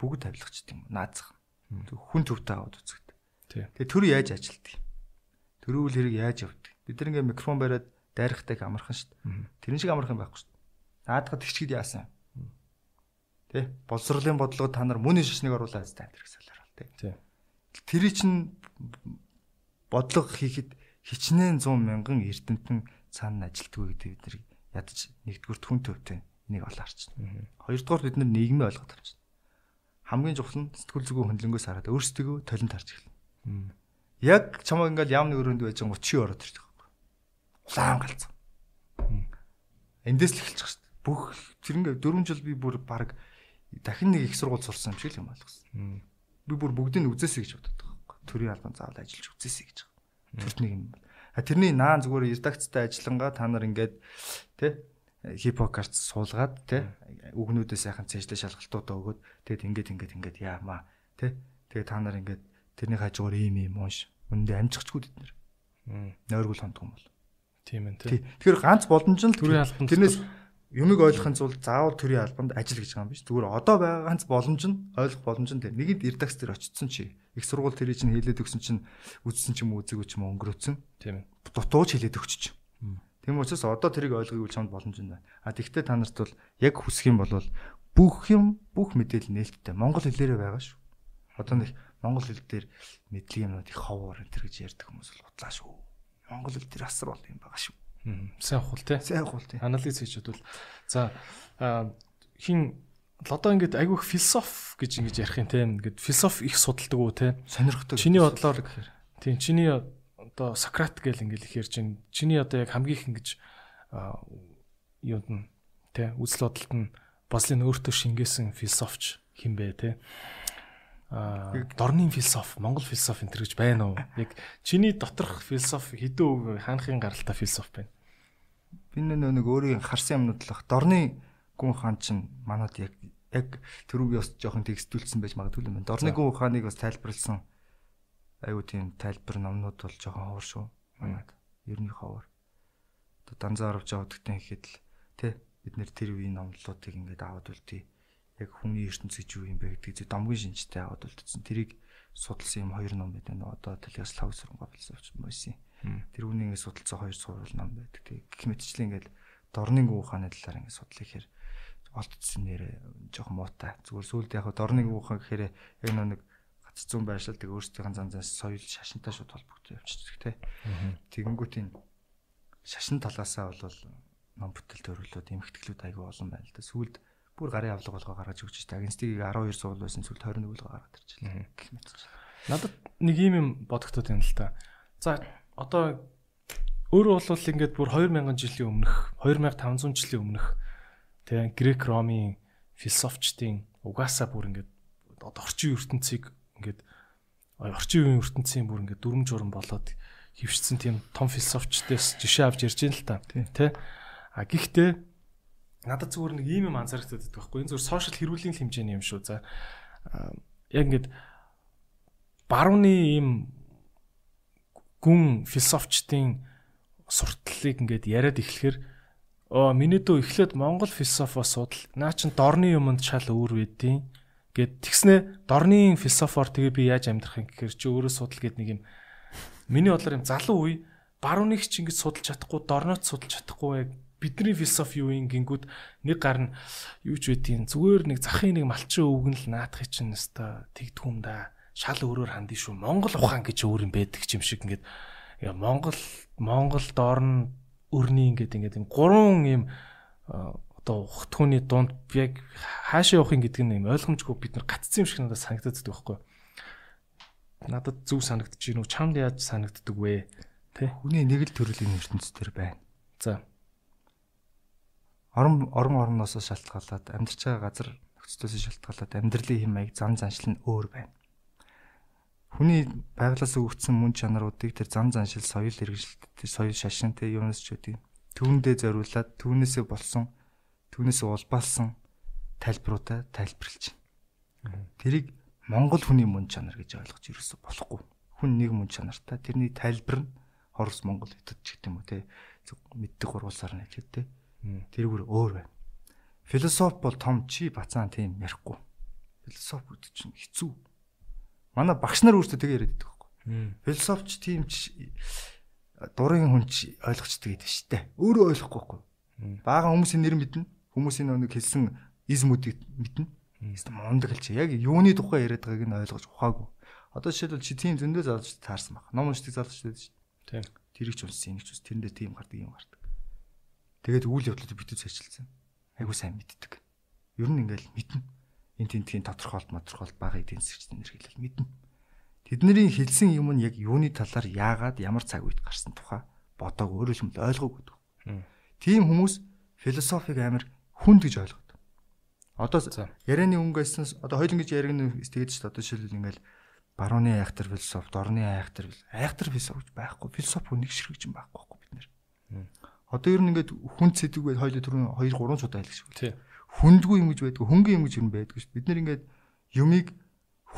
Бүгд тавилгач тийм наазах. Хүн төвтэй аваад үзэгд. Тэгээ төр яаж ажилтдаг юм? Төрөөл хэрэг яаж явдаг? Бид нар ингээ микрофон бариад дайрахтай их амархан дээ. Тэрэн шиг амархан байхгүй шүү дээ. Наадахад тэгчгэд яасан. Тэ? Боловсролын бодлого та нар мөний шашныг оруулаад та тэр гэсэн л тэ. Тэр чинь бодлого хийхэд хичнээн 100 мянган эрдэмтэн цаана ажилтгүй гэдэг бид нар ядаж нэгдүгээр хүн төвтэй энийг олаарч. Хоёрдугаар бид нар нийгмээ ойлгоод авч байна. Хамгийн чухал нь сэтгүүл зүгөө хөндлөнгөөс хараад өөрсдөө толинд харж эхэлнэ. Яг чамаа ингээл яамны өрөөнд байж байгаа чи ороод ирдэг улаан галзуу. Эндээс л эхэлчих шүү дээ. Бүх тэр ингээ 4 жил би бүр баг дахин нэг их сургууль сурсан юм шиг л юм болгосон. Би бүр бүгдийг нь үзээсэй гэж боддог байхгүй. Төрийн албан заавал ажиллаж үзээсэй гэж байгаа. Төрт нэг юм. А тэрний наан зүгээр редакцтай ажиллангаа та нар ингээд тэ хипокарт суулгаад тэ үгнүүдээ сайхан цээжлээ шалгалтуудаа өгөөд тэгэд ингээд ингээд ингээд яамаа тэ тэгээ та нар ингээд тэрний хажуугаар ийм ийм унш үндэ амжихчгүй бид нэр. Нойргол хондгоо юм бол. Тийм ээ тий. Тэгэхээр ганц боломж нь төрийн албанд тэрнээс юмыг ойлгохын тулд заавал төрийн албанд ажил гэж байгаа юм биш. Зүгээр одоо байгаа ганц боломж нь ойлгох боломж нь нэгэнд редакц дээр очсон чи их сургууль тэрий чинь хэлээд өгсөн чинь үзсэн ч юм уу үзээгүй ч юм уу өнгөрөөцөн. Тийм ээ. Дутууч хэлээд өгч чинь. Тийм учраас одоо тэрийг ойлгохыг чамд боломж нь байна. А тэгвэл та нарт бол яг хүсэх юм бол бүх юм бүх мэдээлэл нээлттэй Монгол хэлээрээ байгаа шүү. Одоо нэг монгол хэл дээр мэдлэг юмнууд их ховор энэ төр гэж ярьдаг хүмүүс бол утлаа шүү Монгол хэл дээр асар бол юм байгаа шүү. Сайн хул те. Сайн хул те. Анализ хийж бодвол за хин одоо ингээд айгүйх философи гэж ингэж ярих юм те. Ингээд философи их судалдаг уу те. Сонирхдаг. Чиний бодлоор гэхээр. Тийм чиний одоо Сократ гэл ингээд их ярьж байна. Чиний одоо яг хамгийн их ингэж юунд нь те үзэл бодолд нь бослын өөртөө шингээсэн философч хин бэ те дорны философи, Монгол философи энэ гэж байна уу? Яг чиний доторх философи хэдэн үг хаанхын гаралтай философи байна? Би нэг өөрийн харсан юмнууд л дорны гүн хаан чинь манад яг яг тэрүүг бас жоохон текстүүлсэн байж магадгүй юм байна. Дорны гүн хааныг бас тайлбарлсан айгуу тийм тайлбар номнууд бол жоохон ховор шүү. Манад ерний ховор. Одоо данзаар авч явахдагтай ихэд л тий бид нэр тэр үеийн номлолуудыг ингээд аваад үлдээ яг хүний ертөнц гэж юу юм бэ гэдгийг домгийн шинжтэй аваад үлдсэн. Тэрийг судалсан юм хоёр ном байдаг. Одоо Талиаслав сүрэнгаа философч байсан. Тэр үнийг ингээд судалсан хоёр сурвал ном байдаг. Гэх мэтчлэн ингээд дорны гүү хааны талаар ингээд судлах ихээр олдсон нэрээ жоохон муутай. Зүгээр сүулт яг дорны гүү хаан гэхээр яг нэг гац зүүн байршил тэг өөрсдийн зан зан соёл шашинтай шууд холбогдсон явчихдаг тий. Тэгэнгүүт энэ шашин талаасаа бол ном бүтэл төрөлүүд эмхтгэлүүд айгүй олон байна л да. Сүүлд бүр гарын авлага болгоо гаргаж өгч та агенстиг 12 суул байсан зүйл 21 болгоо гаргаад ирчихлээ гэх мэт. Надад нэг юм юм бодогдод байна л та. За одоо өөрөө бол ингээд бүр 2000 жилийн өмнөх 2500 жилийн өмнөх тэгээ грек ромын философчдын угаасаа бүр ингээд одоо орчин ертөнцийг ингээд орчин үеийн ертөнцийн бүр ингээд дүрм журм болоод хөвшсөн тийм том философчдээс жишээ авч ярьж байна л та. Тэ. А гэхдээ надад зүгээр нэг ийм юм анзаарчихдаг байхгүй. Энэ зүгээр сошиал хэрүүлийн хэмжээний юм шүү. За яг ингээд барууны ийм гүн философчдын сурталыг ингээд яриад эхлэхээр оо миний дөө эхлээд Монгол философоо судал. Наа чин дорны юмд шал өөр байдیں۔ Гэт тэгснэ дорны философоор тэгээ би яаж амьдрах юм гэхээр чи өөрөө судал гэд нэг юм миний бодлоор юм залуу үе барууныг ч ингэж судалж чадахгүй дорноот судалж чадахгүй бидний философи юу юм гингүүд нэг гар нь юу ч байдیں۔ Зүгээр нэг захын нэг малчин өвгөн л наадах чинь өста тэгдэх юм да. Шал өөрөөр хандив шүү. Монгол ухаан гэж өөр юм байдаг юм шиг ингээд Монгол Монгол дорн өрний ингээд ингээд юм гурван юм одоо ухтхууны дунд яг хаашаа явах юм гэдэг нь ойлгомжгүй бид нар гацсан юм шиг надад санагддаг байхгүй. Надад зүв санагдаж уу чамд яаж санагддаг вэ? Тэ? Хүний нэг л төрлийн ертөнцийн төр байна. За орон орон орноос шалтгаалаад амьдарч байгаа газар нөхцлөөс шалтгаалаад амьдралын хэм маяг зан заншил нь өөр байна. хүний байглаас өгөгдсөн мөн чанаруудыг тэр зам заншил соёл хэрэгжилт соёл шашин тэ юунаас ч үгүй түүндээ зориулаад түүнээсээ болсон түүнээсээ улбаалсан тайлбаруудаа тайлбарлаж байна. Тэрийг Монгол хүний мөн чанар гэж ойлгож ерөөсө болохгүй. Хүн нэг мөн чанартай тэрний тайлбар нь Орос Монгол хятад ч гэдэг юм уу те мэддэг гурвалсаар нь хэлээд те. Тэрүүгээр өөр байна. Философи бол том чи бацаан тийм ярихгүй. Философи гэдэг чинь хэцүү. Манай багш нар өөрсдөө тэгээ яриад байдаг байхгүй. Философч тийм ч дурын хүн ч ойлгочдөг гэдэг шүү дээ. Өөрөө ойлгохгүй байхгүй. Бага хүмүүсийн нэр мэднэ. Хүмүүсийн нэг хэлсэн измүүдийг мэднэ. Эсвэл мундаг хэлж яг юуны тухай яриад байгааг нь ойлгож ухаагүй. Одоо жишээлбэл чи тийм зөндөө залж таарсан баг. Ном уншдаг залж шүү дээ. Тийм. Тэрийг ч унссан, энийг ч ус тэрэндээ тийм гардаг юм гардаг. Тэгээд үйл явдлуудыг битүү цайчилсан айгуу сайн мэддэг. Ер нь ингээл мэднэ. Энд тентгийн тодорхойлт тодорхойлт бага эдийн засгийн нэрхэлэл мэднэ. Тэдний хэлсэн юм нь яг юуны талаар яагаад ямар цаг үед гарсан тухай бодог өөрөөр хэлбэл ойлгоогүй. Тийм хүмүүс философиг амар хүнд гэж ойлгодог. Одоо ярианы өнгөөс одоо хоёул ингэж яригны тэгээд ч одоо шилбэл ингээл барууны айхтар философ, дорны айхтар айхтар философ гэж байхгүй. Философи хүнийг ширхэж юм байхгүй байхгүй бид нэр. Одоо ер нь ингээд хүн цэдэг байд хоёул түрүүн 2 3 удаа хэлж шүү. Тий. Хүндгүй юм гэж байдгүй, хөнгөн юм гэж юм байдгүй шүү. Бид нэр ингээд юмыг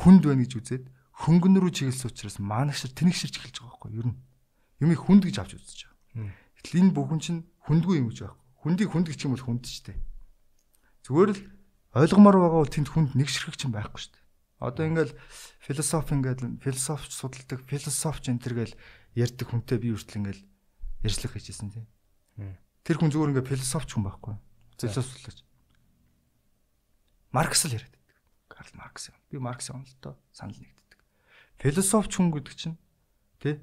хүнд байна гэж үзээд хөнгөн рүү чиглэсэн учраас маанагшир тэнэгширч эхэлж байгаа байхгүй ер нь. Юмыг хүнд гэж авч үзэж байгаа. Гэтэл энэ бүхэн чинь хүндгүй юм гэж байхгүй. Хүндийг хүнд гэх юм бол хүнд ч дээ. Зүгээр л ойлгомоор байгаа бол тэнд хүнд нэгшрэх чинь байхгүй шүү дээ. Одоо ингээл философи ингээд философч судалдаг, философч энэ төр гэл ярьдаг хүнтэй би үртэл ингээл ярьслах хийжсэн тийм. Тэр хүн зүгээр ингээ философч хүн байхгүй. Философлож. Маркс л яриад байдаг. Карл Маркс юм. Би Маркс юм л доо санал нэгддэг. Философч хүн гэдэг чинь тий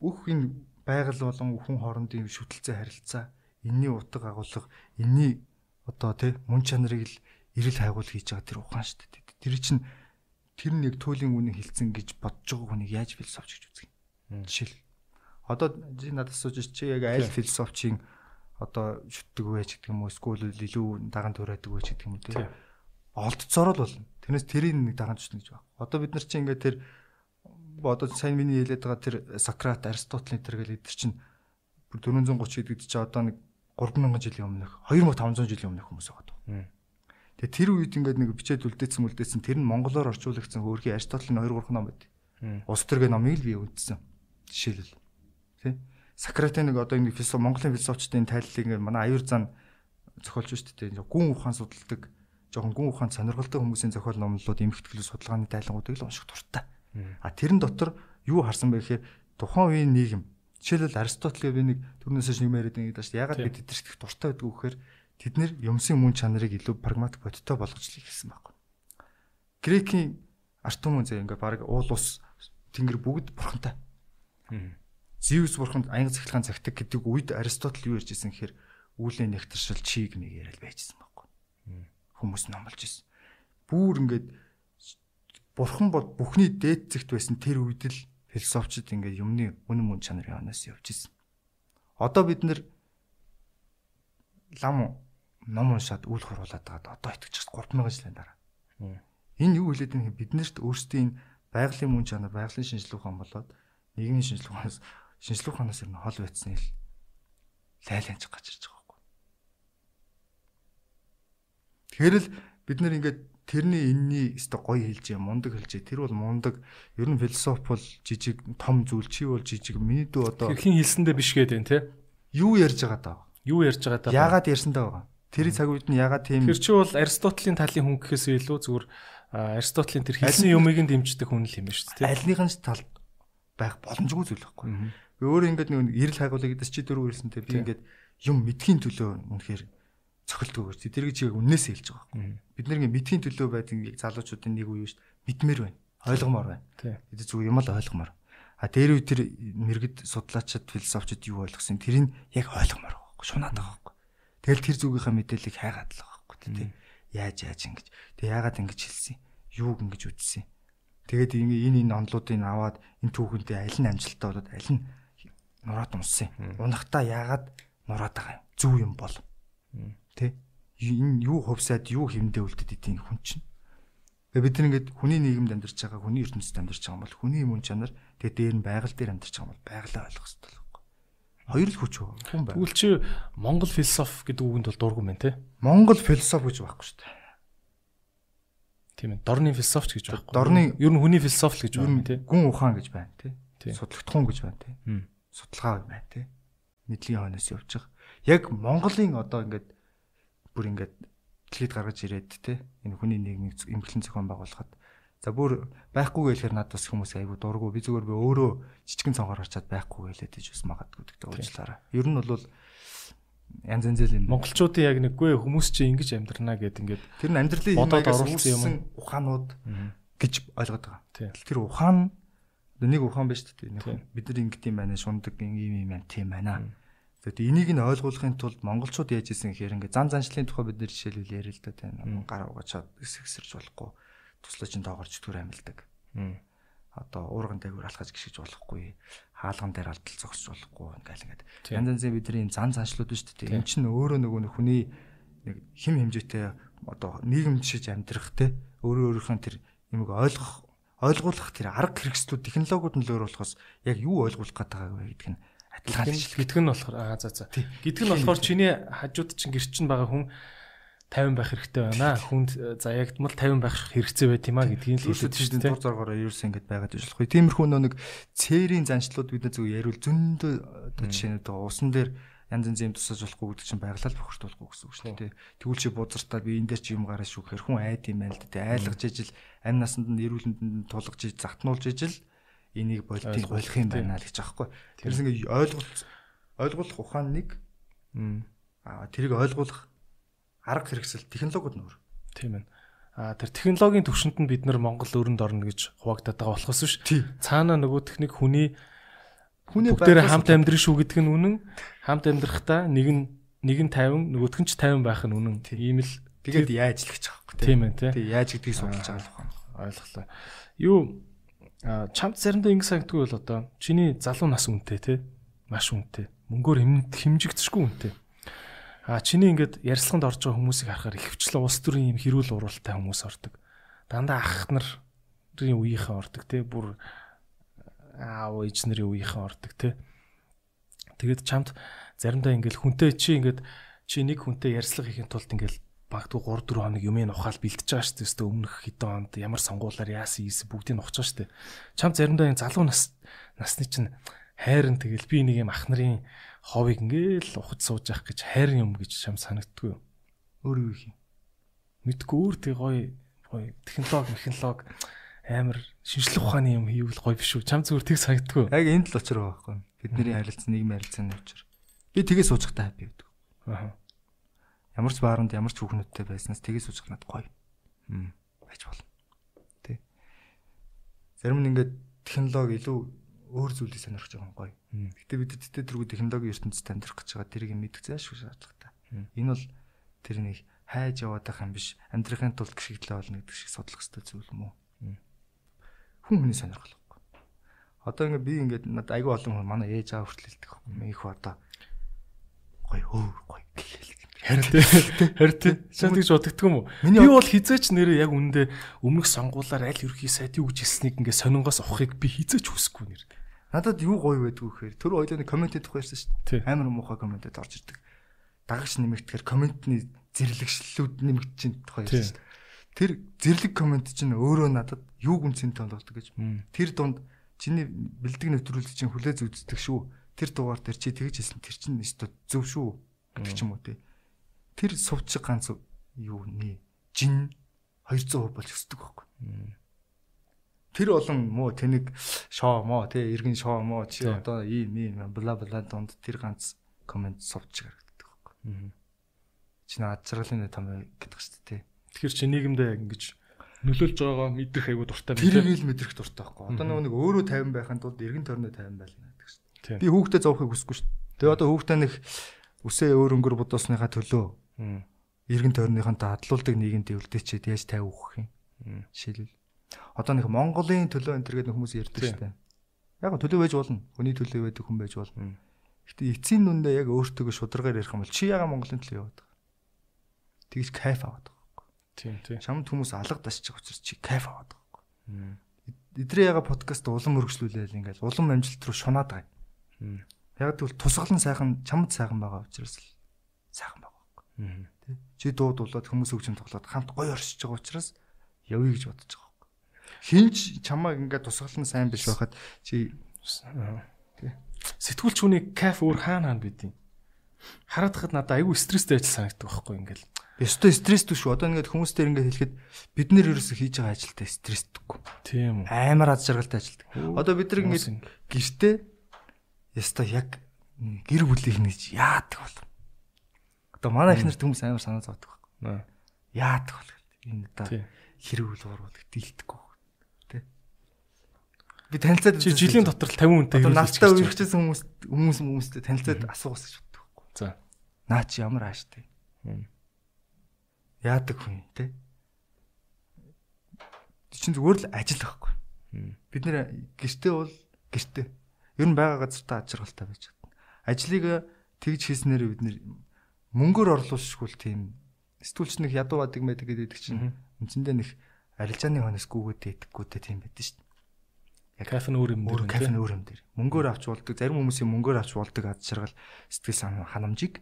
бүх энэ байгаль болон хүн хоорондын шүтэлцээ харилцаа энэний утга агуулга энэний одоо тий мөн чанарыг л эрэл хайгуул хийж байгаа тэр ухаан шүү дээ. Тэр чинь тэр нэг туйлын үнэ хилцэн гэж бодож байгаа хүнийг яаж философч гэж үзэх юм. Жишээл Одоо надад асууж чи яг аль философчийн одоо шүтдэг вэ ч гэдэг юм уу эсвэл илүү даган төрөөдөг вэ ч гэдэг юм уу тийм олдцоор л болно. Тэрнээс тэрийг нэг даган шүтнэ гэж байна. Одоо бид нар чи ингээд тэр одоо сайн миний хэлээд байгаа тэр Сократ, Аристотель тэр гэл эдэр чинь 430 гэдэг чи одоо нэг 3000 жилийн өмнөх 2500 жилийн өмнөх хүмүүс байгаа. Тэгээ тэр үед ингээд нэг бичээд үлдээсэн үлдээсэн тэр нь монголоор орчуулагдсан өөрхийн Аристотелийн 2 3 ном байд. Ус төргээ номыг л би үлдсэн. Жишээлбэл Тэ? Сократын нэг одоо ингэ философи Монголын философчдын тайллыг ингэ манай аюур зан зохиолж шүү дээ. Гүн ухаан судалдаг жоохон гүн ухаан сонирхолтой хүмүүсийн зохиол номлолууд эмхтгэлээс судалгааны тайлангуудыг л унших дуртай. А тэрэн дотор юу харсан бэ гэхээр тухайн үеийн нийгэм жишээлбэл Аристотель би нэг түрнээс юм яриад байгаа шүү дээ. Ягаад бид тэдэрт их дуртай байдгүй гэхээр тэд нэр юмсын мөн чанарыг илүү прагматик бодиттой болгож л хэлсэн байхгүй. Грекийн Артем үнзээ ингээ баг уул ус тэнгэр бүгд бурхантай. Зевс бурханд аянга цахилгаан цагтаг гэдэг үед Аристотель юу ярьж ирсэн гэхээр үүлээ нэгтэршил чиг нэг яриад байжсэн байхгүй. Хүмүүс номлож ирсэн. Бүүр ингээд бурхан бол бүхний дээд зэгт байсан тэр үед л философчид ингээд юмны үнэн мөн чанарын ханаас явж ирсэн. Одоо бид нэр лам ном уншаад үл хуруулад байгаа одоо итгэж 3000 жилийн дараа. Энэ юу хэлээд юм биднэрт өөрсдийн байгалийн мөн чанар, байгалийн шинжилгээ ухаан болоод нийгмийн шинжилгээ ухаанаас шинжлэх ухаанаас ер нь хол байцсан ил лайланж гарч ирж байгаа байхгүй. Тэгэхээр л бид нэр ингээд тэрний энэний өстө гоё хэлж юм мундаг хэлж тэр бол мундаг. Ер нь философи бол жижиг том зүйл чи бол жижиг миний дүү одоо хэрхэн хэлсэндээ биш гэдэг юм те юу ярьж байгаа даа юу ярьж байгаа даа яагаад ярьсандаа байгаа? Тэр цаг үед нь яагаад тийм Тэр чи бол Аристотелийн талын хүн гэхээс илүү зүгээр Аристотелийн тэр хэлсэн юмыг нь дэмждэг хүн л юм шүү дээ альныхын талд байх боломжгүй зүйл байхгүй Би өөрөө ингээд нэг эрэл хайгуулыг гэдээс чи дөрөв ирсэнтэй би ингээд юм мэдхийн төлөө үнэхээр тэр гэж яг үннээсээ хэлж байгаа байхгүй. Бид нэг мэдхийн төлөө байдаг яг залуучуудын нэг үе шүү дээ. Мэдмээр байна. Ойлгомоор байна. Тэгээд зүг юм л ойлгомоор. А дээр үе тэр мэрэгд судлаачид философчид юу ойлгосон тэрийг яг ойлгомоор байхгүй. Шунаад байгаа байхгүй. Тэгэл тэр зүгийнхаа мэдээллийг хайгаад л байгаа байхгүй тий. Яаж яаж ингэж. Тэг яагаад ингэж хэлсэн. Юуг ингэж үтсэн. Тэгээд энэ энэ онлуудыг аваад энэ түүхэнтэй аль нь амжилттай болоод аль нь нураад унссан. Унахтаа яагаад нураад байгаа юм? Зүв юм бол. Тэ? Энэ юу хувьсаад юу хэмдэ үлдэд идэв хүн чинь. Тэгээ бид нар ингээд хүний нийгэмд амьдарч байгаа, хүний ертөнцид амьдарч байгаа юм бол хүний юм чанар тэгээ дээр нь байгаль дээр амьдарч байгаа юм бол байгалаа ойлгох хэрэгтэй байхгүй. Хоёр л хүч хүн байна. Тэгвэл чи Монгол философи гэдэг үгэнд бол дургу мэн те? Монгол философи гэж байхгүй шүү дээ. Тийм ээ. Дорны философч гэж байхгүй. Дорны ер нь хүний философи л гэж байна те. Гүн ухаан гэж байна те. Тийм. Судлагдхуун гэж байна те. Судалгаа байна те. Мэдлийн хойноос явж байгаа. Яг Монголын одоо ингээд бүр ингээд дэлхийд гаргаж ирээд те энэ хүний нийгмийг эмгэлэн зохион байгуулахад за бүр байхгүй гэхээр надад бас хүмүүс айгүй дургу би зүгээр би өөрөө жижигэн цонхоор харчаад байхгүй гэлээд иж бас магадгүй гэдэг уучлаарай. Ер нь бол янз янз л юм. Монголчуудын яг нэггүй хүмүүс чинь ингэж амьдрнаа гэд ингээд тэр нь амьдралын бодоод оруулсан юм ухаанууд гэж ойлгоод байгаа. Тэр ухаан нэг ухаан байна шүү дээ. Бид нар ингэт юм байна, шундаг юм юм юм тийм байна. Тэгээд энийг нь ойлгуулахын тулд монголчууд яаж исэн гэхээр ингээ зан заншлын тухай бид нэр жишээлбэл яриа л да тийм гар угаачаад эсгсэрж болохгүй туслаж ин доогорч түр амьлдаг. Одоо уурган дээгүүр алхаж гიშгэж болохгүй хаалган дээр алдал зогсож болохгүй ингээл ингээд янз янзын бидний зан заншлууд нь шүү дээ. Энд чинь өөрөө нөгөө нэг хүний нэг хим хэмжээтэй одоо нийгэмшиж амьдрах те өөрөө өөрийнхөө тэр юмыг ойлгох ойлгуулах тэр арга хэрэгслүүд технологиуд нь л өөр болохоос яг юу ойлгуулах гээд байгааг вэ гэдг нь адилхан гитг нь болохоор аа за за. Гитг нь болохоор чиний хажууд чинь гэр чинь байгаа хүн 50 байх хэрэгтэй байна. Хүнд за ягдмал 50 байх хэрэгцээ байт юм а гэдгийг л хэлээд шүү дээ. Дур зоргоороо ерөөс ингэж байгаад иж болохгүй. Тиймэрхүү нөө нэг цээрийн заншлууд бид зөв яриул зөндөө одоо жишээнүүд байгаа. Усан дээр янз янз юм тусаж болохгүй гэдэг чинь байглал бохирдуулахгүй гэсэн үг шүү дээ. Тэгвэл чи бузартаа би энэ дээр чи юм гараа шүүхээр хүн айд юм байна л дээ. Айлгаж ижил амь насанд нь эрүүлэнд нь тулгаж иж захтнуулж ижил энийг болтыг болох юм байна л гэж аахгүй. Тэрс ингээ ойлгуулах ойлгуулах ухаан нэг аа тэрийг ойлгуулах арга хэрэгсэл технологиуд нөр. Тийм ээ. А тэр технологийн төвшөнд нь бид нар Монгол өрөнд орно гэж хуваагдаад байгаа болохоос биш. Цаана нөгөө техник хүний хүний бүгдээр хамт амьдрын шүү гэдэг нь үнэн. Хамт амьдрахдаа нэг нь нэг нь 50 нөгөөх нь ч 50 байх нь үнэн. Ийм л тэгээд яаж л гэж байгаа юм тийм ээ тий. Яаж гэдгийг судалж байгаа л байна. Ойлголоо. Юу чамд заримдаа ингэ санагдгүй бол одоо чиний залуу нас үнэтэй те маш үнэтэй мөнгөөр хэмжигдэшгүй үнэтэй а чиний ингээд ярьслаханд орж байгаа хүмүүсийг харахаар ихвчлэн улс төрийн юм хэрүүл уралтай хүмүүс ордог дандаа ах нарын үеийнхэн ордог те бүр аав ээж нарын үеийнхэн ордог те тэгээд чамд заримдаа ингээд хүнтэй чи ингээд чи нэг хүнтэй ярьслах хийхин тулд ингээд багтгүй 3 4 хоног юмыг ухаал бэлтэж байгаа шүү дээ. Өмнөх хэдэн хонд ямар сонгуулаар яасан ийсэн бүгдийг ухаж байгаа шүү дээ. Чам заримдаа энэ залуу нас насны чинь хайрын тэгэл би нэг юм ах нарын ховыг ингээл ухаж сууж явах гэж хайрын юм гэж чам санагддгүй? Өөр юу юм? Мэдгүй өөр тэг гоё гоё технологи технологи амар шинжлэх ухааны юм хийвэл гоё биш үү? Чам зүгээр тэг санагддгүй. Яг энд л очир байгаа байхгүй. Бидний харилцан нийгмийн харилцааны учир. Би тгээс сууж захтай хаппи гэдэг. Аа ямар ч бааранд ямар ч хүүхнүүдтэй байснаас тгий сууж надад гоё. Хм байж болно. Тэ. Зарим нь ингээд технологи илүү өөр зүйлийг сонирхож байгаа гоё. Гэтэ бид тэт тэргүй технологийн ертөнцид амьдрах гэж байгаа тэрийг мэдэх заашгүй шаардлагатай. Энэ бол тэр нэг хайж яваад байх юм биш. Амьдрахын тулд гიშгэлээ болно гэдэг шиг судлах хэрэгтэй зүйл юм уу? Хүн хүний сонирхол байхгүй. Одоо ингээд би ингээд надад айгүй олон хүн манай ээж аав хүртэл хэлдэг. Их одоо гоё өөр гоё гэлээ Харин. Харин. Чам тэгж бодогдтгүй юм уу? Би бол хизээч нэрээ яг үндэ өмнөх сонгуулаар аль ерхий сайд юу гэж хэлснийг ингээ сонингоос авахыг би хизээч хүсэхгүй нэр. Надад юу гоё байдгүй гэхээр тэр ойлооны коммент хийх байсан шүү дээ. Амар муухай комментэд орж ирдэг. Дагагч нэмэгдэхээр комментны зэрлэгшлүүд нэмэгдэж чинь тухай ярьсан шүү дээ. Тэр зэрлэг коммент чинь өөрөө надад юу гүнцэн тоологдог гэж. Тэр дунд чиний бэлдэг нэвтрүүлэг чинь хүлээж үздэг шүү. Тэр дугаар дээр чи тэгж хэлсэн тэр чинь өстө зөв шүү гэдэг ч юм уу тий тэр сувчиг ганц юу нэ жин 200% болж өсдөг байхгүй. Тэр болон муу тэнэг шоо моо тий иргэн шоо моо чи одоо ийм ийм бла бла донд тэр ганц комент сувчиг харагддаг байхгүй. Чи наад жаргалын том гэдэг шүү дээ тий. Тэгэхээр чи нийгэмдээ ингэж нөлөөлж байгаа мэдэх аягүй дуртай байна. Тэрийг л мэдрэх дуртай байхгүй. Одоо нөгөө нэг өөрөө 50 байхын тулд эргэн тойрны 50 байлна гэдэг дээ. Би хүүхдээ зовхыг хүсэхгүй шүү дээ. Тэгээ одоо хүүхдээ нэг үсээ өөр өнгөр бодосныхаа төлөө Иргэн тойрныхоо дадлуулдаг нийгэмд өвлдөчээд яаж 50 өгөх юм. Жишээлбэл одоо нэг Монголын төлөө энэ төргээд хүмүүс ярьдаг шүү дээ. Яг төлөө байж болно. Хүний төлөө байдаг хүн байж болно. Гэтэ эцсийн нүндээ яг өөртөө шударгаар ярих юм бол чи яга Монголын төлөө яваад байгаа. Тэгж кайф аваад. Тийм тийм. Чамд хүмүүс алга дасчих учраас чи кайф аваад байгаа байхгүй. Эдрээ яга подкаст улам өргөжлүүлээл ингээл улам амжилт руу шунаад байгаа. Яг тэгвэл тусгалан сайхан чамд сайхан байгаа учраас л сайхан байгаа байхгүй. Тэ. Чи дуудуулаад хүмүүс хөгжим тоглоод хамт гоё оршиж байгаа учраас явъя гэж бодож байгаа байхгүй. Хинч чамаа ингээд тусгалан сайн биш байхад чи сэтгүүлч хүний кайф өөр хаана хаана бидیں۔ Хараад хад надад айгүй стресстэй ажил санагддаг байхгүй ингээл. Ёстой стресстэй шүү. Одоо ингээд хүмүүстээр ингээд хэлэхэд бид нэр ерөөсөө хийж байгаа ажилдаа стрессдэггүй. Тийм үү. Амар аз жаргалтай ажилдаг. Одоо бид нар ингээд гэртээ ёстой яг гэр бүлийг нэг яадаг бол. Одоо манай их нарт хүмүүс амар санаа зовдөг байхгүй. Яадаг бол. Энэ одоо хэрэг үл уурвал дийлдэхгүй Би танилцаад жилийн дотор л 50 хүнтэй хэрэг настай үерхчихсэн хүмүүс хүмүүс хүмүүстэй танилцаад асуугаас гэж боддог байхгүй. За. Наа чи ямар ааштай. Яадаг хүн те. Чин зүгээр л ажил байхгүй. Бид нэр гэртээ бол гэртээ. Ер нь байгаа газартаа аж аргалтай байж чадна. Ажлыг тэгж хийснээр бид нэр мөнгөөр орлуулшгүй л тийм сэтгүүлч нэг ядуу бадаг байдаг гэдэг чинь үндсэндээ нэг арилжааны хонос гүгээд идэггүй те тийм байдаг шүү дээ. Яг кафе нь өөр юм дээр. Кафе нь өөр юм дээр. Мөнгөөр авч болдог. Зарим хүмүүсийн мөнгөөр авч болдог ад шаргал сэтгэл сан ханамжийг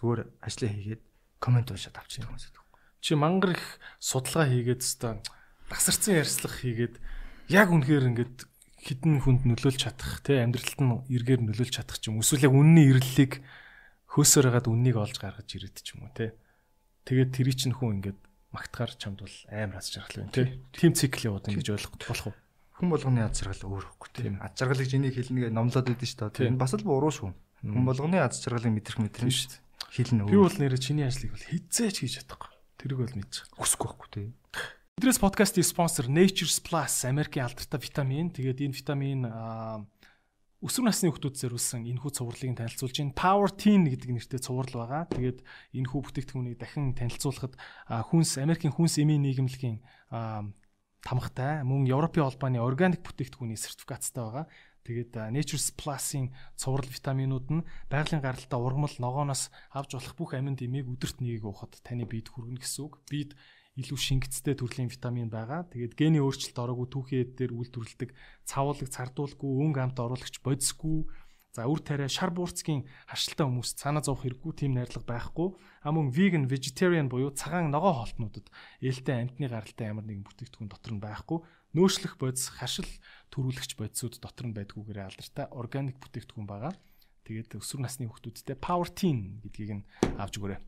зүгээр ажлаа хийгээд комент уншаад авчихсан хүмүүс байдаг. Чи мангар их судалгаа хийгээд өстой тасарсан ярьслах хийгээд яг үнэхээр ингээд хідэн хүнд нөлөөлж чадах тий амьдралд нь эргээр нөлөөлж чадах ч юм эсвэл яг үнний ирлэлийг хөөсөөр хагаад үннийг олж гаргаж ирээд ч юм уу тий тэгээд тэрий чинь хүн ингээд магтахаар чамд бол амар аз жаргал байна тий тим цикл яваад ингэж ойлгох болох уу хүн болгоны аз жаргал өөр хөхгүй тийм аз жаргалыг чиний хэлнэ номлоод байдаг шүү дээ. Энэ бас л буруу шүү. Хүн болгоны аз жаргалыг мэдрэх мэдрэн шүү дээ. Хэлнэ өөр. Би бол нэрэ чиний ажлыг бол хизээч хийж чадахгүй. Тэрийг бол мэдчих. Хүсэхгүй байхгүй тийм. Идрээс подкастын спонсор Nature's Plus Америкийн алдартай витамин. Тэгээд энэ витамин өсвөр насны хүүхдүүд зориулсан энэхүү цувралыг танилцуулж байна. Power Teen гэдэг нэртэй цуврал байгаа. Тэгээд энэхүү бүтээгдэхүүнийг дахин танилцуулахад хүнс Америкийн хүнс эмийн нийгэмлэгийн тамхтай мөн Европын холбооны органик бүтээгдэхүүний сертификаттай байгаа. Тэгээд Nature's Plus-ийн цуврал витаминууд нь байгалийн гаралтай ургамал ногооноос авч болох бүх амин дэмийг өдөрт нэгийг уухад таны биед хүргэнэ гэсэн үг. Бид илүү шингэцтэй төрлийн витамин байгаа. Тэгээд гений өөрчлөлт ороогүй түүхий эд дээр үйлдвэрлэдэг цавуулаг цардуулгүй өнгө амт оруулагч бодисгүй За үр тариа шар буурцгийн харшилтай хүмүүс цаанаа зовх хэрэггүй тийм найрлага байхгүй. А мөн vegan, vegetarian буюу цагаан ногоо хоолтнуудад ээлтэй амтны гаралтай ямар нэгэн бүтээгдэхүүн дотор нь байхгүй. Нөөшлөх бодис, харшил төрүүлэгч бодисууд дотор нь байдгүйгээр алдартай органик бүтээгдэхүүн байгаа. Тэгээд өсвөр насны хүүхдүүдтэй Power Teen гэдгийг нь авч өгөөрэй.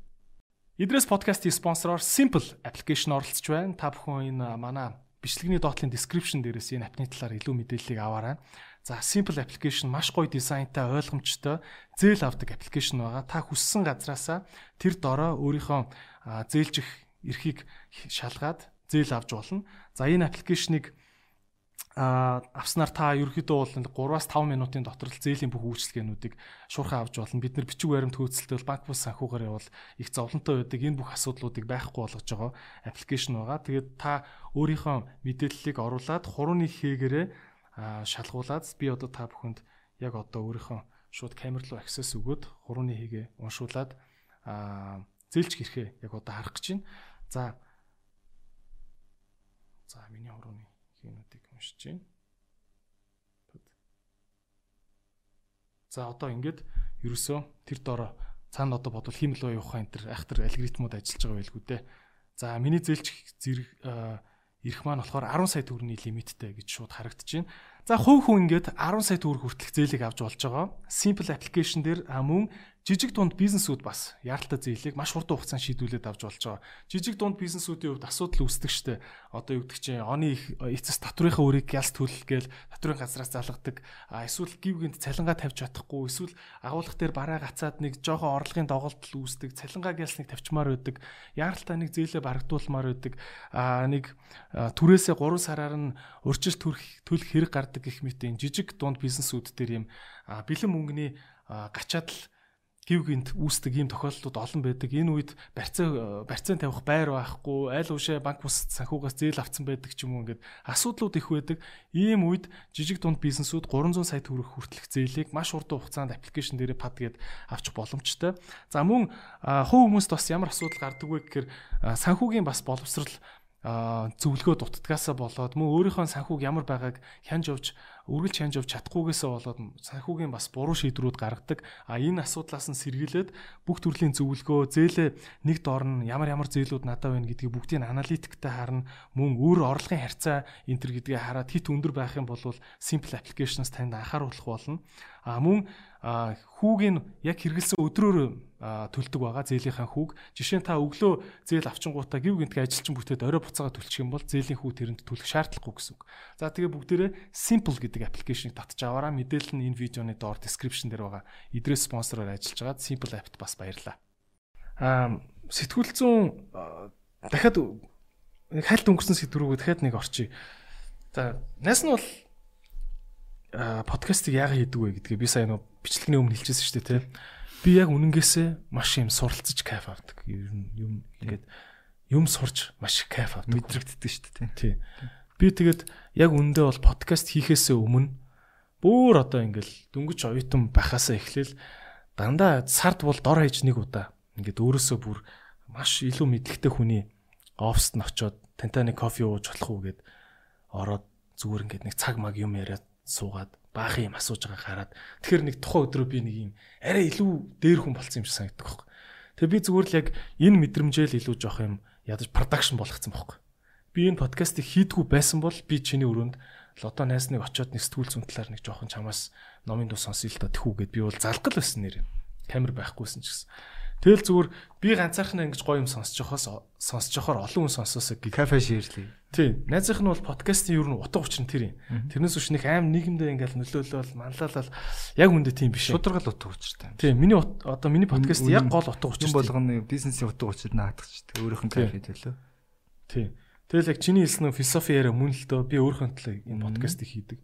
Идрээс подкастын спонсороор Simple application оролцож байна. Та бүхэн энэ манай бичлэгний доотлын description дээрээс энэ апны талаар илүү мэдээллийг аваарай. За simple application маш гоё дизайнтай ойлгомжтой зээл авдаг application байгаа. Та хүссэн газраасаа тэр дороо өөрийнхөө зээлжих эрхийг шалгаад зээл авч болно. За энэ аппликейшнийг а авснаар та ерөөхдөө бол 3-аас 5 минутын дотор л зээлийн бүх үйлчилгээнүүдийг шуурхаа авч болно. Бид нар бичиг баримт хөөцөлтөй бол банк бус санхүүгээр явал их зовлонтой байдаг энэ бүх асуудлуудыг байхгүй болгож байгаа аппликейшн байгаа. Тэгээд та өөрийнхөө мэдээллийг оруулаад хурууны хээгээрээ шалгуулад би одоо та бүхэнд яг одоо өөрийнхөө шууд камер руу access өгөөд хурууны хийгээ уншуулад зээлч хэрхээ яг одоо харах гэж байна. За За миний хурууны хийгнүүдийг уншиж байна. За одоо ингээд ерөөсөө тэр дороо цаана одоо бодвол хиймэл бай явах энэ айхтар алгоритмууд ажиллаж байгаа байлгүй дээ. За миний зээлч зэрэг ирэх маань болохоор 10 сая төгрөгийн лимиттэй гэж шууд харагдаж байна. За хувь хүн ингээд 10 сая төгрөг хүртэлх зээлийг авч болж байгаа. Simple application дээр мөн жижиг дунд бизнесүүд бас яралтай зээлийг маш хурдан хугацаанд шийдүүлээд авч болж байгаа. Жижиг дунд бизнесүүдийн хувьд асуудал үүсдэг штэ. Одоо юу гэдэг чинь оны их эцэс татврынхаа өрийг ялс төлөх гээл татврын газраас залгадаг. Эсвэл гів гинт цалингаа тавьж чадахгүй, эсвэл агуулгах дээр бараа гацаад нэг жоохон орлогын доголдол үүсдэг. Цалингаа гэлс нэг тавьчмаар байдаг. Яралтай нэг зээлээ барагдуулмаар байдаг. А нэг түрээсээ 3 сараар нь урьдчилт төрөх төлөх хэрэг гардаг гэх мэт энэ жижиг дунд бизнесүүд дээр юм бэлэн мөнгөний гачаад л гів гинт үүсдэг ийм тохиолдлууд олон байдаг. Энэ үед барьцаа барьцаан тавих байр байхгүй, айл уушаа банк бус санхугаас зээл авцсан байдаг ч юм уу ингээд асуудлууд их байдаг. Ийм үед жижиг дунд бизнесүүд 300 сая төгрөг хүртэлх зээлийг маш урт хугацаанд аппликейшн дээрээ пад гээд авч боломжтой. За мөн хувь хүмүүст бас ямар асуудал гардаг вэ гэхээр санхүүгийн бас боловсрал зөвлөгөө дутдгаасаа болоод мөн өөрийнхөө санхүүг ямар байгааг хянж авч үргэлж хянж авч чадахгүйгээсээ болоод санхүүгийн бас буруу шийдвэрүүд гаргадаг. А энэ асуудлаас нь сэргийлээд бүх төрлийн зөвлөгөө, зээлээ нэг доор нь ямар ямар зээлүүд надад байна гэдгийг бүгдийг аналитиктэй харна. Мөн өөр орлогын харьцаа энэ төр гэдгийг хараад хит өндөр байх юм бол simple applications танд анхааруулах болно. А мөн хүүг нь яг хэрэгэлсэн өдрөөр төлдөг байгаа зээлийнхаа хүүг. Жишээ нь та өглөө зээл авчингуудаа гів гинтгэ ажилчин бүтээд орой буцаага төлчих юм бол зээлийн хүү тэрэнд төлөх шаардлагагүй гэсэн үг. За тэгээ бүгдээрээ simple гэдэг аппликейшнийг татж аваараа мэдээлэл нь энэ видеоны доор description дээр байгаа. Идрээс спонсороор ажиллаж байгаа simple app-т бас баярлалаа. Аа сэтгүүл зүүн дахиад хальт өнгөрсөн сэдврүүгөө дахиад нэг орчие. За найс нь бол подкастыг яагаад хийдэг вэ гэдгээ би сая нөө бичлэгний өмнө хэлчихсэн шүү дээ тий. Би яг үнэнгээсээ маш юм суралцж кайф авдаг. Ер нь юм ингээд юм сурч маш кайф авдаг. Мэдрэгддэг шүү дээ тий. Би тэгээд яг үндэ бол подкаст хийхээсээ өмнө бүр одоо ингээл дөнгөж оюутан байхасаа эхлээл дандаа сард бол дор хаяж нэг удаа ингээд өөрөөсөө бүр маш илүү мэдлэгтэй хүний оффист нь очоод тантай нэг кофе ууж болох уу гэд ороод зүгээр ингээд нэг цаг маг юм яриад суугаад баахан юм асууж байгааг хараад тэгэхээр нэг тухайн өдрөө би нэг юм арай илүү дээр хүн болсон юм шиг санагддаг байхгүй. Тэгээ би зүгээр л яг энэ мэдрэмжээл илүү жоох юм ядаж продакшн болгоцсон байхгүй. Би энэ подкастыг хийдгүү байсан бол би чиний өрөөнд лото найсныг очиод нэг сэтгүүл зүүн талаар нэг жоохон чамаас номын дуу сонсъё л та тэхүү гэд би бол залгал байсан нэр. Камер байхгүйсэн ч гэсэн. Тэгэл зүгээр би ганцаархнаа ингэж гоё юм сонсож байхаас сонсож байхаар олон хүн сонсоосоо гэх кафе ширлээ. Тий. Найзынх нь бол подкастын ер нь утга учир нь тэр юм. Тэрнээс үүш нэг аим нийгэмдээ ингээл нөлөөлөл манлайлал яг үндэ тийм биш. Шударгал утга учиртай. Тий. Миний одоо миний подкаст яг гол утга учир. Юм болгоно бизнесийн утга учир тий. Өөрийнх нь кафе төлөө. Тий. Тэгэл яг чиний хэлсэн философи яриа мөн л дөө би өөрийнхөө төлөө энэ подкастыг хийдэг.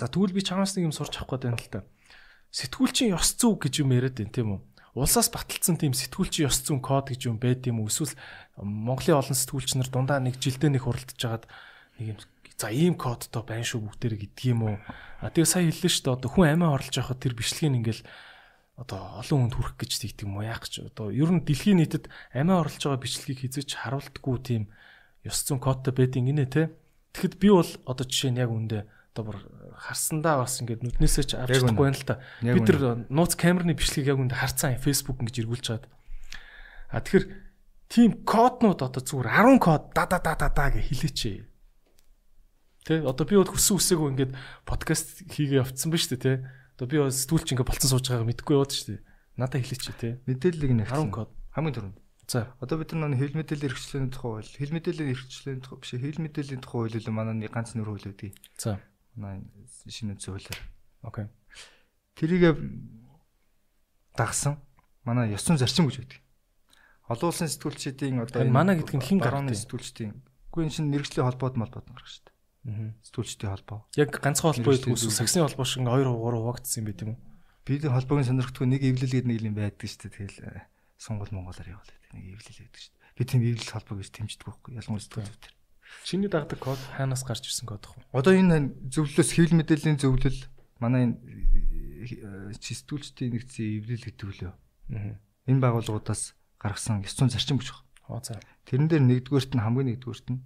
За тэгвэл би чамаас нэг юм сурч авах гээд байна л та. Сэтгүүлчийн ёс зүй гэж юм яриад байна тийм үү? Улсаас баталсан тийм сэтгүүлчийн ёс зүйн код гэж юм байд юм эсвэл Монголын олон сэтгүүлч нар дундаа нэг жилдээ нэг хуралдаж жагаад нэг юм за ийм кодтой байна шүү бүгдээрээ гэдг юм уу? А тэгээ сая хэллээ шүү дээ. Одоо хүн амиа орлож явахад тэр бичлэгийг ингээл одоо олон хүнд хүрэх гэж тэгдэг юм яах гэж одоо ер нь дэлхийн нийтэд амиа орлож байгаа бичлэгийг хизэж харуулдаггүй тийм ёс зүйн кодтой байдیں۔ гинэ те. Тэгэхэд би бол одоо жишээ нь яг үндэ одоо бүр харсандаа бас ингээд нүднээсээ ч авч чадахгүй байна л та. Бид тэр нууц камерны бичлэгийг яг үндэ харцсан Facebook ингэж эргүүлж чад. А тэгэхээр тийм коднууд одоо зүгээр 10 код да да да да да гэж хэлээч. Тэ одоо би бол хүссэн үсээгүй ингээд подкаст хийгээ явцсан ба дээ тэ. Одоо би бол сэтгүүлч ингээд болцсон сууж байгааг мэдэхгүй яваад шүү дээ. Надад хэлээч тэ. Мэдээллийг нэг 10 код хамгийн түрүүнд. За одоо бид нар хэл мэдээллийн эрхчлэлийн тухай хэл мэдээллийн эрхчлэлийн тухай биш, хэл мэдээллийн тухай хууль л манай нэг ганц нөр хууль үүдий. За манай шинэ зөвлөр. Окей. Тэрийг дагсан манай ёс зүйн зарчим гэж байдаг. Олон улсын сэтгүүлчдийн одоо манай гэдэг нь хин гарааны сэтгүүлчдийн үгүй энэ шинэ мэрэгжлийн холбоод молбоод гарах шүү дээ. Аа. Сэтгүүлчдийн холбоо. Яг ганцхан холбоо гэдэг үгүй саксны холбоо шиг 2 3 хуваагдсан юм байт юм уу? Бидний холбоогийн сонирхтгүй нэг эвлэл гэдэг нэг юм байдаг шүү дээ. Тэгэл э, сонгол монголоор явуулаад нэг эвлэл байдаг шүү дээ. Би тийм эвлэл холбоог гэж тэмцдэг байхгүй ялангуяа сэтгүүлчдээр. Чиний дагдаг код хаанаас гарч ирсэн код вэ? Одоо энэ зөвлөлөөс хэвлэл мэдээллийн зөвлөл манай энэ чистүүлчдийн нэгдсэн эвлэл гэдэг лөө. Энэ байгууллагуудаас гаргасан 900 зарчим гэж байна. Оо за. Тэрэн дээр нэгдүгээрт нь хамгийн нэгдүгээрт нь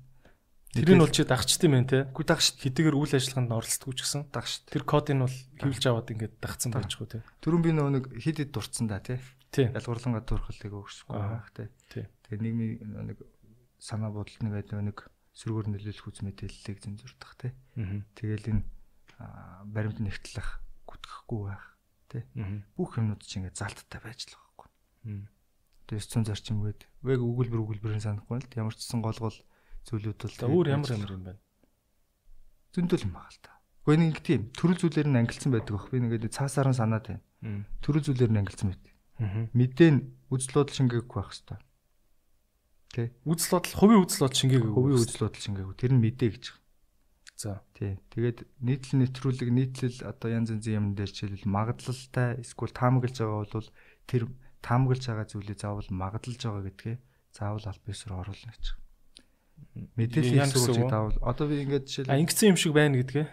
Тэрийг бол чи дагчт юм байна те. Үгүй дагчт хэдийгээр үйл ажиллагаанд оролцдог ч гэсэн дагчт. Тэр кодыг бол хэвлж аваад ингээд дагцсан байж хөө те. Төрөн би нөгөө нэг хэд хэд дурдсан да те. Ялгуурлан гадуурхалыг өгсөхгүй байх те. Тэгээ нийгмийн нэг санаа бодолт нэг байдаг нэг сөргөөр нөлөөлөх үз мэдээллийг зэнзурдах тий. Тэгэл энэ баримт нэгтлэх гүтгэхгүй байх тий. Бүх юмнууд чинь ингээд залттай байж л байгаа байхгүй. Тэгээ 900 зарчим гээд вэг өгүүлбэр өгүүлбэрийн санахгүй л ямар ч гэсэн гол гол зүйлүүд бол өөр ямар ямар юм байна. Зөндөл юм байгаа л та. Гэхдээ нэг тийм төрөл зүйлээр нь ангилсан байдаг бах. Би ингээд цаасаар нь санаад байна. Төрөл зүйлээр нь ангилсан байдаг. Мэдэн үзэл бодол шингээхгүй байх хэвээр Тэ. Үзэл бодол, хувийн үзэл бодол шингээгүй. Хувийн үзэл бодол шингээгүй. Тэр нь мэдээ гэж. За. Тий. Тэгээд нийтлэл нэвтрүүлэг нийтлэл одоо янз янзын юм дээр жишээлбэл магадлалтай эсвэл таамаглаж байгаа бол тэр таамаглаж байгаа зүйлээ заавал магадлаж байгаа гэдгээ заавал аль биесээр оруулна гэж. Мэдээлэл сурвалжийг заавал одоо би ингээд жишээл ингэсэн юм шиг байна гэдгээ.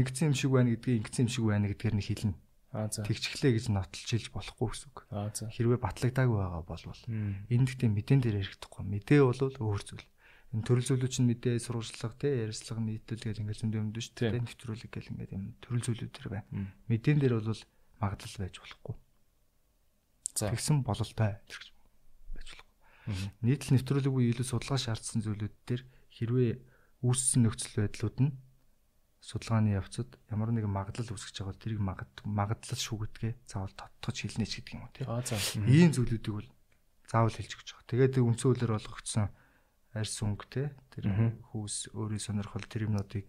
Ингэсэн юм шиг байна гэдгийг ингэсэн юм шиг байна гэдгээр нь хэлнэ. Тэгчглээ гэж нотолж хэлж болохгүй гэсэн үг. Хэрвээ батлагдаагүй байгаа бол энэ гэхдээ мэдэн дээр ярихдаггүй. Мэдээ бол өөр зүйл. Энэ төрөл зүйлүүд чинь мэдээ сурвалжлага те ярьслага нийтүүл гэл ингээд зөндөө юмд шүү дээ. Нэвтрүүлэг гэл ингээд юм төрөл зүйлүүд төр байна. Мэдэн дээр бол магадлал байж болохгүй. За. Тэгсэн бололтой гэж байж болохгүй. Нийтлэл нэвтрүүлэг буюу илүү судалгаа шаардсан зүйлүүд дээр хэрвээ үүссэн нөхцөл байдлууд нь судалгааны явцад ямар нэгэн магадлал үүсгэж байгаа тэрийг магад- магадлал шүүгэтгээ заавал тодтогч хэлнэ ч гэдэг юм уу тийм. Аа за. Ийм зүйлүүдийг бол заавал хэлж өгч байгаа. Тэгээд тэр үндсэн хуулиар олгогдсон арьс өнгө те тэр хүүс өөрийн сонирхол тэр юмнуудыг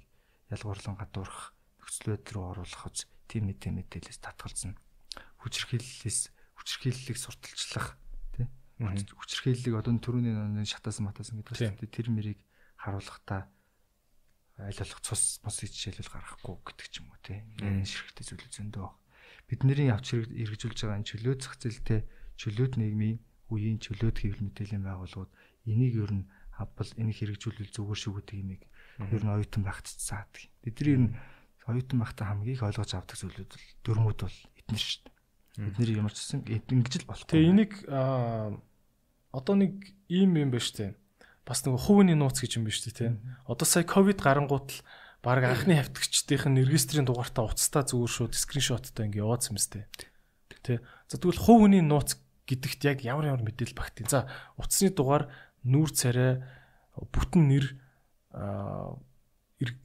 ялгуурлан гадуурх нөхцөл байдал руу оруулах үз тийм мэдээ мэдээлэлээс татгалзна. Хүчирхийллээс хүчирхийллийг сурталчлах те Мгм. хүчирхийллийг одоо түрүүний нэг шатаасан матаасан гэдэг чинь тэ тэр мэрийг харуулахдаа аль болох цус мос жишээлбэл гаргахгүй гэдэг ч юм уу те энэ ширхтэй зүйл зөндөө баг. Бидний хэрэг- хэрэгжүүлж байгаа энэ чөлөөт зах зээлтэй чөлөөт нийгмийн үеийн чөлөөт хэвлэл мэдээллийн байгууллагууд энийг ер нь авбал энийг хэрэгжүүлвэл зүгээр шүү гэдэг юмыг ер нь оюутан багт заадаг. Бидний ер нь оюутан багтаа хамгийн их ойлгож авдаг зүйлүүд бол дөрмүүд бол эднэр шүү дээ. Бидний ямар ч гэсэн ингэж л болох. Тэгээ энийг одоо нэг ийм юм байна штэ бас нөгөө хувийн нууц гэж юм биш үү те. Одоо сая ковид гарангуут л баг анхны хавтагчдын регистрийн дугаартаа уцтаа зүгээр шууд скриншоттой ингээ яваадсан юм сте. Тэ. За тэгвэл хувийн нууц гэдэгт яг ямар ямар мэдээлэл багтیں۔ За утасны дугаар нүүр царай бүтэн нэр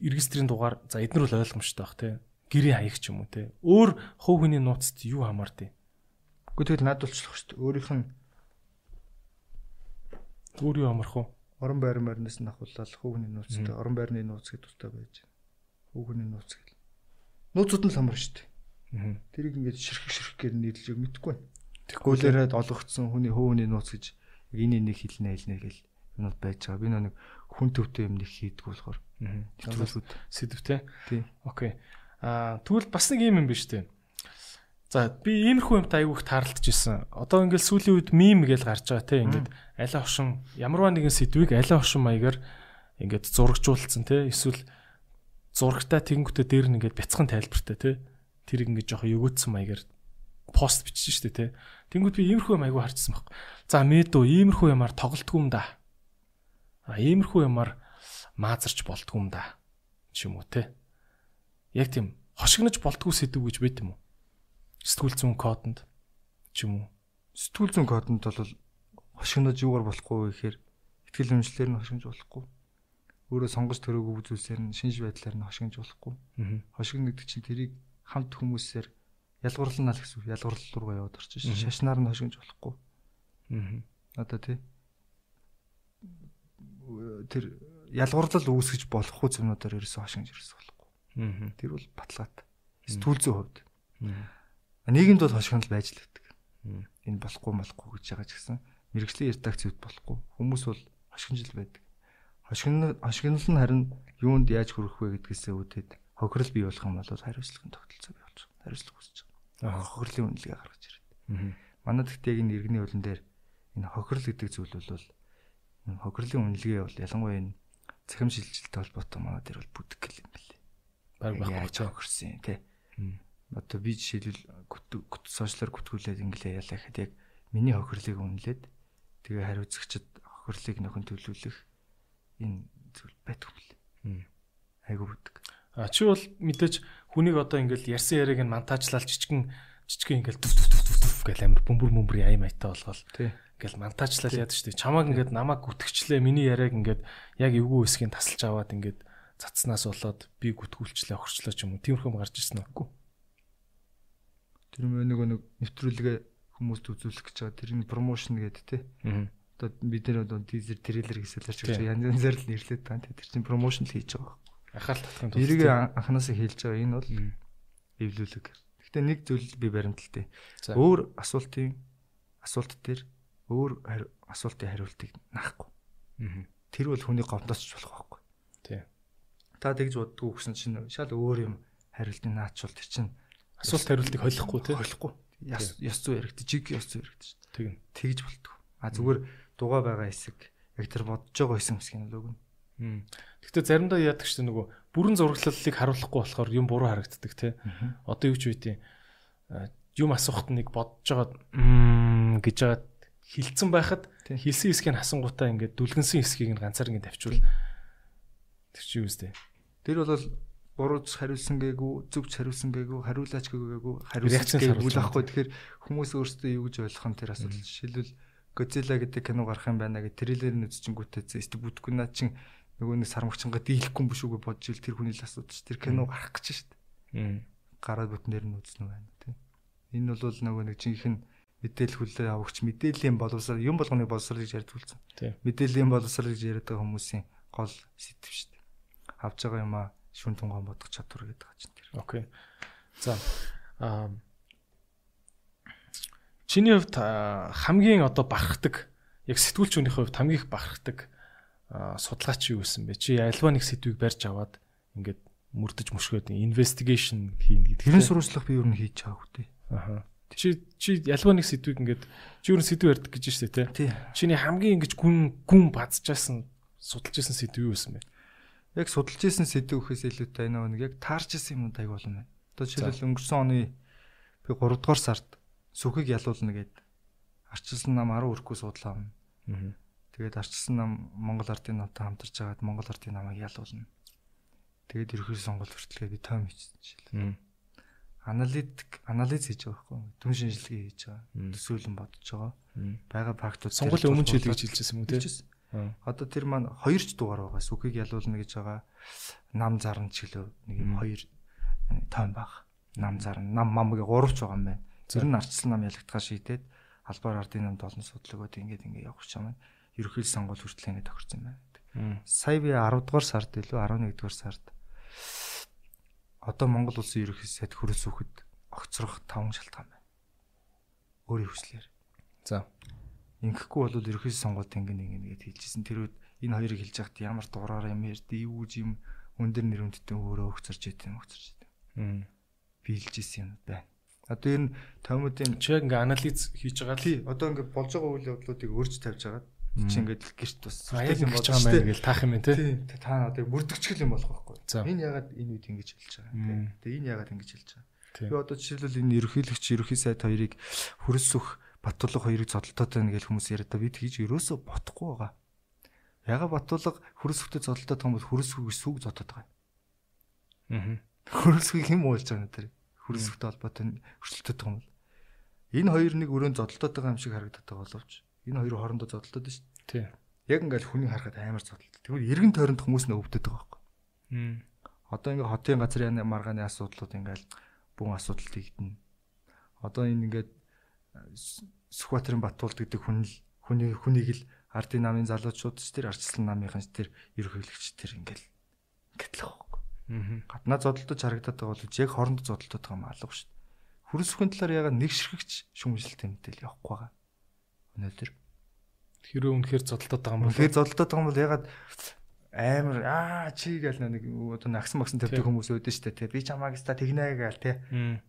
регистрийн дугаар за эднэр бол ойлгомжтой баг тий. Гэрийн хаяг ч юм уу тий. Өөр хувь хүний нууцт юу хамаард юм. Гэхдээ тэгэл надад болчлох шүү дээ. Өөрийнх нь өөр юу амарх уу? Орон байр марнаас нь ахуулаад хүүхний нууцтай орон байрны нууц гэдэг тустай байж байна. Хүүхний нууц гэл. Нууцуд нь л хамар шүү дээ. Тэрийг ингэж ширхэг ширхгээр нийлж өг мэдэхгүй байна. Гүйлээрээд олгогдсон хүний хүүхний нууц гэж яг энэ нэг хэлнэ хэлнэ гэл юмуд байж байгаа. Би нэг хүн төвтэй юм нэг хийдэг болохоор нэвтрүүлгүүд сэдвтэй. Окей. Аа тэгвэл бас нэг юм юм биш үү? За би иймэрхүү юмтай айгүйх таарлаж исэн. Одоо ингээл сүүлийн үед мим гэж гарч байгаа те ингээд алей хошин ямарваа нэгэн сэдвийг алей хошин маягаар ингээд зурагжуулсан те эсвэл зурагтай тэгэнгүүтээ дээр нь ингээд бяцхан тайлбартай те тэрийг ингээд жоохон өгөөдсөн маягаар пост бичсэн шүү дээ те. Тэнгүүд би иймэрхүү юм айгүй харчихсан баг. За мэдөө иймэрхүү юмар тоглолтгүй юм да. А иймэрхүү юмар маазарч болтгүй юм да. ч юм уу те. Яг тийм хошигнож болтгүй сэдв гэж байт юм уу? Сэтгүүл зүүн кодонд ч юм уу. Сэтгүүл зүйн кодонд бол хошигнож юугаар болохгүй гэхээр ихтгэл үнэмшлэр нь хошигнож болохгүй. Өөрөө сонгож төрөөгүй зүйлсээр нь шинж байдлаар нь хошигнож болохгүй. Хошигно гэдэг чинь тэрийг хамт хүмүүсээр ялгуурлана л гэсэн үг. Ялгуурлал руугаа яваад орчих шин. Шашнаар нь хошигнож болохгүй. Аа. Одоо тий. Тэр ялгуурлал үүсгэж болохгүй зүйлүүдээр ерөөсөө хошигнож ерөөсөө болохгүй. Тэр бол баталгаатай. Сэтгүүл зүйн хувьд. Аа. Нийгэмд бол хошигнол байж л байдаг. Энэ болохгүй болохгүй гэж байгаа ч гэсэн мэрэгжлийн редакц үед болохгүй. Хүмүүс бол хошигнол байдаг. Хошигнол хошигнол нь харин юунд яаж хүрэх вэ гэдгээсээ үүдээд хохирол бий болох юм бол хариуцлагын тогтолцоо бий болж байгаа. Хариуцлага үүсэж байгаа. Аа. Хохирлын үнэлгээ гаргаж ирээд. Аа. Манайд гэхдээ яг энэ иргэний хуулин дээр энэ хохирол гэдэг зүйл бол хохирлын үнэлгээ бол ялангуяа энэ цахим шилжилттэй холбоотой манай дээр бол бүдэг гэл юм билээ. Баг Яаж байхгүй хохирсон тий. Одоо би жишээлбэл сошиалар гүтгүүлээд инглээ ялаа гэхэд яг миний хохирлыг үнэлээд тэгээ хариуцагчид хохирлыг нөхөн төлөвлөх энэ зүйл байдаг юм лээ. Айгу бүдэг. А чи бол мэдээж хүнийг одоо ингээл ярьсан яриаг нь монтажлал жижигэн жижигэн ингээл түв түв түв түв гэл амир бөмбөр бөмбөр яй майтай болгоол ингээл монтажлал яад штэ. Чамааг ингээд намайг гүтгчлээ миний яриаг ингээд яг эвгүй хэсгийг тасалж аваад ингээд цацснаас болоод би гүтгүүлчлээ огчлоо ч юм уу. Тиймэрхүү юм гарч ирсэн үгүй Тэр нөгөө нэг нэвтрүүлгээ хүмүүст үзүүлэх гэж байгаа тэр нь промошн гэдэг аа Одоо бид нэр одоо тизер трейлер гэсэлэрч Тий. янз янзаар л нэрлээд байгаа. Тэр чинь промошн л хийж байгаа. ахаал татхын тулд Эрийг анханасаа хэлж байгаа энэ бол эвлүүлэг. Гэхдээ нэг зүйл би баримталтай. Өөр асуултын асуулт дээр өөр асуултын хариултыг наахгүй. Аа. Тэр бол хүний гомдосч болох байхгүй. Тий. Та тэгж боддгоо гэсэн чинь шал өөр юм хариултыг наачвал тэр чинь асуулт хариултыг холихгүй тий. Холихгүй. Яс яс зүй яригдчих, жиг яс зүй яригдчих. Тэг. Тэгж болтгоо. А зүгээр дугаа байгаа хэсэг яг тэр бодож байгаа хэсэг мэсгийн л үг. Гэхдээ заримдаа яадаг ч нөгөө бүрэн зураглалыг харуулахгүй болохоор юм буруу харагддаг тий. Одоо юу ч үгүй юм асуухт нэг бодож байгаа гэж байгаа хилцэн байхад хилсэн хэсгийг хасангуудаа ингээд дүлгэнсэн хэсгийг нь ганцаар ингээд тавьчвал тэр чи юу вэ? Тэр бол бурууч хариулсан гээгүй, зөвч хариулсан гээгүй, хариулаач гээгүй, хариулсан гээгүй үл ахгүй. Тэгэхээр хүмүүс өөрсдөө юу гэж ойлгох юм тэр асуудал. Жишээлбэл Godzilla гэдэг кино гарах юм байна гэж трейлер нь үзчихэнгүүтээ зэст бүтггүй наа чин нөгөө нэг сармагчанга дийлэхгүй юм биш үгүй бодж ил тэр хүний л асуудал ш. Тэр кино гарах гэж дээ. Гараад бүтнээр нь үзнэ байна тийм. Энэ бол нөгөө нэг жинхэнэ мэдээлэл хүлээ авахч мэдээллийн боловсрол юм болгоны боловсрол гэж ярьдаг болсон. Мэдээллийн боловсрол гэж яриад байгаа хүмүүсийн гол шүү дээ. Авж байгаа юм а шүн тунган бодох чадвар гэдэг чинь тэр. Окей. За аа Чиний хувьд хамгийн одоо бахархдаг яг сэтгүүлч хүнийхээ хувьд хамгийн их бахархдаг судалгаач юу байсан бэ? Чи альва нэг сэдвийг барьж аваад ингээд мөрдөж мөшгөөд инвестигейшн хийн гэдэг. Тэрэн сурвалжлах би юу н хийж байгаа хөтэй. Аха. Чи чи альва нэг сэдвийг ингээд чи юу н сэдв ярьдаг гэж штэ тий. Чиний хамгийн ингэж гүн гүн базжсэн судалж исэн сэдв юу байсан бэ? Яг судалж исэн сэдв гэхээс илүүтэй энэ нэг яг таарч исэн юм тайг болно. Одоо жишээлбэл өнгөрсөн оны би 3 дугаар сард сүхийг ялуулна гэд арчилсан нам 10 өрхгүй судлаа авна. Тэгээд арчилсан нам Монгол ардын намтай хамтарч байгаад Монгол ардын намайг ялуулна. Тэгээд ерөнхий сонгуульд хүртэлгээ би том хийчихсэн жишээ. Аналитик анализ хийж байгаа байхгүй түн шинжилгээ хийж байгаа. Төсөөлөн бодож байгаа. Бага фактууд сонгуулийн өмнө ч хэлж хэлжсэн юм уу тийм. Одоо тэр маань хоёр ч дугаар байгаа. Сүхийг ялуулна гэж байгаа. Нам зарна ч гэлөө нэг юм хоёр том баг. Нам зарна. Нам мамгийн гуравч байгаа юм байна. Зэр нь арчсан нам ялагдгаа шийдээд албаар ардын намд олон судалгааууд ингээд ингээд явах ч юм. Ерөнхий сонгуул хүртэл ингээд тохирсон байна. Сая би 10 дугаар сард илүү 11 дугаар сард одоо Монгол улсын ерөнхий сайд хөрөлс үхэд огцрох таван шалтгаан байна. Өөрийн хүслээр. За. Ингэхгүй бол ерөнхий сонгуульд ингээд ингээд хэлжсэн. Тэр үед энэ хоёрыг хэлж яхад ямар дуураар юм ярьд, юу юм өндөр нэрмэттэй өөрөө өгцөрч идэв, өгцөрч идэв. Би хэлжсэн юм байна. Одоо энэ томуудын чи яг ингээ анализ хийж байгаа тий. Одоо ингээ болж байгаа үйл явдлуудыг өрж тавьж байгаа. Чи ингээ гэрт бас яг юм болж байгаа юм гэж таах юм тий. Та одоо мөрдөгчгөл юм болох байхгүй. Энэ ягаад энэ үед ингэж хэлж байгаа. Тэгээ энэ ягаад ингэж хэлж байгаа. Би одоо жишээлбэл энэ ерөнхийлөгч ерөнхий сайд хоёрыг хөрөлсөх Батулга хоёрыг зодтолтоод байна гэж хүмүүс яриад бид хийж ерөөсөө ботхгүй байгаа. Яга Батулга хөрөлсөхтэй зодтолтоод байгаа бол хөрөлсөхийг сүг зодтоод байгаа. Аа. Хөрөлсөхийг хэн уулж байгаа нэ тэр? хөрөлсөлтөй холбоотой өрсөлдөд байгаа юм бол энэ хоёр нэг өрөөнд зодтолтоод байгаа юм шиг харагдаад байгаа боловч энэ хоёр хоорондоо зодтолтоод байна шүү дээ. Тий. Яг ингээл хүний харахад амар зодтолт. Тэгвэл эргэн тойронд хүмүүс нэ өвдөд байгаа байхгүй. Аа. Одоо ингээ хотын газрын маргааны асуудлууд ингээл бүн асуудал тэгдэнэ. Одоо энэ ингээд Сүхбаатарын Батуулд гэдэг хүн л хүний хүнийг л ардын намын залуучууд ч тэр арчилсан намынхан ч тэр ерөнхийлөгч тэр ингээл ингээд л Гаднаа зодтолтож харагдаад байгаа бол яг хоорондоо зодтолтод байгаа юм алга шүү дээ. Хөрөлсөхийн талаар ягаад нэг ширхэгч шүүмжлэлтэй мэдээл явахгүй байгаа. Өнөөдөр. Хэрэг үнэхээр зодтолтод байгаа юм бол тэгэхээр зодтолтод байгаа юм бол ягаад амар аа чи гэл нэг одоо нагсан магсан тавьдаг хүмүүс өөдөн штэ тий. Би чамааг ста тэгнэ гээл тий.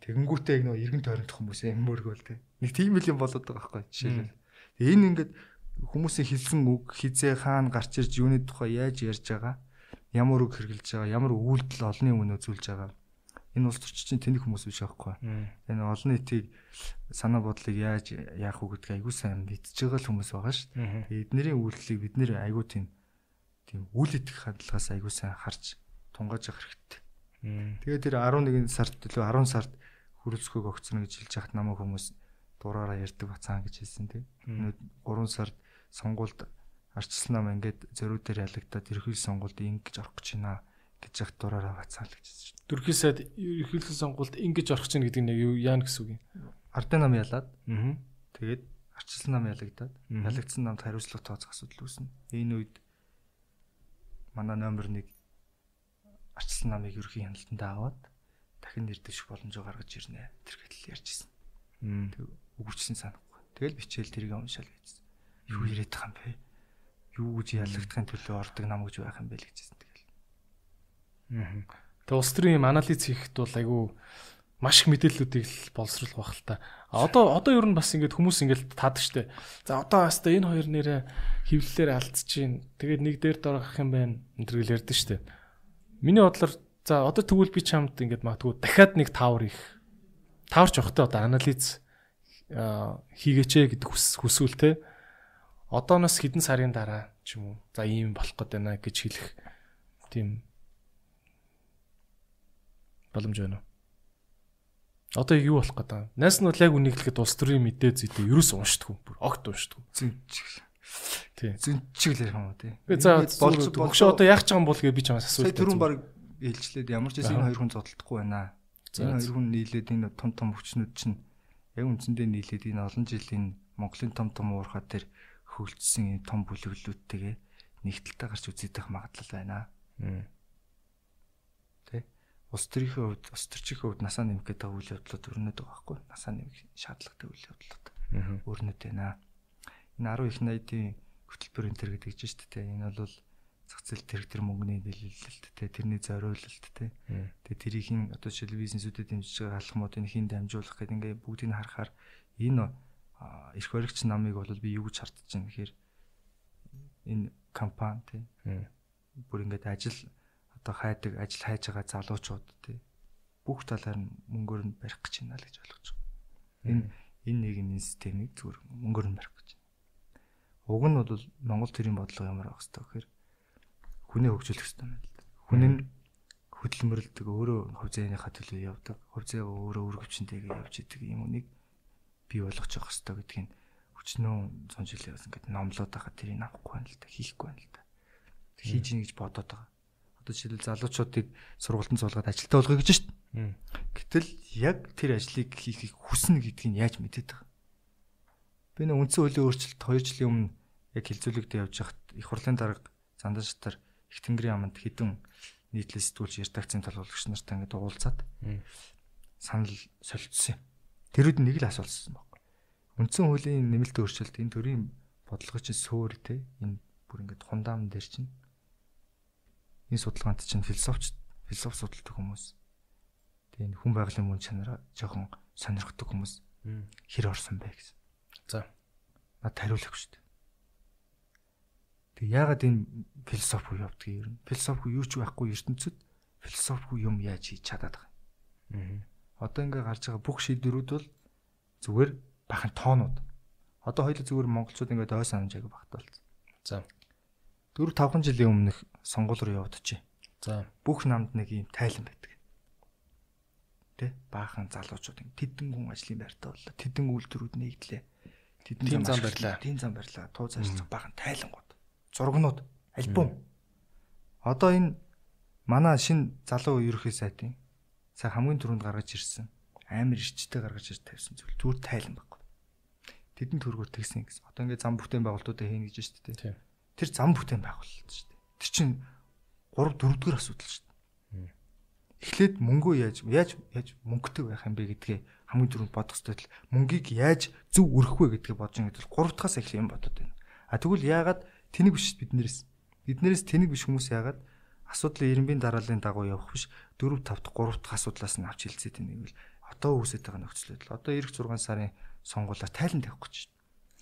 Тэгэнгүүтээ нөгөө эргэн тойрондох хүмүүс эммөргөөл тий нэг тийм л юм болоод байгаа байхгүй жишээлбэл энэ ингээд хүмүүсийн хэлсэн үг хизээ хаана гарч ирж юуны тухай яаж ярьж байгаа ямар үг хэрглэж байгаа, ямар үйлдэл олонний өмнө үзүүлж байгаа. Энэ улс төрчин тэнэг хүмүүс биш аахгүй. Энэ олон нийтийг санаа бодлыг яаж яах уу гэдгийг айгүй сайн мэдж байгаа хүмүүс байгаа шүү дээ. Эднэрийн үйлдэлийг бид нэр айгүй тийм тийм үйл итгэх хандлагаас айгүй сайн харж тунгааж явах хэрэгтэй. Тэгээд тэр 11 сард төлөө 10 сард хөрөлцөхөг огцно гэж хэлж хахад намайг хүмүүс дураараа ярьдаг бацаан гэж хэлсэн тийм. 3 сард сонгуульд арчилсан нам ингээд зөрүү дээр ялагдаад ерхий сонгуульд ингэж орох гэж байна гэж яг дураараа бацаал гэж хэлсэн. Дөрхий сайд ерхийлэх сонгуульд ингэж орох гэж гэдэг нь яа гэсэн үг юм? Ардын нам ялаад. Аа. Тэгээд арчилсан нам ялагдаад ялагдсан намд хариуцлага тооцох асуудал үүснэ. Энэ үед манай номер 1 арчилсан намыг ерхий хяналтанд аваад дахин нэрдэвших боломжоо гаргаж ирнэ. Тэр гэтэл ярьж ирсэн. Тэг үгүйчсэн санахгүй. Тэгэл бичээл тэрийг уншаал байцсан. Юу яриад байгаа юм бэ? юу гэж ялагдахын төлөө ордог нам гэж байх юм бэ л гэжсэн тэгэл. Тэгээ улс төрийн анализ хийхэд бол айгүй маш их мэдээллүүдийг л боловсруулах байх л та. А одоо одоо ер нь бас ингээд хүмүүс ингээд таадаг штэ. За одоо бас энэ хоёр нэрээ хөвлөлээр алдчихээн. Тэгээд нэг дээр дорох юм байна. төр ярьдэн штэ. Миний бодлоор за одоо тэгвэл би чамд ингээд магадгүй дахиад нэг таавар их тааварч явахтай одоо анализ хийгээч гэдэг хүсвэл те. Одооноос хэдэн сарын дараа ч юм уу за ийм болох гээд байна гэж хэлэх тийм боломж байна уу? Одоо юу болох гээд байгаа? Найс нь бол яг хэлэхэд улс төрийн мэдээ зүйтэй ерөөс уншдаггүй. Бүр огт уншдаггүй. Зинчиг. Тий. Зинчиг л ярих юм уу тий. За болж богшоо одоо яах ч юм бол гэж би чамаас асууж. Сая түрүүн баг ээлжлээд ямар ч энэ хоёр хүн зодтолдохгүй байна. Энэ хоёр хүн нийлээд энэ том том хүчнүүд чинь яг үндсэндээ нийлээд энэ олон жилийн Монголын том том уурхаа дээр хөгжсөн энэ том бүлэглүүдтэйгээ нэгдэлтэй гарч үзэгдэх магадлал байна. Тэ? Улс төрийнхөө хувьд, улс төрчийн хувьд насаа нэмэх гэдэг үйл явдлууд өрнөд байгаа байхгүй. Насаа нэмэх шаардлагатай үйл явдлууд өрнөд байна. Энэ 10 их найдын хөтөлбөрийн тэр гэдэг чинь шүү дээ. Энэ бол зах зээл тэр тэр мөнгөний дэлгэлэлт те тэрний зориулалт те тэгээ тэрийн одоо жишээл бизнесүүдэд дэмжиж байгаа алхмуудыг хийн дамжуулах гэдэг ингээ бүгдийг харахаар энэ эрх баригч намыг бол би юу гэж хардж байна гэхээр энэ компани тий. Бүр ингээд ажил одоо хайдаг, ажил хайж байгаа залуучууд тий. Бүх талаар нь мөнгөөр нь барих гэж байна л гэж ойлгож байгаа. Энэ энэ нийгмийн системийг зүгээр мөнгөөр нь барих гэж байна. Уг нь бол Монгол төрийн бодлого ямар байх хэвээр хүнээ хөгжүүлэх хэрэгтэй юм л да. Хүн нь хөдөлмөрлөдөг өөрөө хувьцааныхаа төлөө явдаг. Хувьцаа өөрөө өргөвчнтэйгээ явж идэг юм үнийг бий болгож явах хэрэгтэй гэдгийг өчнөө сонжилээ бас ингээд номлоод байгаа тэрийг авахгүй байна л да хийхгүй байна л да. Хийж ийн гэж бодоод байгаа. Одоо жишээл залуучуудыг сургалтанд суулгаад ажилтаа болгоё гэж дээ. Гэтэл яг тэр ажлыг хийхийг хүснэ гэдгийг яаж мэдээд байгаа. Би нэг үндсэн хуулийн өөрчлөлт 2 жилийн өмнө яг хилцүүлэгдээ явж хахад их хурлын дарга зандаа шатар их тэнгэрийн аманд хідэн нийтлэл сэтгүүлч редакцийн толгойгч нартай ингээд уулзаад санал солилцсон юм. Тэрүүд нэг л асуулсан баг. Үндсэн хуулийн нэмэлт өөрчлөлт энэ төрлийн бодлого чинь сөөр те энэ бүр ингээд хундаам дээр чинь энэ судалгаанд чинь философч философи судалдаг хүмүүс тэгээ хүн байгалийн мөн чанараа жоохон сонирхдаг хүмүүс хэр орсон бэ гэсэн. За. Над хариулах шүү дээ. Тэг яагаад энэ философи явдгийг ер нь философи юу ч байхгүй ертөнцид философи юм яаж хийж чадаад байгаа юм. Одоо ингээ гарч байгаа бүх шийдвэрүүд бол зүгээр бахан тоонууд. Одоо хоёул зүгээр монголчууд ингээд ой санаж байгаа багт болсон. За. 4 5 жилийн өмнөх сонгуул руу явдчихъя. За. Бүх намд нэг юм тайлан байдаг. Тэ? Баахан залуучууд ингэ тэдэн хүн ажлын байртаа боллоо. Тэдэн үйлдвэрүүд нэгдлээ. Тэдэн зам барьлаа. Тим зам барьлаа. Тууз ажиллах баахан тайлангууд. Зургнууд, альбом. Одоо энэ манай шин залуу ерөхий сайтын сая хамгийн түрүүнд гаргаж ирсэн амар ирчтэй гаргаж ирж тавьсан зүйл зүгээр тайлан баг тэдэн төргөөр тэгсэн гэсэн. Одоо ингээд зам бүтээн байгуулалтуудаа хийнэ гэж шүү дээ. Тэр зам бүтээн байгуулалт шүү дээ. Тэр чинь 3 4 дугаар асуудал шүү дээ. Эхлээд мөнгөө яаж яаж яаж мөнгөтэй байх юм бэ гэдгээ хамгийн түрүүнд бодох хэрэгтэй. Мөнгийг яаж зөв өргөх вэ гэдгээ бодож ингээд 3 дахаас эхлэх юм бодод байна. А тэгвэл яагаад тэнэг биш биднээс биднээс тэнэг биш хүмүүс яагаад асуудлын ирэмбийн дарааллын дагуу явах биш 4 5 дахь 3 дахь асуудлаас нь авч хэлцээд байна гэвэл одоо үүсэж байгаа нөхцөл байдал. Одоо эх 6 сарын сонгуулаар тайлан тавих гэж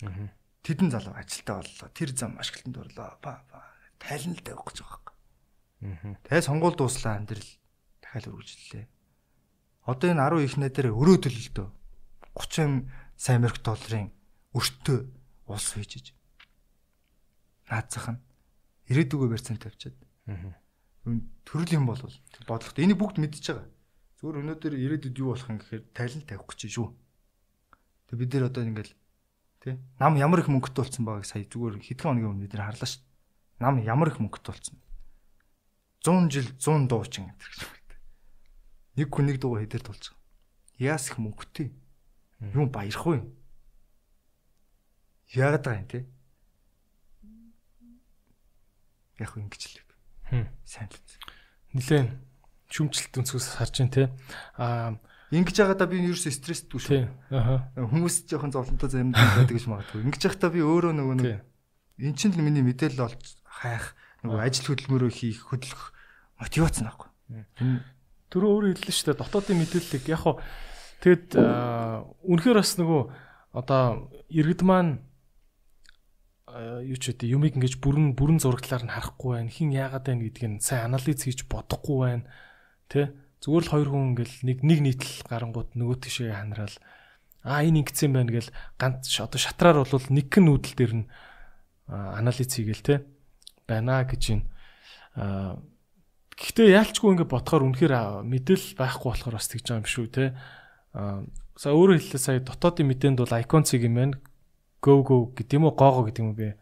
байна. Тэдэн залуу ажилтаа боллоо. Тэр зам ашиглалтанд орлоо. Ба ба тайлан л тавих гэж байгаа юм. Тэгээ сонгуул дууслаа амьдрал дахиад үргэлжлэлээ. Одоо энэ 10 их найдаар өрөө төлөлтөө 30 сая америк долларын өртөө улс хийжиж. Наацах нь ирээдүгөө барьцаан тавьчаад. Төрөл юм бол бодлогот энийг бүгд мэдчихэж байгаа. Зүгээр өнөөдөр ирээдүйд юу болох юм гэхээр тайлан тавих гэж шүү. Тэг бид нэр одоо ингээл тий нам ямар их мөнгөтэй болсон байгааг сая зүгээр хэдхэн хоногийн өмнө бид нэр харлаа шүү. Нам ямар их мөнгөтэй болсон. 100 жил 100 дуучин гэдэг ч юм. Нэг хүн нэг дуу хэдэр тулж байгаа. Яас их мөнгөтэй. Юм баярх уу? Яагаад байгаа юм те? Яг ингэж л. Сайн л. Нилээн шүмжлэлт өнцгөөс харж байна те. Аа Ингэж байгаадаа би ерөөсөө стрессдгүй шүү. Аа. Хүмүүс жоохон зовлонтой заримдаа байдаг гэж магадгүй. Ингэж байхдаа би өөрөө нөгөө нэг эн чинь л миний мэдээлэл олж хайх нөгөө ажил хөдөлмөрөө хийх хөдөлгөх мотивац наахгүй. Төрөө өөрөө хэллээ шүү дээ. Дотоодын мэдээллийг яг хоо тэгэд үнэхээр бас нөгөө одоо иргэд маань юу ч үгүй юмыг ингэж бүрэн бүрэн зурагтлаар нь харахгүй байна. Хин яагаад байна гэдгийг нь сайн анализ хийж бодохгүй байна. Тэ? Зүгээр л хоёр хүн ингээл нэг нэг нийтл гарангууд нөгөө тишээ ханарал аа энэ ингэсэн байна гэл ганц одоо шатраар бол нэг хэн нүүдэл дээр нь анализ хийгээл те байна гэж юм. Гэхдээ яалчгүй ингээд бодохоор үнэхээр мэдээлэл байхгүй болохоор бас тэгж байгаа юм шүү те. За өөрөөр хэлбэл сая дотоодын мэдээнд бол icon-цыг юм байна. Go go гэдэг юм уу гоого гэдэг юм бэ?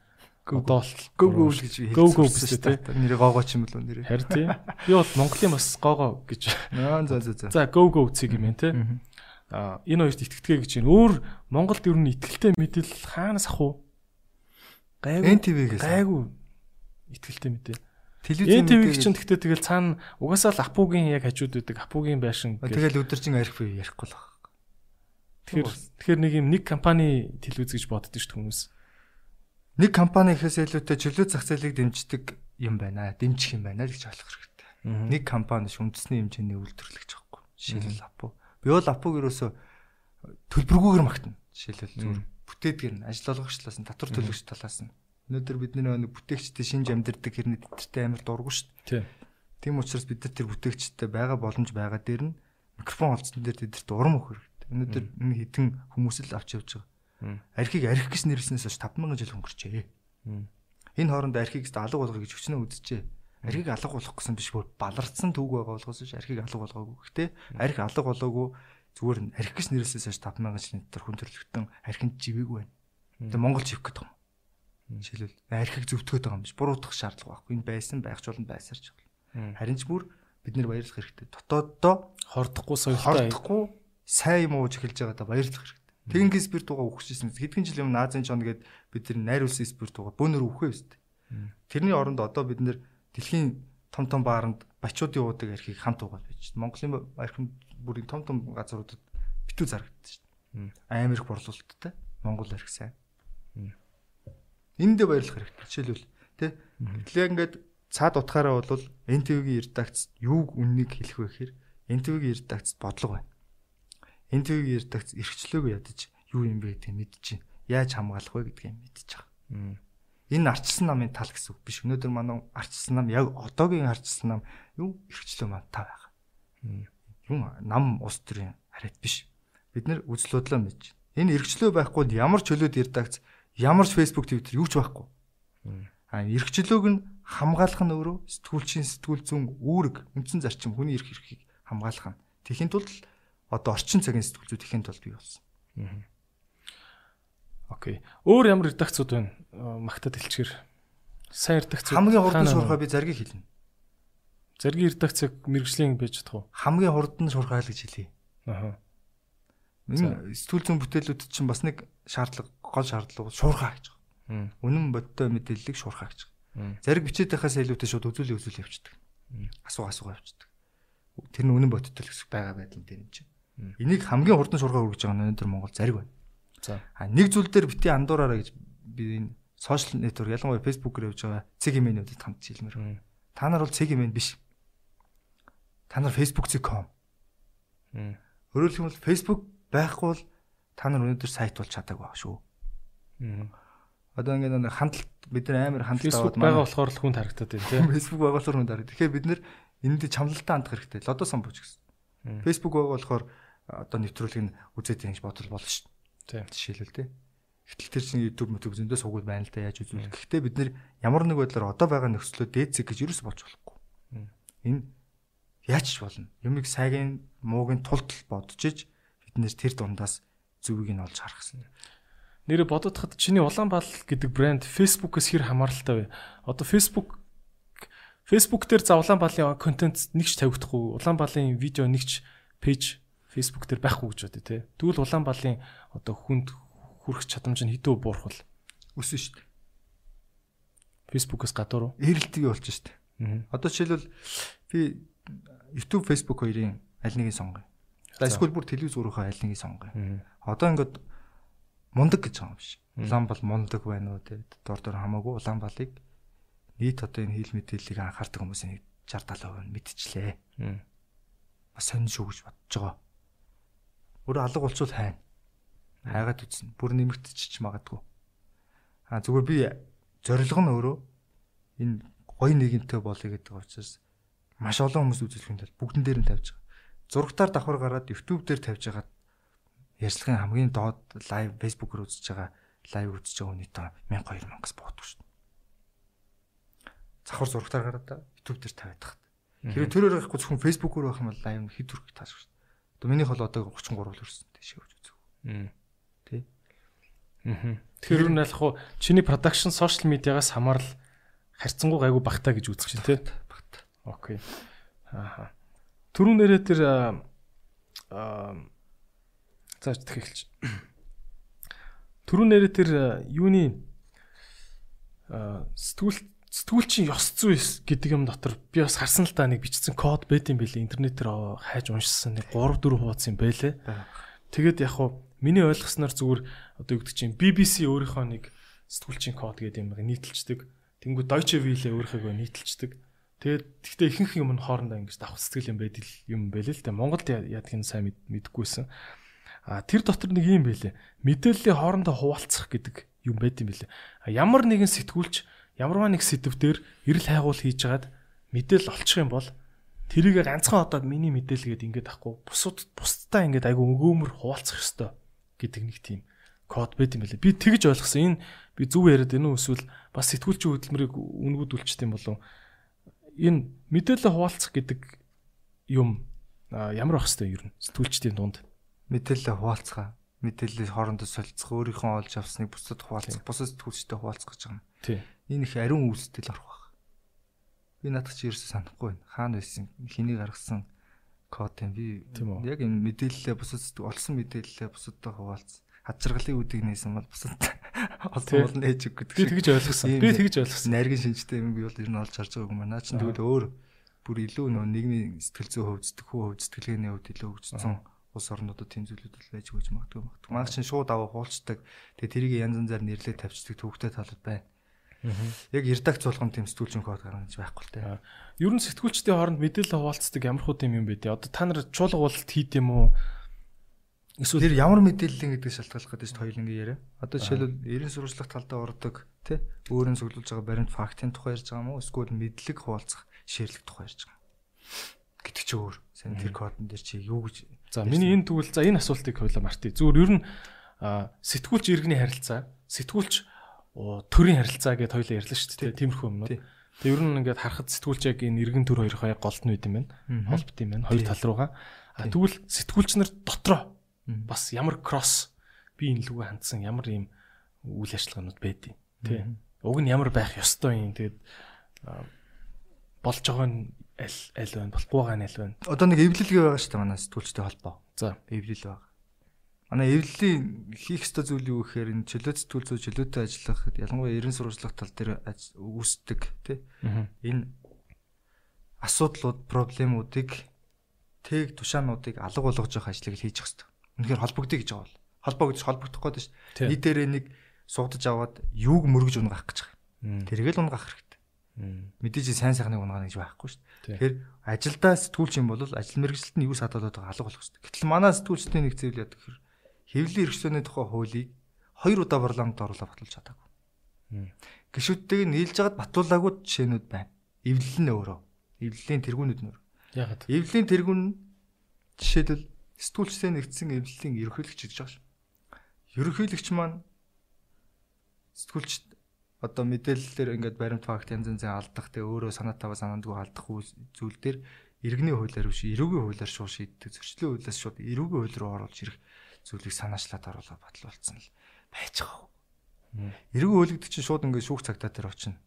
Одоо go go гэж go гэсэн те. Нэрээ гоого ч юм бол нэрээ. Харин тийм. Би бол Монголын бас гоого гэж. За за за. За go go цэг юм те. А энэ хоёрт итгэдэг гэж байна. Өөр Монголд ер нь итгэлтэй мэдээлэл хаанаас ах уу? Гайгүй. NTV-гээс. Гайгүй. Итгэлтэй мэдээ. Телевизэн NTV-г чинь тэгтээ тэгэл цаана угаасаа л апугийн яг хажууд байдаг апугийн байшин. Тэгэл өдөржин арих бий ярихгүй л байна. Тэгэхээр тэгэхээр нэг юм нэг компани телевиз гэж боддог шүү хүмүүс. Нэг компани ихээс илүүтэй чөлөө зах зээлийг дэмждэг юм байна. Дэмжих юм байна гэж ойлгох хэрэгтэй. Нэг компани ш үндэсний хэмжээний үйлдвэрлэгч байхгүй. Жишээлбэл апу. Би бол апуг ерөөсө төлбөргүйгээр магтана. Жишээлбэл зүгээр бүтээдгэр нь ажил олгогчлаас нь татвар төлөгч талаас нь Өнөөдөр бид нэг бүтээгчтэй шинж амьдэрдэг хэрнээ тэтэртэй амар дургу шүү дээ. Тийм учраас бид нар тэр бүтээгчтэй байгаа боломж байгаа дээр нь микрофон холцсон дээр тэдэрт урам өгөх хэрэгтэй. Өнөөдөр энэ хитэн хүмүүс л авч явж байгаа. Архийг архи гэж нэрлснээс хойш 5000 жил өнгөрчээ. Энэ хооронд архийг алга болгох гэж өчнөө үзчихээ. Архийг алга болгох гэсэн биш бүр баларцсан түүг байгаа болохоос архийг алга болгоогүй. Гэхдээ архи алга болоогүй зүгээр архи гэж нэрлснээс хойш 5000 жилийн дотор хүн төрлөختөн архинд живээгүй байна. Тэгээ Монгол живэх гэдэг юм. Жишээлбэл архийг зөвтгöd байгаа юм биш. Буруутгах шаардлага байхгүй. Энэ байсан байх ч болно байсарч болно. Харин ч бүр бид нэр баярлах хэрэгтэй. Дотооддоо хордохгүй соёлтой хордохгүй сайн юм ууж эхэлж байгаа да баярлах хэрэгтэй. Тэгэнгээс спирт угаа өгчихсэн. Хэдхэн жил юм Наазын чон гээд бид нар найруулсан спирт угаа бөөнөр өгөхөө өстэй. Тэрний оронд одоо бид нэр дэлхийн том том бааранд бачуудын уудаг архийг хамт угаад байж. Монголын архинд бүрийн том том газруудад битүү зарагддаг шүү дээ. Амар их борлуулалттай. Монгол архи сайн. Энд дэ баярлах хэрэгтэй. Жишээлбэл тий. Тэгэхээр ингээд цаад утгаараа бол NTV-гийн редакц юуг үннийг хэлэх вэ гэхээр NTV-гийн редакц бодлого байна. NTV-гийн редакц эрхчлөөг ядаж юу юм бэ гэдэг мэдчихээн. Яаж хамгаалах вэ гэдгийг байгаа. Энэ арчсан намын тал гэсэн үг биш. Өнөөдөр манай арчсан нам яг одоогийн арчсан нам юу эрхчлөө маань та байгаа. Юм нам ус төрийн хараад биш. Бид нэр үзлөөдлөө мэдж. Энэ эрхчлөө байхгүй ямар чөлөөд редакц ямар ч Facebook Twitter юу ч байхгүй. А эрхчлөөг нь хамгаалах нь өөрөө сэтгүүлчийн сэтгүүл зүүн үүрэг үндсэн зарчим хүний эрх эрхийг хамгаалах нь. Тэхийн тулд одоо орчин цагийн сэтгүүлчүүд ихэн тулд бий болсон. Окей. Өөр ямар редакцууд байна? Магтад хэлчихэр. Сайн редакцууд. Хамгийн хурдан шуурхаа би заргийг хэлнэ. Заргийн редакцыг мэрэгжлийн байж чадах уу? Хамгийн хурдан шуурхаа л гэж хэлье. Аха. Энэ сэтгүүл зүйн бүтээлүүд чинь бас нэг шаардлага, гол шаардлага шуурхаа гэж байгаа. Үнэн бодтой мэдээллийг шуурхаа гэж байгаа. Зариг бичээд байхаас илүүтэй шууд үзүүлээ үзүүлээ явчихдаг. Асуу асуугаа явчихдаг. Тэр нь үнэн бодтой л хэсэг байгаа байдлаар юм чинь. Энийг хамгийн хурдан шуурхаа үргэж байгаа нь өнөөдөр Монгол зариг байна. За. А нэг зүйл дээр бити андуураараа гэж би энэ сошиал нэтворк ялангуяа фэйсбүүкээр явж байгаа цэг имэйнүүдэд хамт хэлмээр. Та нар бол цэг имэйн биш. Та нар facebook.com. Өөрөөр хэлбэл Facebook байхгүй бол та нар өнөөдөр сайт болж чадаагүй баг шүү. Одоо ингээд нэг хандлт бид нар амар хандлт аваад байгаа болохоор л хүнд харагдаад байна тийм. Facebook байгаа болохоор хүнд харагдав. Тэгэхээр бид нар энд чамлалтаа хандах хэрэгтэй. Лодо сан бууч гэсэн. Facebook байгаа болохоор одоо нэвтрүүлгийг үзээд ингэж бодол болно шүү. Тийм. Жишээлбэл тийм. Гэтэл тэр чинь YouTube мөтөг зөндөө сугууд байна л да яаж үзүүлэх. Гэхдээ бид нар ямар нэг байдлаар одоо байгаа нөхцлөө дээд зэг гэж юу ч болж болохгүй. Энэ яаж ч болно. Юмыг сайгийн муугийн тулд бодож иж биднээс тэр дундаас зүвийг нь олж харах гэсэн. Нэрэ бодоход чиний Улаанбаал гэдэг брэнд Facebook-ээс хэр хамааралтай вэ? Одоо Facebook Facebook дээр за Улаанбаалын контент нэгч тавигдахгүй, Улаанбаалын видео нэгч пэйж Facebook дээр байхгүй гэж бодъё те. Тэгвэл Улаанбаалын одоо хүнд хүрэх чадамж нь хэдөө буурах вэ? Өсөн шүү дээ. Facebook-ээс гадуур уу? Эрэлтгий болж шүү дээ. Одоо жишээлбэл би YouTube, Facebook хоёрын аль нэгийг сонгоё. За эсвэл бүр телевиз өөрөөхөө аль нэгийг сонгоё. Одоо ингээд мундаг гэж байгаа юм биш. Улаанбал мундаг байна уу те дор дор хамаагүй Улаанбалыг нийт одоо энэ хил мэдээллийг анхаардаг хүмүүсийн 60 70% нь мэдчихлээ. Бас сонь шүү гэж бодож байгаа. Өөр алга болчвол хайна. Хайгаад үзнэ. Бүр нэмэгдчих магадгүй. А зүгээр би зорилго нь өөрөө энэ гоё нэгэнтэй болъё гэдэг учраас маш олон хүмүүс үзүүлэхэд тал бүгдэн дээр нь тавьж байгаа. Зурагтаар давхар гараад YouTube дээр тавьж байгаа ярьцлагын хамгийн доод лайв Facebook-оор үзэж байгаа лайв үзэж байгаа хүний тоо 1000 2000-аас бууддаг шүү дээ. Завхар зурагтаар гараад YouTube дээр тавиад тахт. Хэрвээ тэрээр байхгүй зөвхөн Facebook-оор байх юм бол лайв хэд хүрэх тааш шүү дээ. Одоо минийх бол одоо 33 л өрсөн тийш явж үзв. Тэ. Аа. Тэгэхээр нь ялах уу чиний production social media-гаас хамаарал харьцангуй гайгүй багтаа гэж үзэх чинь тий. Багт. Окей. Ааха. Төрүн нэрээ тэр аа зааж тэхэлж. Төрүн нэрээ тэр юуны аа сэтгүүл сэтгүүлчийн ёс зүй гэдэг юм дотор би бас харсан л та нэг бичсэн код байт юм билээ интернетээр хайж уншсан нэг 3 4 хуудас юм байлээ. Тэгээд яг хуу миний ойлгосноор зүгээр одоо юу гэдэг чинь BBC өөрийнхөө нэг сэтгүүлчийн код гэдэг юм нийтэлцдэг. Тэнгүү Deutsche Welle өөрийнхөө нийтэлцдэг. Тэгээд тэгтээ ихэнх юм нь хоорондоо ингэж давх сэтгэл юм байдал юм байлээ л дээ. Монголд яадгийг нь сайн мэдэхгүйсэн. А тэр дотор нэг юм байлээ. Мэдээллийн хоорондоо хуваалцах гэдэг юм байт юм билээ. Ямар нэгэн сэтгүүлч ямарваа нэг сэдвээр эрэл хайгуул хийж хагаад мэдээл олчих юм бол тэрийг ганцхан одоод миний мэдээлгээд ингээд ахгүй бусад бусдаа ингээд айгу өгөөмөр хуваалцах ёстой гэдэг нэг тийм код байт юм билээ. Би тэгж ойлгосон. Энэ би зүв яриад энэ эсвэл бас сэтгүүлчийн хөдөлмөрийг үнгүүдүүлчихдээ болов энэ мэдээлэл хуваалцах гэдэг юм ямар байх хэвээр нь сэтгүүлчдийн дунд мэдээлэл хуваалцгаа мэдээлэл хоорондоо солилцох өөрийнхөө олж авсныг бусдад хуваалцах бусад сэтгүүлчтэй хуваалцах гэж байгаа юм. Тий. Энэ их ариун үйлсдэл орох баг. Би надад чи ерөөсөө санахгүй байна. Хаана байсан хэний гаргасан код юм би яг энэ мэдээлэлээ бусад олсон мэдээлэлээ бусадтай хуваалц. Хажиргалын үдийг нээсэн бол бусад олсон бол нээж өг гэдэг. Би тэгж ойлгосон. Би тэгж ойлгосон. Нарийн шинжтэй юм би бол ер нь олж харж байгааг юм байна. Наа чин тэгвэл өөр бүр илүү нөө нийгмийн сэтгэл зүй хөвд сэтгэхүй хөвд сэтгэлгээний хөвд илүү хөгжсөн улс орнуудад тийм зүйлүүд л байж өгч магадгүй магадгүй. Манай чинь шууд аваа хуулцдаг. Тэгээ тэрийг янз янзаар нэрлээ тавьчихдаг төвхтэй талууд байна. Яг редакц болгон тийм сэтгүүлчин код гаргаж байхгүй л те. Ер нь сэтгүүлчдийн хооронд мэдээлэл хуваалцдаг ямар хуу юм бэ те. Одоо та нар чуулга бололт хийд юм уу? Эсвэл тэр ямар мэдээлэл гэдэг шалтгааллах гэдэг чинь хоёулангийн яриа. Одоо жишээлбэл эрен сурвалжлах талдаа ордог тий өөрийн зөвлөж байгаа баримт фактын тухай ярьж байгаа юм уу? Эсвэл мэдлэг хуваалцах, шеэрлэх тухай ярьж байгаа. Гэдэг чи өөр. Сайн тэр кодон дээр чи юу гэж За миний энэ тэгвэл за энэ асуултыг хойлоо мартъя. Зүгээр ер нь сэтгүүлч иргэний харилцаа, сэтгүүлч төрийн харилцаа гэдээ хоёлаа ярьлаа шүү дээ. Тиймэрхүү юмнууд. Тэгээ ер нь ингээд харахад сэтгүүлч яг энэ иргэн төр хоёроо яг голд нь үйд юм байна. Холбот юм байна. Хоёр тал руугаа. А тэгвэл сэтгүүлч нар дотроо бас ямар кросс би энэ лүгэ хандсан ямар ийм үйл ажиллагаанууд байдیں۔ Тэ. Уг нь ямар байх ёстой юм. Тэгээд болж байгаа нь аль аль байна? Болохгүй байгаа нь аль байна? Одоо нэг эвлэлгээ байгаа шүү дээ манай сэтгүүлчтэй холбоо. За, эвлэл байгаа. Манай эвлэлийн хийх ёстой зүйл юу гэхээр энэ чөлөө сэтгүүл зүй чөлөөтэй ажиллах ялангуяа ерэн сурвалжлах тал дээр үүсдэг тий. Энэ асуудлууд, проблемуудыг тэг тушаануудыг алга болгож явах ажлыг хийж хэрэгтэй. Үнэхээр холбогдъё гэж байгаа бол. Холбоо гэж холбогдох гээд шүү дээ. Нийтээрээ нэг суудаж аваад юуг мөргөж унгаах гэж байгаа. Тэргээл унгаах хэрэгтэй. Мэдээж сайн сайхныг унгаана гэж байхгүй шүү дээ. Тэгэхээр ажилдаа сэтгүүлч юм бол ажил мэргэжилтэнд юу садалаад байгаа алга болох хэрэгтэй. Гэтэл манай сэтгүүлчдийн нэг зүйл яадаг гэхээр хэвлэлийн эрхлөөний тухай хуулийг хоёр удаа парламент оруулаад баталж чадаагүй. Гишүүдтэйг нийлж хагаад батлуулаагүй жишээнүүд байна. Эвлэл нь өөрөө. Эвлэлийн тэргүүнүүд нь өөр. Ягаад? Эвлэлийн тэргүүн жишээлбэл сэтгүүлчтэй нэгдсэн эвлэлийн ерөнхийлөгч гэж байгаа ш. Ерөнхийлөгч маань сэтгүүлч одоо мэдээлэлээр ингээд баримт факт янз янзын алдах те өөрөө санаа таваа санаандгүй алдах зүйл дээр иргэний хуулиар биш эрүүгийн хуулиар шууд шийддэг зөрчлийн хуулиас шууд эрүүгийн хууль руу оруулж ирэх зүйлийг санаачлаад оруулаад батлуулсан л байж байгаа. Хууль гэдэг чинь шууд ингээд шүүх цагтаа дээр очино.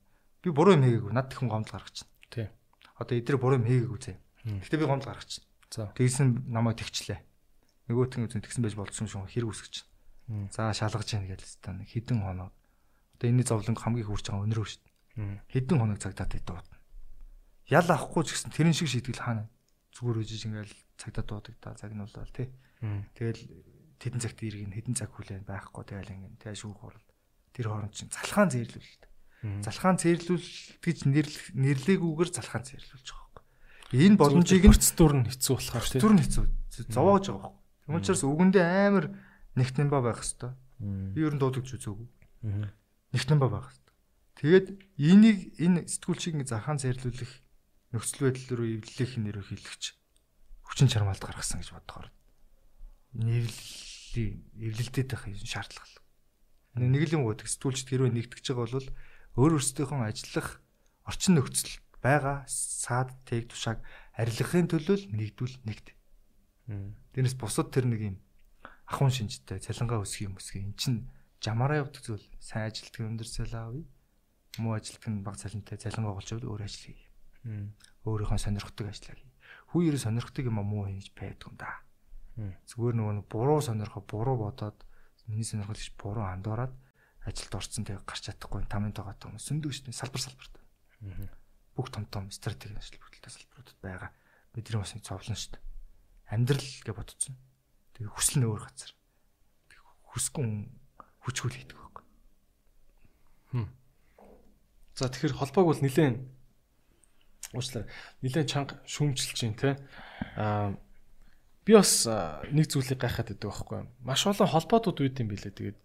Би буруу юм хийгээгүй над тэхэн гомдол гаргачихна. Тий. Одоо эдгээр буруу юм хийгээгүй зэ. Гэтэ би гомдол гаргачихна. За. Тэгсэн намайг тэгчлээ. Нөгөөтгөн үзэн тэгсэн байж болцсон шүү хэрэг үсгэж чинь. За шалгаж яах гээл хэвээр нэг хідэн хоног. Одоо энэний зовлон хамгийн хурж байгаа өнөрөө шүү дээ. Хідэн хоног цагтаад дуудана. Ял авахгүй ч гэсэн тэрэн шиг шийтгэл хаана зүгээр үжиж ингээл цагтаа дуудаг да цаг нь болоо тий. Тэгэл тэдэн цагт иргэн хэдэн цаг хүлээн байхгүй тэгэл ингэн тий шүүх хурал. Тэр хооронд чинь залхаан зээрлүүлэлт. Залхаан зээрлүүл гэж нэрлээгүйгээр залхаан зээрлүүлж байгаа Энэ боломжийг нь процедур нь хэцүү болохоор тийм. Зүр нь хэцүү. Зовоож байгаа байхгүй. Тэгм учраас үгэндээ амар нэгтэн ба байх хэвээр. Би ер нь дуудагч үзээгүй. Нэгтэн ба байх хэвээр. Тэгээд энийг энэ сэтгүүлчийг захаан зэрлүүлэх нөхцөл байдал руу эвлэх нэрээр хэлэгч хүчин чармаалт гаргасан гэж бодохоор нэвлэлийн эвлэлтэд байх шаардлага. Нэг л юм гоо сэтгүүлчд хэрвээ нэгтгэж байгаа бол өөр өөрсдийнхөө ажиллах орчин нөхцөл байгаа саад тэг тушааг арилгахын төлөө нэгдвэл нэгд. Тэрнээс бусад тэр нэг юм ахын шинжтэй цалингаа өсгөх юм өсгөх эн чин жамаараа явдаг зүйл сайн ажилтг өндөрсөл аавь муу ажилтг нь баг цалинтай цалингаа олж аваад өөр ажил хий. Өөрийнхөө сонирхдаг ажиллаа хий. Хүү ерөө сонирхдаг юм муу хийж байдаг юм да. Зүгээр нөгөө буруу сонирхоо буруу бодоод миний сонирхол гэж буруу андуураад ажилд орсон тэгээ гарч чадахгүй тамийн тоогоо хүмүүс сүндэг шүү дээ салбар салбарт. Бүх том том стратеги ажил бүрдэлтэй салбаруудад байгаа. Бидний бас нэг цовлон шүү дээ. Амьдрал гэж бодсон. Тэгээ хүсэл нь өөр газар. Хүсгүй хүчгүй л хийдэг байхгүй. Хм. За тэгэхээр холбоог бол нилээн уучлаа. Нилээн чанга шүүмжилж чинь те. Аа би бас нэг зүйлийг гайхаад байдаг байхгүй. Маш олон холбоотууд үүд юм билээ. Тэгээд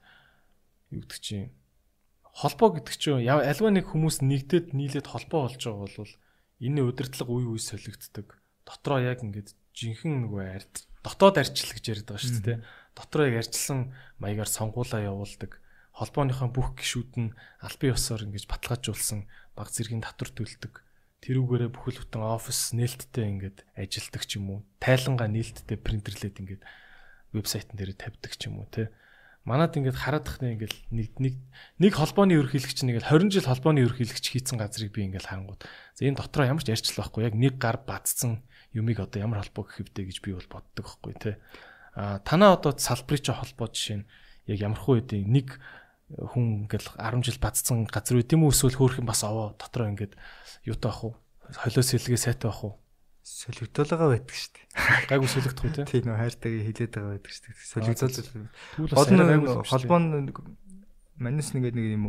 юу гэдэг чинь холбоо гэдэг чинь альва нэг хүмүүс нэгдээд нийлээд холбоо болж байгаа бол энэ удирдлага үе үе солигддог. Дотроо яг ингээд жинхэнэ нөгөө ард дотоод арчил гэж яриад байгаа шүү дээ. Дотроо яг арчилсан маягаар сонгуулаа явуулдаг. Холбооныхон бүх гишүүд нь албан ёсоор ингэж баталгаажуулсан баг зэргийн татвар төлдөг. Тэрүүгээрээ бүхэл бүтэн офис нээлттэй ингээд ажилдаг ч юм уу. Тайлангаа нээлттэй принтерлээд ингээд вебсайтн дээр тавьдаг ч юм уу те манад ингээд хараадах нэг ингээд нэг нэг нэг холбооны ерөнхийлөгч нэг 20 жил холбооны ерөнхийлөгч хийцэн газрыг би ингээд харангууд за энэ дотроо ямар ч ярьцлал байхгүй яг нэг гар бадцсан юмыг одоо ямар холбоо гэх хэвдэ гэж би бол боддог байхгүй те а танаа одоо салбарын ч холбоо жишээ нь яг ямархуу үедээ нэг хүн ингээд 10 жил бадцсан газар үт юм уу эсвэл хөөх юм бас овоо дотроо ингээд юутай ах уу холиос сэлгээ сайтай ах уу солигдол байгаа байдаг шүү дээ. Гайгүй солигдох үү? Тийм нөө хайртайгаа хилээд байгаа байдаг шүү дээ. Солигдол. Гол нь холбоо нь манус нэгээд нэг юм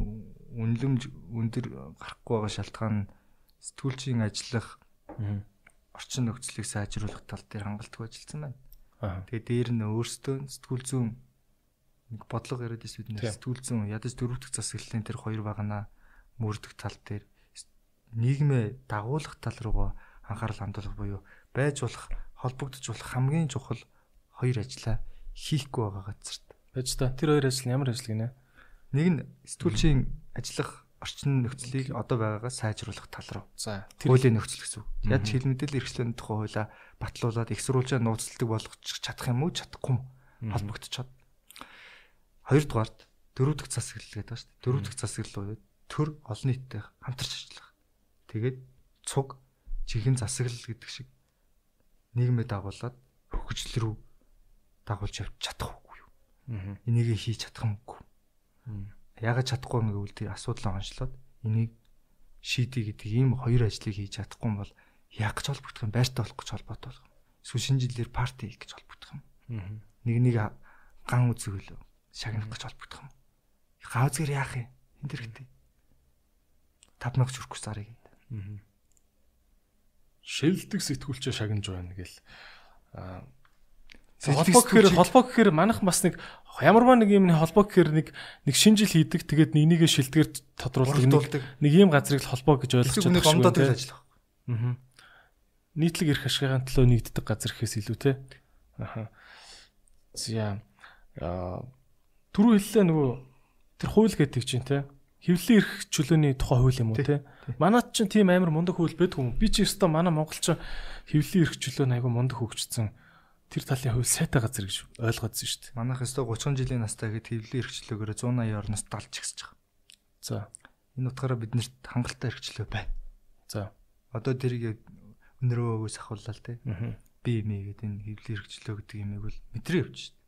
үнлэмж өндөр гарахгүй байгаа шалтгаан сэтгүүлчийн ажиллах орчин нөхцөлийг сайжруулах тал дээр хангалттай ажилласан байна. Тэгээ дээр нь өөрсдөө сэтгүүл зүүн нэг бодлого яриад ирсэн бид сэтгүүл зүүн ядаж дөрөвдөг засаглалын тэр хоёр багана мөрдөх тал дээр нийгмээ дагуулах тал руугаа анхаарал хандуулах буюу байж болох холбогдож болох хамгийн чухал хоёр ажлаа хийхгүй байгаа газарт. Байж та тэр хоёр ажил ямар ажил гинэ? Нэг нь сэтгүүлчийн ажиллах орчин нөхцөлийг одоо байгаагаа сайжруулах тал руу. За тэр хуулийн нөхцөл гэсэн үг. Яг хил мэдээлэл эрхлэлийн тухай хуулаа батлуулаад их сурвалжаа нууцлалдаг болгочих чадах юм уу чадахгүй юм холбогдчиход. Хоёрдугаарт дөрөв дэх засаглал гэдэг байна шүү дээ. Дөрөв дэх засаглал уу төр олон нийттэй хамтарч ажиллах. Тэгээд цуг чихэн засаглал гэдэг шиг нийгмээ дагуулад хөгжил рүү дагуулж явж чадах үгүй юу. Энийг хийж чадах юмгүй. Яагаад чадахгүй юм гэвэл тэр асуудлаа онцлоод энийг шийдий гэдэг ийм хоёр ажлыг хийж чадахгүй бол яг гэж холбогдох юм, байртай болох гэж холбоотой болох юм. Эсвэл шинэ жилээр парти хийх гэж холбогдох юм. Нэг нэг ган үзэгэл шагнах гэж холбогдох юм. Гаазгэр яах юм? Энд хэрэгтэй. 5000 хүрхгүй зарыг. Аа шилдэг сэтгүүлчээ шагнаж байна гэл. Аа холбоо гэхээр холбоо гэхээр манайх бас нэг ямарваа нэг юм холбоо гэхээр нэг нэг шинжил хийдэг тэгээд нэгнийгээ шилдгээр тодруулдаг нэг ийм газрыг холбоо гэж ойлгож байгаа юм байна. ажиллах. Аа. Нийтлэг эрх ашигын төлөө нэгддэг газар гэхээс илүү те. Аа. За. Аа түрүү хэллээ нөгөө тэр хууль гэдэг чинь те хэвлэлийн эрх чөлөөний тухай хууль юм уу те. Манайд ч тийм амар мундаг хууль байдаг юм. Би ч өстой манай монголч хэвлэлийн эрх чөлөө айгу мундаг хөгжсөн. Тэр талын хууль сайтай газар гэж ойлгоодсон шүү дээ. Манайх өстой 30 жилийн настай гэд хэвлэлийн эрх чөлөөгөөр 180 орноос далж ихсэж байгаа. За. Энэ утгаараа биднэрт хангалттай эрх чөлөө байна. За. Одоо тэрийг өнөрөөгөөс ахууллаа л те. Би эмээ гэдэг энэ хэвлэлийн эрх чөлөө гэдэг юмыг бол мэдрээ дээ.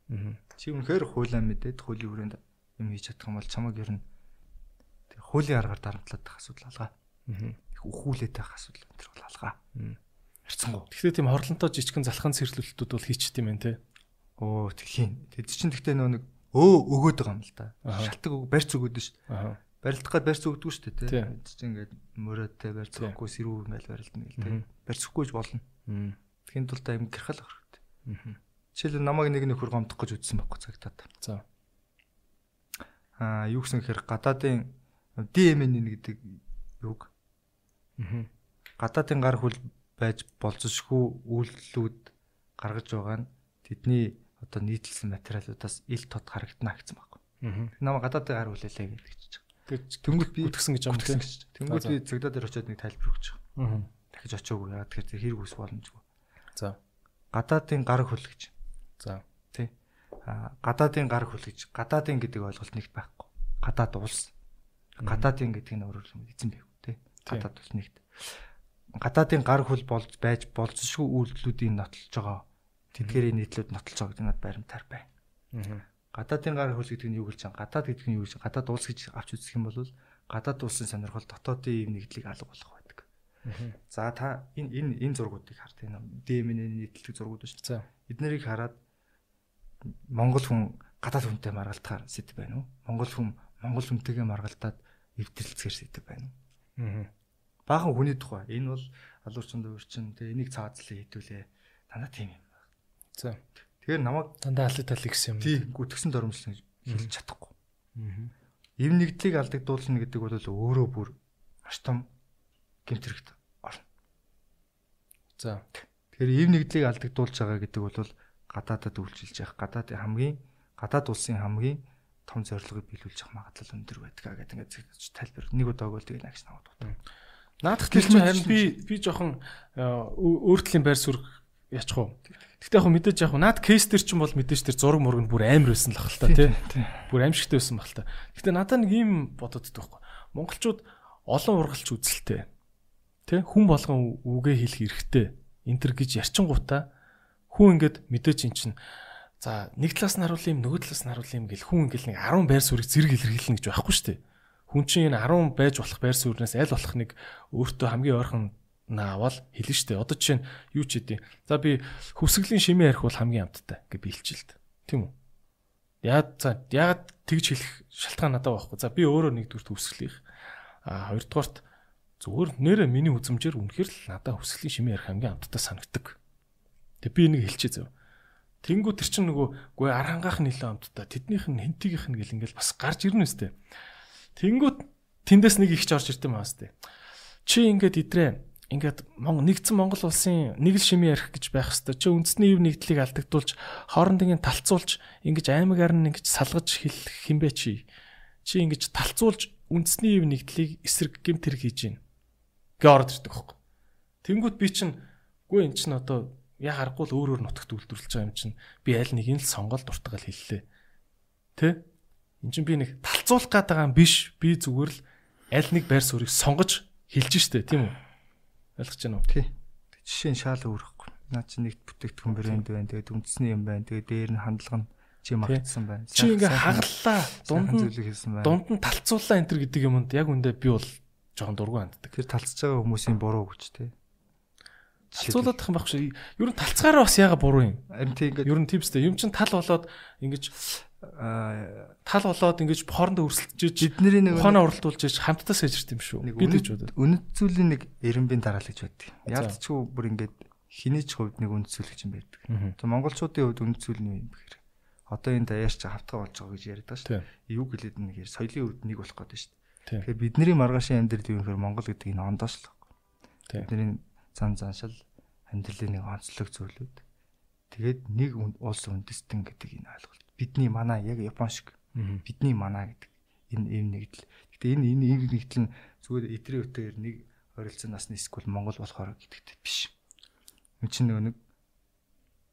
Чи үнэхээр хуулаа мэдээд хуулийн хүрээнд юм хийж чадах юм бол чамаг ер нь хуулийн аргаар дарамтлаад байх асуудал алгаа. Их өхүүлээд байх асуудал энэ бол алгаа. Харцсангу. Гэхдээ тийм хорлонтой жижигхэн залхын цэрлүүлэлтүүд бол хийчт юм байна те. Оо тийм. Тэд чинь гэхдээ нөө нэг өө өгөөд байгаа юм л да. Шалтгаан үг барьц өгөөд шүү дээ. барилдах гээд барьц өгдөг шүү дээ Тий. тий. Чи ингээд мөрөөдтэй барьц өгөхгүй сэрүү ингээл барилдана гэл. Мгм. Барьцгүйж болно. Тэгхийн тулд авах хэрэгтэй. Мгм. Жишээлбэл намайг нэг нөхөр гомдох гэж үтсэн байхгүй цагтаад. За. Аа юу гэсэн хэрэг гадаадын DMN гэдэг юг Мгм. гадаадын гар хүл байж болцсошгүй үйлдэлүүд гаргаж байгаа нь тэдний одоо нийтлсэн материалуудаас ил тод харагдана гэсэн байхгүй. Мгм. Намайг гадаадын гар хүлээлээ гэдэг чинь. Тэнгүүд би гүтгсэн гэж юм тийм. Тэнгүүд би цагдаа дээр очиод нэг тайлбар өгч байгаа. Мгм. Дахиж очоогүй яа тэгэхээр хэрэг ус боломжгүй. За. Гадаадын гар хүл гэж. За. Аа гадаадын гар хүл гэж. Гадаадын гэдэг ойлголт нэгт байхгүй. Гадаад улс. Гадаадын гэдэг нь өөрөөр хэлбэл эзэн байв тий. Тийм. Гадаад улс нэгт. Гадаадын гар хүл болж байж болцсошгүй үйлдэлүүдийн нотолж байгаа. Тэдгэрийн нийтлүүд нотолж байгаа гэдэг надад баримтаар байна. Мгм. Гадаадын гар хөл гэдэг нь юу гэж байна? Гадаад гэдэг нь юу гэж? Гадаад улс гэж авч үзэх юм бол гадаад улсын сонирхол дотоодын ийм нэгдлийг алга болох байдаг. За та энэ энэ энэ зургуудыг харт энэ ДМН-ийн нийтлэг зургууд шүү. За. Эднэрийг хараад Монгол хүн гадаад хүнтэй маргалтахаар сэдв байна уу? Монгол хүн Монгол хүнтэйгээ маргалтаад эвдэрэлцгээр сэдв байна уу? Мгм. Баахан хүний тухай. Энэ бол алуурчин дуурчин тэгээ энийг цаазлаа хідүүлээ. Дандаа тийм юм. За. Тэгэхээр намайг Дандаа аль тал гэсэн юм. тий гүтгсэн дормжлон гэж хэлж чадахгүй. Мгм. Эв нэгдлийг алдагдуулна гэдэг бол өөрөө бүр маш том гэмт хэрэгт орно. За. Тэгэхээр эв нэгдлийг алдагдуулж байгаа гэдэг бол гадаадад үйлчилж явах гадаадын хамгийн гадаад улсын хамгийн том зорилгыг биелүүлж явах магадлал өндөр байдаг гэдэг ингээд тайлбар. Нэг удаа бол тэгээ нагч наваад байна. Наадах тэр чинь харин би би жоохон өө- өөртлийн байр суурь яачих уу. Гэхдээ яг мэдээж яг наад кейс төр чинь бол мэдээж тэр зураг мураг нь бүр амар байсан л хэл та тий. Бүр аимшигтай байсан баг л та. Гэхдээ надад нэг юм бодоод байхгүй. Монголчууд олон ургалч үзэлтэй. Тэ хүн болгон үгээ хэлэх эрхтэй. Энтер гэж ярьчингуудаа хүн ингээд мэдээж ин чинь за нэг талаас нь харуул юм нөгөө талаас нь харуул юм гэл хүн ингээл нэг 10 байр суурийг зэрэг илэрхийлнэ гэж байхгүй шүү дээ. Хүн чинь энэ 10 байж болох байр суурнаас аль болох нэг өөртөө хамгийн ойрхон наавал хэлнэ шүү дээ. Одоо жишээ нь юу ч хэдий. За би хөвсгөлийн шимээ ярих бол хамгийн амттай гэж би дээ. Тийм үү? Яа за яагаад тэгж хэлэх шалтгаан надад байхгүй. За би өөрөө нэгдүгürt хөвсгөлийнх. А хоёрдугаарт зүгээр нэрэ миний үзмжээр үнэхээр л надад хөвсгөлийн шимээ ярих хамгийн амттай санагдаг. Тэг би энийг хэлчихээ зав. Тэнгүү тэр чинь нөгөө гүй арангаах нэлээд амттай. Тэднийх нь хентигийнх нь гэл ингээл бас гарч ирнэ үстэй. Тэнгүүд тэндээс нэг ихч орж ирдэ маас тээ. Чи ингээд идрээ ингээд нэгдсэн Монгол улсын нэг л шимээ ярих гэж байх хэвээр чи үндэсний ив нэгдлийг алдагдуулж хоорондын талцуулж ингэж аймагаар нь ингэж салгаж хэлэх хинбэ чи чи ингэж талцуулж үндэсний ив нэгдлийг эсрэг гэмт хэрэг хийж гин гээ ороод ирдэг хөөхгүй тэнгууд би чин гүй эн чин одоо яа харахгүй л өөр өөр нутагт үйлдвэрлэж байгаа юм чин би аль нэгийг л сонгоод дуртагаал хэллээ тэ эн чин би нэг талцуулах гээд байгаа юм биш би зүгээр л аль нэг байр суурийг сонгож хэлж штэ тийм үү ойлгож байна уу Тий. Жишээ нь шаал өөрөхгүй. Наа чи нэгт бүтээгдэхүүн брэнд байна. Тэгээд үндэсний юм байна. Тэгээд дээр нь хандлага нь чи магтсан байна. чи ингээ хаглалаа дунд нь зүйлийг хэлсэн байна. дунд нь талцуулаа энэ төр гэдэг юмд яг үндэ би бол жоохон дургу ханддаг. Тэр талцж байгаа хүмүүсийн буруу гэж тий. Талцуулаад их юм багш. Ер нь талцгаараа бас яга буруу юм. Харин тий ингээд Ер нь типстэй. Юм чин тал болоод ингэж аа, тал болоод ингэж хоорондоо өрсөлдөж бидний нэг ухаанаа уралдуулж иж хамтдаа сэжирт юм шүү. нэг Би тэгж үнэт бодод. үнэт зүйлийн нэг эренбийн дараал гэж байдаг. Яалтчгүй бүр ингээд хинээч хувьд нэг үнэт зүйл гэж юм байдаг. Тэгээ монголчуудын хувьд үнэт зүйл нь юм бэхэр. Одоо энэ даяарч хавтгаа болж байгаа гэж яриад байгаа шүү. Тийм. Юу гэлээд нэг соёлын хувьд нэг болох гэдэг шүү. Тийм. Тэгэхээр бидний маргаашийн амьдрал юу гэхээр монгол гэдэг энэ ондоош л. Тийм. Бидний зан заншил амьдралын нэг онцлог зүйлүүд. Тэгээд нэг улс үндэстэн гэдэг энэ ойлголт. Бидний манаа яг Япон шиг бидний манаа гэдэг энэ ийм нэгдэл. Гэтэ энэ энэ ийм нэгдэл нь зүгээр эдрээ өтөөр нэг ойролцоо насны эсвэл Монгол болохоор гэдэгтэй биш. Энэ чинь нөгөө нэг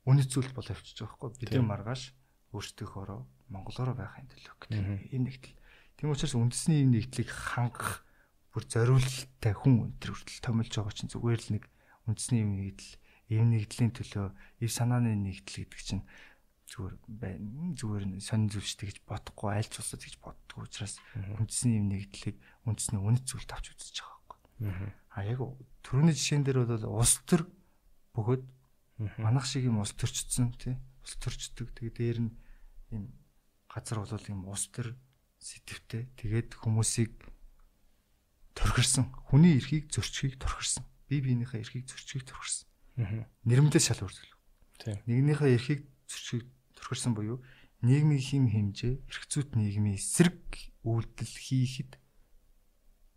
үнэт зүйл бол авчиж байгаа хгүй бидний маргааш өөрсдийнхоороо монголоороо байхын төлөө гэдэг ийм нэгдэл. Тийм учраас үндэсний ийм нэгдлийг хангах бүр зориулттай хүн өнтер хүртэл томилж байгаа чинь зүгээр л нэг үндэсний ийм нэгдэл ийм нэгдлийн төлөө ив санааны нэгдэл гэдэг чинь зүгээр байна. Зүгээр нь сонин зүйлштэй гэж бодохгүй аль ч улсад гэж боддгоо учраас үндэсний юм нэгдлийг үндэсний үнэт зүйлд авч үзэж байгаа байхгүй. А яг түрүүний жишээн дээр бол улс төр бөгөөд манах шиг юм улс төрчдсөн тий. Улс төрчдөг. Тэгээ дээр нь юм газар бол юм улс төр сэтвтэй. Тэгээд хүмүүсийг торхирсан. Хүний эрхийг зөрчихийг торхирсан. Бие биенийхээ эрхийг зөрчихийг торхирсан. Нэрмдээс шал. Тийм. Нэгнийхээ эрхийг зөрчихийг торхирсан буюу нийгмийн хим хэмжээ эрх зүйт нийгмийн эсрэг үйлдэл хийхэд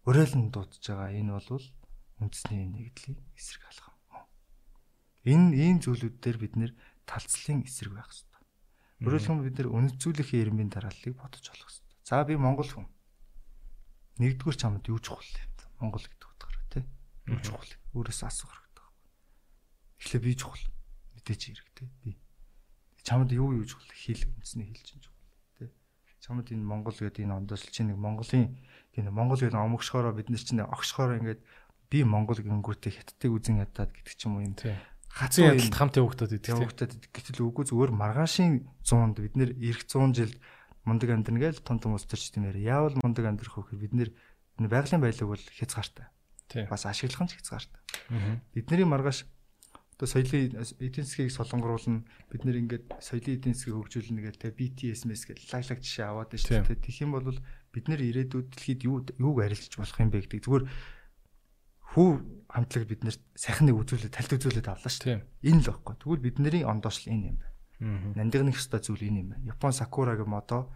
уриалан дуудаж байгаа энэ бол үндэсний нэгдлийн эсрэг алхам. Энэ ийм зүйлүүд дээр бид нэр талцлын эсрэг байх хэрэгтэй. Хэлбэл бид нэр үнэцүүлэхээ ирмийн дарааллыг бодож олох хэрэгтэй. За би Монгол хүн. Нэгдүгээр чамд юу чухал юм? Монгол гэдэг утгаараа тий. Юу чухал? Өөрөөс асуух хэрэгтэй. Эхлээ би чухал. Мэдээж хэрэгтэй. Би чамд юу юу чухал? Хэл үндэсний хэл чинь чухал тий. Чамд энэ Монгол гэдэг энэ ондоошл чинь нэг Монголын энэ Монгол гэдэг омогшхороо бид нар чинь огшхороо ингээд би Монгол гингүүтээ хятадыг үзэн ядаад гэдэг ч юм уу юм. Хацын ядалт хамт явагдаад идэг. Явагдаад идэг. Гэтэл үгүй зүгээр маргаашийн 100-д бид нэр эх 100 жил мундаг амьдрна гээл том том улс төрч тийм яриа. Яавал мундаг амьдрах вэ гэхээр бид нэр байгалийн байлаг бол хязгаартай. Бас ашиглах нь хязгаартай. Бидний маргааш одоо соёлын эдийн засгийг солонгоруулна бид нэр ингээд соёлын эдийн засгийг хөгжүүлнэ гэдэг BTS-мэс гэдэг лаг лаг жишээ аваад байна шүү дээ. Тэгэх юм бол бид нэр ирээдүйд дэлхийд юу юуг арилжиж болох юм бэ гэдэг зүгээр хүү хамтлаг бид нэр сайхан нэг үзүүлэлт талт үзүүлэлт авлаа шүү дээ. Энэ л баггүй. Тэгвэл бидний ондоошлол энэ юм байна. Нандинах ёстой зүйл энэ юм байна. Япон сакурагийн модо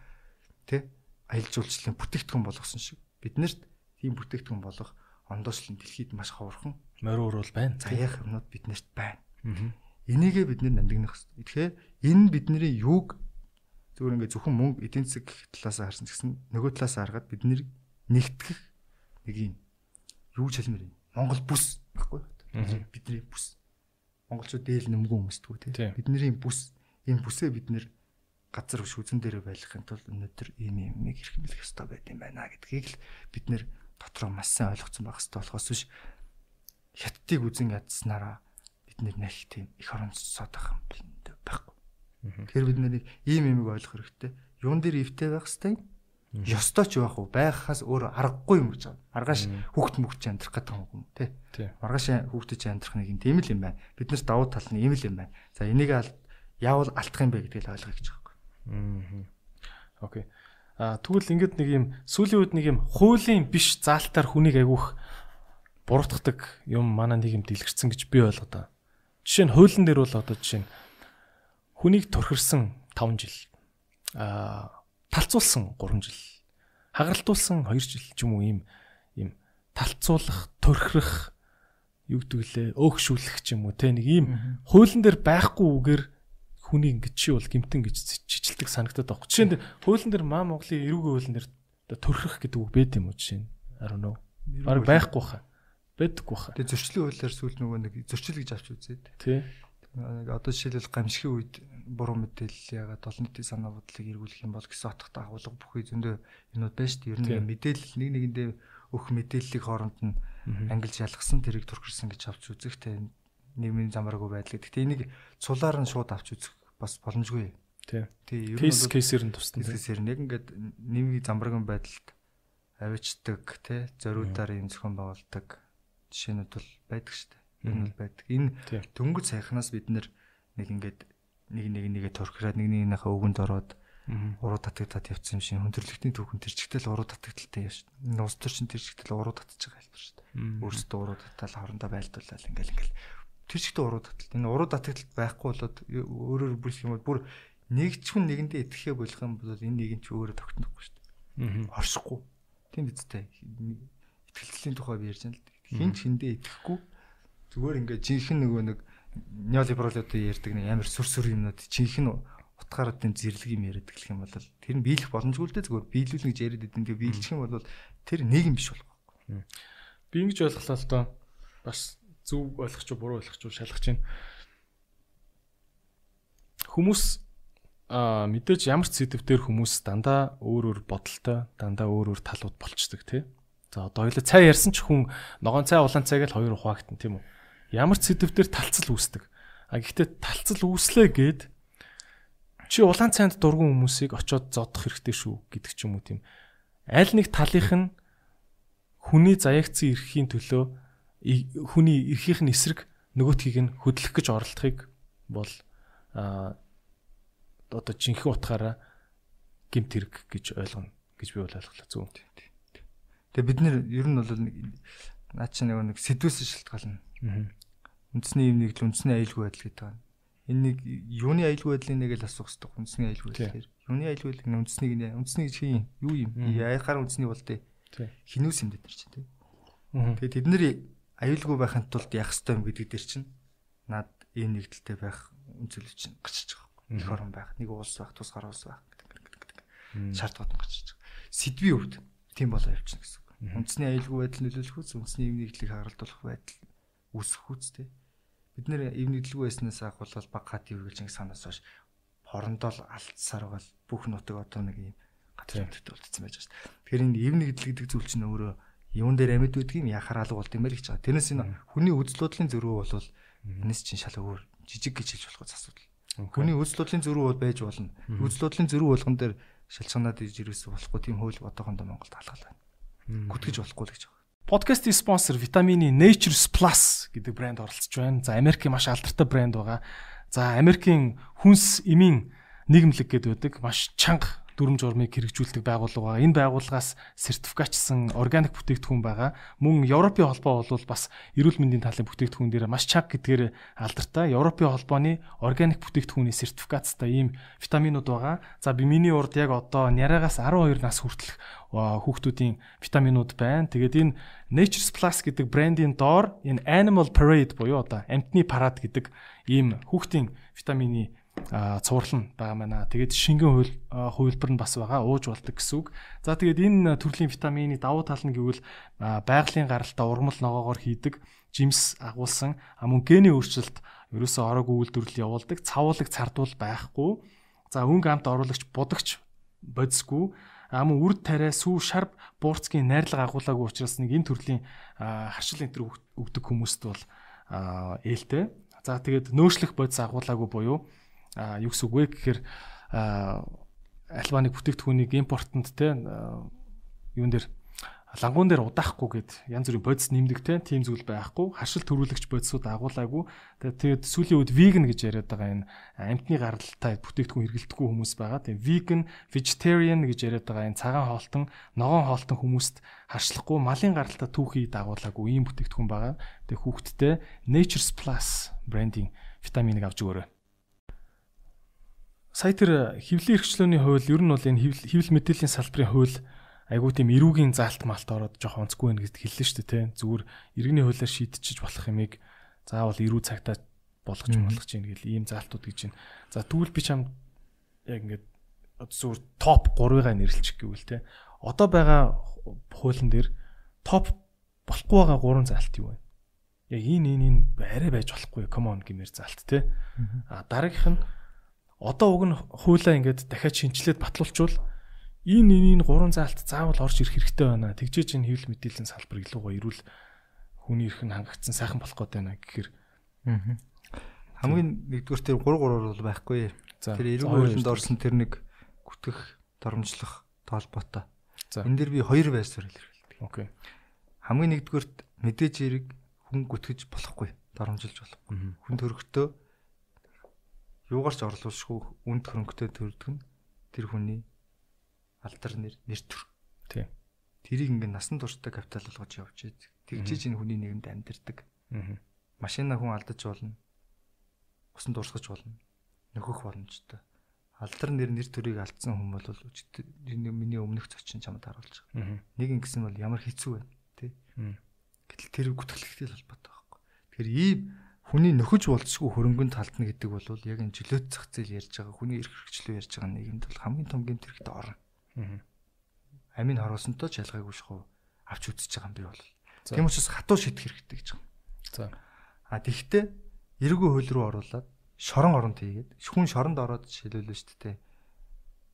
тэ аялал жуулчлалын бүтээгдэхүүн болгосон шиг биднэрт тийм бүтээгдэхүүн болгох ондоошлол нь дэлхийд маш ховорхон морь уурал байна. Заяах юмнууд биднэрт байна. Энийгээ бид нэр нандинах хэрэгтэй. Тэгэхээр энэ бидний юуг зүгээр ингээ зөвхөн мөнгө эдийн засаг талаас харсан гэсэн нөгөө талаас харахад бид нэгтгэх нэг юм юу чалмэр юм. Монгол бүс баггүй. Бидний бүс. Монголчууд дээл нэмгүй хүмүүсдгүү тий. Бидний бүс энэ бүсээ бид нэр газар хөш үзэн дээр байлгахын тулд өнөөдөр ийм юм нэг хэрхэмлэх ёстой байт юм байна гэдгийг л бид нэр дотроо маш сайн ойлгоцсон байх ёстой болохоос биш хятадыг үзэн ядснараа бид нэх тийм их орон цосоод байх юм байхгүй. Тэгэхээр бид нэр ийм юмыг ойлгох хэрэгтэй. Юун дээр ивтэй байх юм ёстой ч байх уу байхаас өөр аргагүй юм гэж байна. Маргааш хүүхд мөхч амьдрах гэдэг юм тий. Маргааш хүүхдэд чи амьдрах нэг юм тийм л юм байна. Биднээс давуу тал нь ийм л юм байна. За энийг яавал алдах юм бэ гэдгийг ойлгох гэж байгаа юм. Окей. А тэгвэл ингээд нэг юм сүүлийн үед нэг юм хуулийн биш заалтаар хүнийг агиух буруутгадаг юм манай нэг юм дэлгэрсэн гэж би ойлгоо. Жишээ нь хуулийн дээр бол одоо жишээ нь хүнийг турхирсан 5 жил. Аа талцуулсан 3 жил. Хагаралтуулсан 2 жил ч юм уу ийм ийм талцуулах, төрхрөх юу гэдгэлээ өөгшүүлэх ч юм уу те нэг ийм хуулийн дээр байхгүй үгээр хүний ингэж чи бол гимтэн гэж чижилдэг санагдаад байна. Жишээ нь хуулийн дээр маа Монголын эрүүгийн хуулийн дээр төрхрөх гэдэг үг байд юм уу жишээ нь? I don't know. Бараг байхгүй хаа. Байдаггүй хаа. Тэгээ зөрчлийн хуулиар сүүл нөгөө нэг зөрчил гэж авч үзээд. Тий. Нэг одоо жишээлбэл гамшигын үед буруу мэдээлэл ягаад олон нийтийн санаа бодлыг эргүүлэх юм бол гэсэн утгатай агуулга бүхий зөндөө юмуд байна шүү дээ. Ер нь мэдээлэл нэг нэгэндээ өөх мэдээллийг хооронд нь ангилж ялгсан тэрийг төрхөрсөн гэж авч үзэх те нийгмийн замбаргүй байдал. Гэхдээ энийг цулаар нь шууд авч үзэх бас боломжгүй. Тий. Тий. Ер нь кейсээр нь тусна. Кейсээр нь яг ингээд нийгмийн замбаргүй байдалд авичдаг те зориудаар юм зохион байгуулдаг жишээнүүд бол байдаг шүү дээ. Ер нь байдаг. Энэ дөнгөж сайхнаас бид нэг ингээд нэг нэг нэгэ торхираад нэг нэгнийхээ өвгөнд ороод уруу татагдаад явцсан юм шиг хүндрэлтний түүхэн тэрчгтэл уруу татагдaltaй яаш. Нус төр чин тэрчгтэл уруу татчих байгаа хэлбэр шүү дээ. Өөрсдөө уруу татал хоорондоо байлдуулаад ингээл ингээл тэрчгтэл уруу таталт. Энэ уруу татагдaltaд байхгүй болоод өөрөөр бүрсэх юм бол бүр нэг ч хүн нэгэндээ итгэхээ болох юм бол энэ нэг нь ч өөрөө тогтнохгүй шүү дээ. Оршихгүй. Тийм биз дээ. Итгэлцлийн тухай би ярьж байна л. Хин ч хиндээ итгэхгүй зүгээр ингээд жинхэнэ нөгөө нэг неолибералуудад ярьдаг нэг амар сүр сүр юмнууд жинхэнэ утгаараас зэрлэг юм яриад гэх юм бол тэр нь биелэх боломжгүй л дээ зүгээр биелүүлнэ гэж яриад идэв. Тэгээ биелчих юм бол тэр нийгэм биш болох байхгүй. Би ингэж ойлголоо л доо бас зөв ойлгох ч буруу ойлгох ч шалгах чинь хүмүүс а мэдээж ямар ч сэдвээр хүмүүс дандаа өөр өөр бодолтой дандаа өөр өөр талууд болцдог тий. За одоо хоёлаа цай ярьсан ч хүн ногоон цай улаан цай гэж хоёр хуваагдсан тийм үү ямар ч сэдвээр талцал үүсдэг. А гэхдээ талцал үүслээ гээд чи улаан цайнд дургуун хүмүүсийг очиод зодох хэрэгтэй шүү гэдэг ч юм уу тийм. Аль нэг талынх нь хүний заягцсан эрхийн төлөө хүний эрхийнх нь эсрэг нөгөөтгийг нь хөдлөх гэж оролдохыг бол одоо жинхэнэ утгаараа гимт хэрэг гэж ойлгоно гэж би бол ойлголоо зөв. Тэгээ бид нэр ер нь бол наа чи нэг сэдвээс шалтгаална. Үндэсний юм нэг л үндэсний аюулгүй байдал гэдэг байна. Энэ нэг юуны аюулгүй байдлыг нэг л асуух хэрэгтэй. Үндэсний аюулгүй байдал. Юуны аюулгүй байдал үндэснийг нэ үндэсний гэж хин юу юм? Яахаар үндэсний бол тээ. Хинүүс юм дээр чинь тээ. Тэгээ тэд нэр аюулгүй байхын тулд яах ёстой юм гэдэг дээр чинь над ийм нэгдэлтэй байх үнцөлөв чинь гарчиж байгаа. Их орон байх, нэг улс байх, тус гар улс байх гэдэг шаардлагууд гарчиж байгаа. Сэдвийн хувьд тийм болоо явчихна гэсэн үг. Үндэсний аюулгүй байдал нөлөөлөх үс, үндэсний ийм нэгдлийг хагалдуулах байдал үүсэх үс тээ бид нэр эв нэглгүй байснаас ахвал баг хат ивэргэлж ингэ санаас хойш хорондоо л алдсаар бол бүх нутаг одоо нэг юм газар нутагт үлдсэн байж байгаа. Тэгэхээр энэ эв нэгдэл гэдэг зүйл чинь өөрөө юун дээр амьд юм яхаар алга болд юм байл гэж байгаа. Тэрнээс энэ хүний үзлуудлын зөрүү бол энэс чинь шал өөр жижиг гэж хэлж болох асуудал. Хүний үзлуудлын зөрүү бол байж болно. Үзлуудлын зөрүү болгон дээр шалчганаад иж ирээсээ болохгүй тийм хууль одоохондоо Монголд хаалгал байна. Гүтгэж болохгүй л гэж байгаа. Подкастын спонсор Vitamini Nature's Plus гэдэг брэнд оролцож байна. За Америкийн маш алдартай брэнд байгаа. За Америкийн хүнс эмийн нийгэмлэг гэдэг байдаг. Маш чанга дүрм журмыг хэрэгжүүлдэг байгууллага. Энэ байгууллагаас сертификатчсан органик бүтээгдэхүүн байгаа. Мөн Европын холбоо бол бас эрүүл мэндийн талын бүтээгдэхүүн дээр маш чанга гэдгээр алдартай. Европын холбооны органик бүтээгдэхүүний сертификаттай ийм витаминууд байгаа. За би миний урд яг одоо няраагаас 12 нас хүртэлх хүүхдүүдийн витаминууд байна. Тэгээд энэ Nature's Plus гэдэг брендийн доор энэ Animal Parade буюу одоо амтны парад гэдэг ийм хүүхдийн витамины цуурлан байгаа маа. Тэгээд шингэн хууль хувилбар нь бас байгаа ууж болдог гэсэн үг. За тэгээд энэ төрлийн витамины давуу тал нь гэвэл байгалийн гаралтай ургамал ногоогоор хийдэг жимс агуулсан мөн гений өөрчлөлт ерөөсөө орог үйлдвэрлэл явуулдаг цавуулаг цардуул байхгүй. За өнгө амт оруулагч будагч бодисгүй а мөн үрд тариа сүү шарп буурцгийн найрлага агуулаагүй учраас нэг энэ төрлийн харшил энтер өгдөг хүмүүст бол ээлтэй. За тэгээд нөөшлөх бодис агуулаагүй буюу а юу гэсэн үг вэ гэхээр альбаныг бүтээгдэхүүнийг импортонд те юун дээр лангуун дээр удаахгүй гэд янз бүрийн бодис нэмдэг те тийм зүйл байхгүй. Харшил төрүүлэгч бодисууд агуулаагүй. Тэгээд сүүлийн үед веган гэж яриад байгаа энэ амтны гаралтай бүтээгдэхүүн хэрэглэдэггүй хүмүүс байгаа. Тийм vegan vegetarian гэж яриад байгаа энэ цагаан хоолтон ногоон хоолтон хүмүүст харшлахгүй. Малын гаралтай түүхий дагуулаагүй ийм бүтээгдэхүүн байгаа. Тэгээд хүүхдтэй Nature's Plus брендинг витаминыг авч өгөөрэй сая тэр хөвлийн эрхчлөөний хууль ер нь бол энэ хэвлэл мэдээллийн салбарын хууль айгуу тийм эрүүгийн заалт малт ороод жоохон онцгүй байна гэдэгт хэллээ шүү дээ тий. Зүгээр иргэний хуулиар шийдчихэж болох юмыг заавал эрүү цагтаа болгож болгож чинь гэл ийм заалтууд гэж байна. За тэгвэл би чам яг ингээд зүгээр топ 3-ыг нэрлэлчих гэвэл тий. Одоо байгаа хуулийн дээр топ болохгүй байгаа 3 заалт юу вэ? Яг энэ энэ энэ арай байж болохгүй come on гэмээр заалт тий. А дараагийнх нь одоо уг нь хуулаа ингээд дахиад шинжилээд батлуулчвал энэ энэ гурван заалт заавал орж ирэх хэрэгтэй байна. Тэгжээж энэ хэвлэл мэдээллийн салбар илүү гоё ирүүл хүний эрх нь хангагдсан сайхан болох гээд байна гэхээр хамгийн нэгдүгээр тэр 3 3 бол байхгүй. Тэр эрүүл хуулинд орсон тэр нэг гүтгэх доромжлох тоолботой. Энэ дэр би хоёр байсаар илэрхийлдэг. Окей. Хамгийн нэгдүгээрт мэдээж эрэг хүн гүтгэж болохгүй, доромжилж болохгүй. Хүн төрөхтөө юугаар ч орлуулшгүй үнд хөрөнгөтэй төрдөг нь тэр хүний алдар нэр нэр төр. Тийм. Тэрийг ингээд насан туршдаа капитал болгож явж ийдэг. Тэгжиж энэ хүний нэгэнд амьдэрдэг. Аа. Машина хүн алдаж болно. Усан дурсгаж болно. Нөхөх боломжтой. Алдар нэр нэр төрийг алдсан хүн бол миний өмнөх зочин чамд харуулж байгаа. Нэг ингэсэн бол ямар хэцүү байна тий. Гэтэл тэр гүтгэлэгтэй л холбоотой байхгүй. Тэгэхээр ийм хүний нөхөж болцсгүй хөрөнгөнд талтна гэдэг бол яг энэ жилөөт зах зээл ярьж байгаа хүний эрх хэрэгчлөө ярьж байгаа нийгэмд бол хамгийн том гэмт хэрэгтэй орно. Амийн харуулсантай ч ялгаагүй шахуу авч үзэж байгаа юм би бол. Тийм учраас хатуу шийдэх хэрэгтэй гэж байна. За. А тэгвэл эргүү хууль руу оруулаад шорон оронд хийгээд хүн шоронд ороод шилүүлнэ шүү дээ.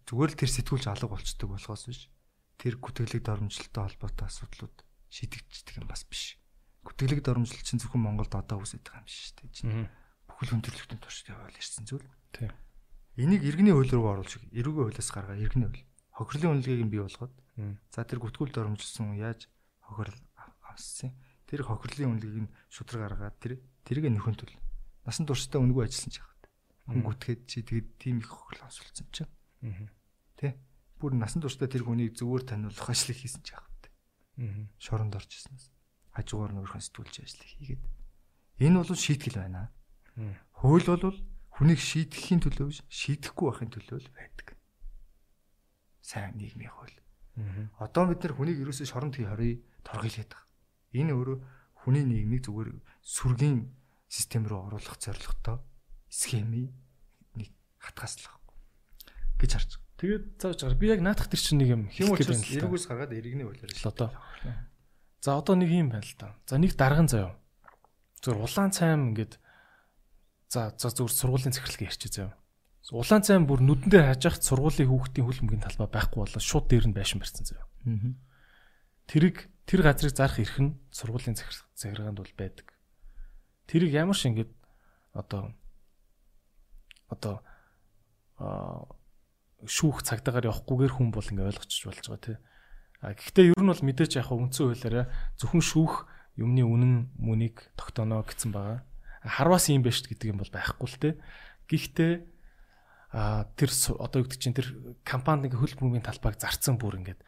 Зүгээр л тэр сэтгүүлч алга болцдог болохоос биш. Тэр гүтгэлэг дормжлолтой холбоотой асуудлууд шийдэгддэг юм бас биш гүтгэлэг дөрмжил чинь зөвхөн Монголд одоо үсэж байгаа юм шүү дээ. Бүхэл хүндрэлтийн туршид яваал ирсэн зүйл. Тийм. Энийг иргэний хууль руу оруулж эрүүгийн хуулиас гаргаа иргэний хууль. Хохирлын үнэлгээг нь бий болгоод за тэр гүтгүүл дөрмжилсэн яаж хохирол авсан. Тэр хохирлын үнэлгээг нь шудраг гаргаад тэр тэрийг нөхөн төл. Насан туршдаа үнгүй ажилласан ч яагаад. Хүн гүтгээд чи тэгээд тийм их хохирол авсулсан чинь. Тэ. бүр насан туршдаа тэр хүнийг зүгээр таниулах ажлыг хийсэн ч яах вэ? Аа. Шоронд орж ирсэнээс хажуугаар нь өөрхөн сэтгүүлч ажлыг хийгээд энэ бол шийтгэл байна. Хууль бол хүнийг шийтгэхийн төлөө биш шийдэхгүй байхын төлөө л байдаг. Сайн нийгмийн хууль. Одоо бид нар хүнийг ерөөсөө шоронд хий хорий торгойлээд байгаа. Энэ өөрөө хүний нийгмийг зүгээр сүргийн систем рүү оруулах зорилготой схемийн нэг хатгаслах гэж харж. Тэгээд зааж байгаа. Би яг наадах тэр чинь нэг юм хэм учраас эргүүс гаргаад иргэний хуулиар л одоо. За одоо нэг юм байна л да. За нэг дарган заяа. Зүгээр улаан цайм ингээд за за зүгээр сургуулийн захирлыг ярьчих заяа. Улаан цайм бүр нүдэн дээр хаж яхад сургуулийн хүүхдийн хөлбөмбөгийн талбай байхгүй болоо шууд дээр нь байшин барьсан заяа. Тэрийг тэр газрыг зарах эрх нь сургуулийн захиргаанд бол байдаг. Тэрийг ямар ч ингэж одоо одоо шүүх цагдаагаар явахгүйгээр хүн бол ингээ ойлгочих болж байгаа тий. А гэхдээ ер нь бол мэдээч яг үндсэн хуулиараа зөвхөн шүүх юмны үнэн мөнийг тогтооно гэсэн байгаа. Харвас юм биш гэдэг юм бол байхгүй л тий. Гэхдээ а тэр одоо юу гэдэг чинь тэр компанид ингээ хөл бөмбөгийн талбайг зарцсан бүр ингээд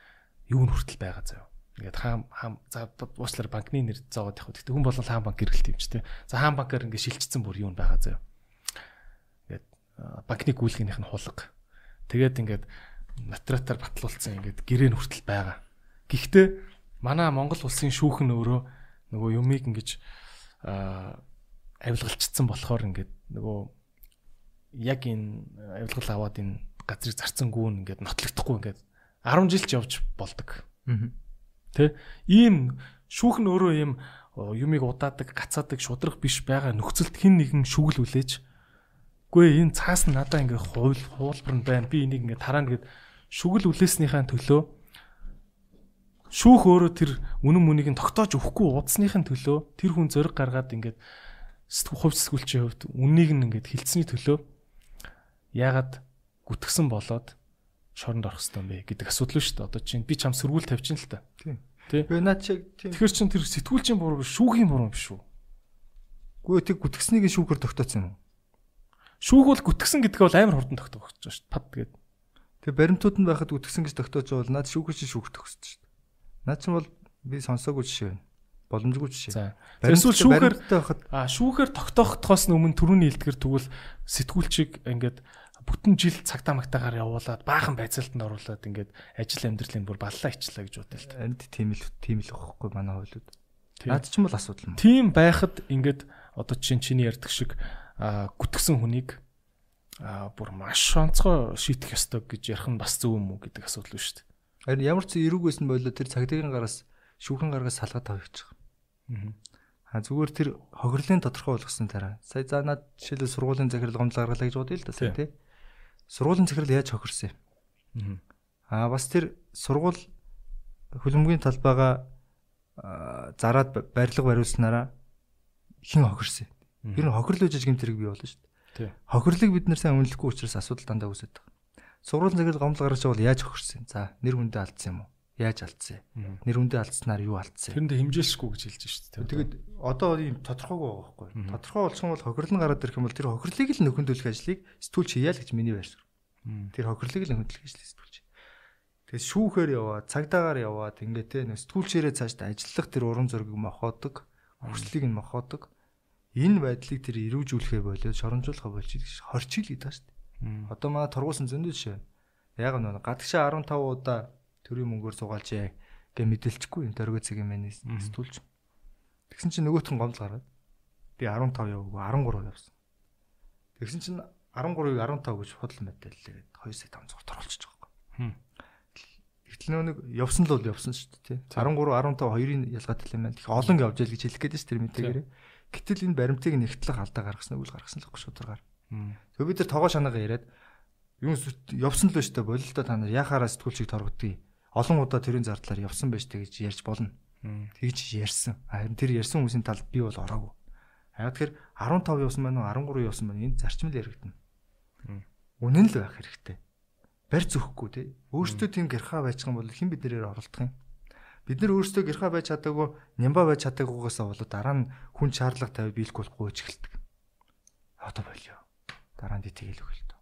юу н хүртэл байгаа заяа. Ингээд хаам хаам за уучлаар банкны нэр зоогод явах. Тэгтээ хүн бол хаам банк гэрэлт юм ч тийм. За хаам банкаар ингээд шилжчихсэн бүр юу н байгаа заяа. Ингээд банкны гүйлгийнх нь хулга. Тэгээд ингээд натратаар батлуулсан ингээд гэрээ нь хүртэл байгаа. Гэхдээ манай Монгол улсын шүүх нь өөрөө нөгөө юмыг ингэж авилгалчсан болохоор ингээд нөгөө яг энэ авилгал аваад энэ газрыг зарцсангүй ингээд нотлогдохгүй ингээд 10 жил ч явж болдог. Аа Тэ? Ийм шүүх нь өөрөө ийм юмыг удаадаг, гацаадаг, шудрах биш байгаа нөхцөлд хин нэгэн шүгэл үлээж Гүй энэ цаас нь надаа ингээ хуул хуулбар нь байна. Би энийг ингээ тараа гэд шүгэл үлээснийхаа төлөө шүүх өөрөө тэр үнэн мүнийг нь тогтоож өгөхгүй удасныхын төлөө тэр хүн зөриг гаргаад ингээд хувь сэтгүүлчийн хувьд үннийг нь ингээд хилцсэний төлөө яагаад гүтгсэн болоод шоронд орох хэвээр бэ гэдэг асуудал шүү дээ. Одоо чинь би чам сөргүүл тавьчихна л та. Тийм. Тий. Би наад чиг тийм. Тэгэхээр чин тэр сэтгүүлчийн буруу биш, шүүхийн буруу биш үү? Гүй тэг гүтгснийг шүүхэр тогтооцсон юм уу? Шүүх бол гүтгсэн гэдэг бол амар хурдан тогтоох гэж шүү дээ. Пад тэгээд. Тэгээ баримтууд нь байхад үтгсэн гэж тогтоож бол наад шүүх чи шүүх төгсөж шүү дээ. Наад чинь бол би сонсоогүй жишээ байна. Боломжгүй жишээ. Эсвэл шүүхээр байхад аа шүүхээр тогтоохтоос өмнө төрөний илтгэр тэгвэл сэтгүүлчийг ингээд бүтэн жил цагтаа магтаагаар явуулаад баахан байцаалтанд оруулаад ингээд ажил амьдралын бүр баллаа ичлээ гэж бодъё л та. Энд тийм л тийм л واخхгүй манай хувьд. Наад чинь бол асуудал юм. Тийм байхад ингээд одоо чинь чиний ярьдаг шиг гүтгсэн хүнийг бүр маш онцгой шийтгэх ёстой гэж ярих нь бас зөв юм уу гэдэг асуудал байна шүү дээ. Харин ямар ч зэрэг байсан болоо тэр цагдаагийн гараас шүүхэн гаргаас салгаад тавьчих. Аа. А зүгээр тэр хохирлын тодорхой болгосон дараа. Сая за над жишээлбэл сургуулийн захирал гомдол гаргалаа гэж бодъё л да сая тий сургуулийн захирал яаж хохирсон юм. Аа бас тэр сургууль хөлбөмбөгийн талбайгаа зараад барилга бариулснараа хэн хохирсон. Ер нь хохирлоо жижиг юм зэрэг бий болно шүү дээ. Хохирлыг бид нэр сайн үнэлэхгүй учраас асуудал дандаа үүсэж байгаа. Сургуулийн захирал гомдол гаргаж байгаа бол яаж хохирсон. За нэр хүндээ алдсан юм уу? Яаж алдсан? Нэр хүндээ алдснаар юу алдсан? Тэрэндээ хэмжээлшгүй гэж хэлж шүү дээ. Тэгээд одоо ийм тодорхойгүй байгаа байхгүй. Тодорхой болчихсон бол хохирлон гараад ирэх юм бол тэр хохирлыг л нөхөндөлөх ажлыг сэтгүүлч хийя л гэж миний байр суурь. Тэр хохирлыг л нөхөндөлөх ажлыг сэтгүүлч. Тэгээд шүүхээр яваа, цагдаагаар яваад ингээ те сэтгүүлчээрээ цаашдаа ажиллах тэр уран зургийг мохоодог, хүслийг нь мохоодог. Энэ байдлыг тэр эрүүжүүлэхэ болоод шоромжуулахаа болж хорчиг л шүү дээ. Одоо манай тургуулсан зөндөө жишээ. Яг нь гадагшаа 15 удаа төрийн мөнгөөр суугаалжээ гэ мэдээлчихгүй юм дөргөө цагийн мэнэс сэтгүүлч. Тэгсэн чинь нөгөөтгөн гомдол гараад би 15 яваагүй 13 явсан. Тэгсэн чинь 13-ыг 15 гэж худал мэдээллээ гээд 2 сая 500 оруулчих жоохоо. Гэтэл нэг явсан л бол явсан шүү дээ тий. 13 15 хоёрын ялгаатай юм байна. Их олон явж ял гэж хэлэх гээд шүү тэр мэдээгээр. Гэтэл энэ баримтыг нэгтлэх алдаа гаргасан үйл гаргасан л байхгүй шударгаар. Тэгээ бид нар тоогоо шанаага яриад юм явсан л шүү дээ бололтой та нар яхаараа сэтгүүлчийг торгодгийг олон удаа тэрийн зардлаар явсан байж тээ гэж ярьж болно. Тэгж ярьсан. Харин тэр ярьсан хүмүүсийн талд би бол ороогүй. Яг тэгэхээр 15 явсан байна уу 13 явсан байна энэ зарчмал яригдана. Үнэн л байх хэрэгтэй. Барь зөхгүй тий. Өөртөө тийм гэрхаа байцхан бол хэн биднэрээр оролдох юм? Бид нар өөрсдөө гэрхаа байж чадаагүй, нямба байж чадаагүйгаасаа болоод дараа нь хүн шаардлага тавь биелэх болохгүй ч эхэлдэг. Одоо болио. Дараа нь тэгэл өгөл тоо.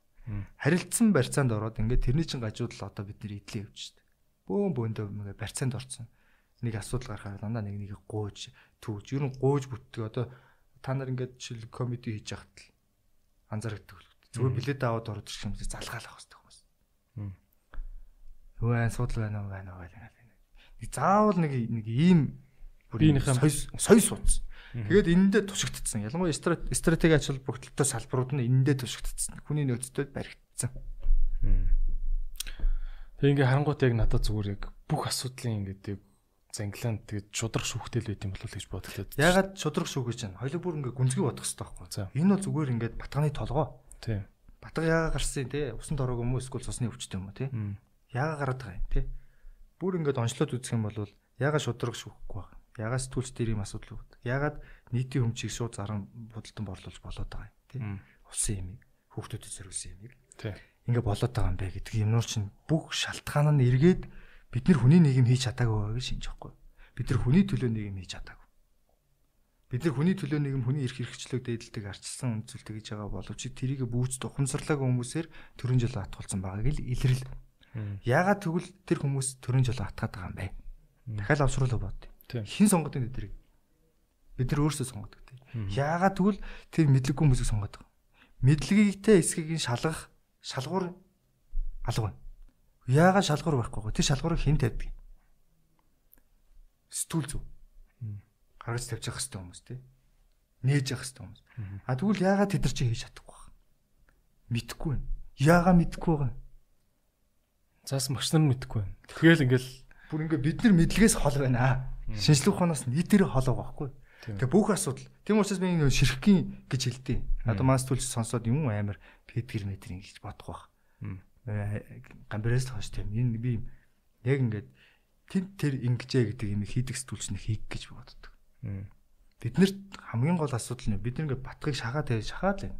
Харилцсан барьцаанд ороод ингээд тэрний чин гажууд л одоо бид нэр идэлээ явж штэ. Бөөн бөөндөө ингээд барьцаанд орсон. Нэг асуудал гарахаар дандаа нэг нэг гууж түүж. Ер нь гууж бүтдэг одоо та нар ингээд жишээл комеди хийж яхад л анзаардаг. Зүгээр билет аваад ороод ирэх юм залгаалах хэрэгтэй хүмүүс. Юу айн судал байна уу байна уу. Нэг заавал нэг нэг ийм бүрийнхээ соёл суудсан. Тэгээд энэндээ тушигдсан. Ялангуяа стратеги ач холбогдолтой салбарууд нь энэндээ тушигдсан. Хүний нөөцтэй баригдсан. Тэг ингээ харангуут яг надад зүгээр яг бүх асуудлын ингээд яг занглаан тэгээд шудрах шүүхтэл байт юм болов гэж бодлоо. Ягаад шудрах шүүх гэж байна? Хоёул бүр ингээ гүнзгий бодох хэрэгтэй байхгүй. Энэ бол зүгээр ингээд батганы толгоо. Тийм. Батга яага гарсан те усан торог юм уу эсвэл цусны өвчтэй юм уу те? Яага гараад байгаа юм те? Бүр ингээд онцлоод үзэх юм бол яага шудрах шүүхгүй байна. Ягаад сэтгүүлч дээр юм асуудал үүд. Ягаад нийтийн өмчийг шууд заран бодолтон борлуулж болоод байгаа юм тий. Улсын юмыг хүүхдүүдэд зориулсан юмыг. Тий. Ингээ болоод байгаа юм бэ гэдэг юмнуур чинь бүх шалтгаан нь эргээд бид нар хүний нийгэм хийж чадаагүй гэж шинж байхгүй. Бид нар хүний төлөө нийгэм хийж чадаагүй. Бид нар хүний төлөө нийгэм хүний эрх хэрэгчлэг дээдэлдэг арчилсан үндэслэлтэй гэж байгаа боловч тэрийг бүүц тухамсарлаагүй хүмүүсээр төрөн жил атгуулсан байгааг л илрэл. Яагаад тэгвэл тэр хүмүүс төрөн жил атгаад байгаа юм бэ? Дахиад авсруулаа бод. Хин сонгоод энэ дэрийг. Бид нар өөрсдөө сонгодог тийм. Яагаад тэгвэл тэр мэдлэггүй хүмүүсийг сонгоод байгаа. Мэдлэгийгтэй эсхийг нь шалгах шалгуур алга байна. Яагаад шалгуур байхгүй вэ? Тэр шалгуурыг хэн тавьдаг? Сэтгүүл зүв. Гаргаж тавьчих хэвээр хүмүүс тийм. Нээж явах хэвээр хүмүүс. А тэгвэл яагаад тэд нар чи хийж чадахгүй байна? Мэдхгүй байна. Яагаад мэдхгүй байгаа юм? Заас багш нар мэдхгүй байна. Тэгэл ингээл бүр ингээ бид нар мэдлэгээс хол байна аа Шинжлэх ухаанаас нийтээр холоо байхгүй. Тэгээ бүх асуудал. Тийм учраас би нэг ширхгийн гэж хэлдэг. Одоо мас түлж сонсоод юм амар педгэр метр ингэж бодох байх. Гамбараас л хойш тийм. Энэ би яг ингээд тэр тэр ингэжээ гэдэг юм хийдэг сэтгүүлч нэг хийх гэж боддог. Биднэрт хамгийн гол асуудал нь бид нэг батгыг шагаад тэгээ шахаад л.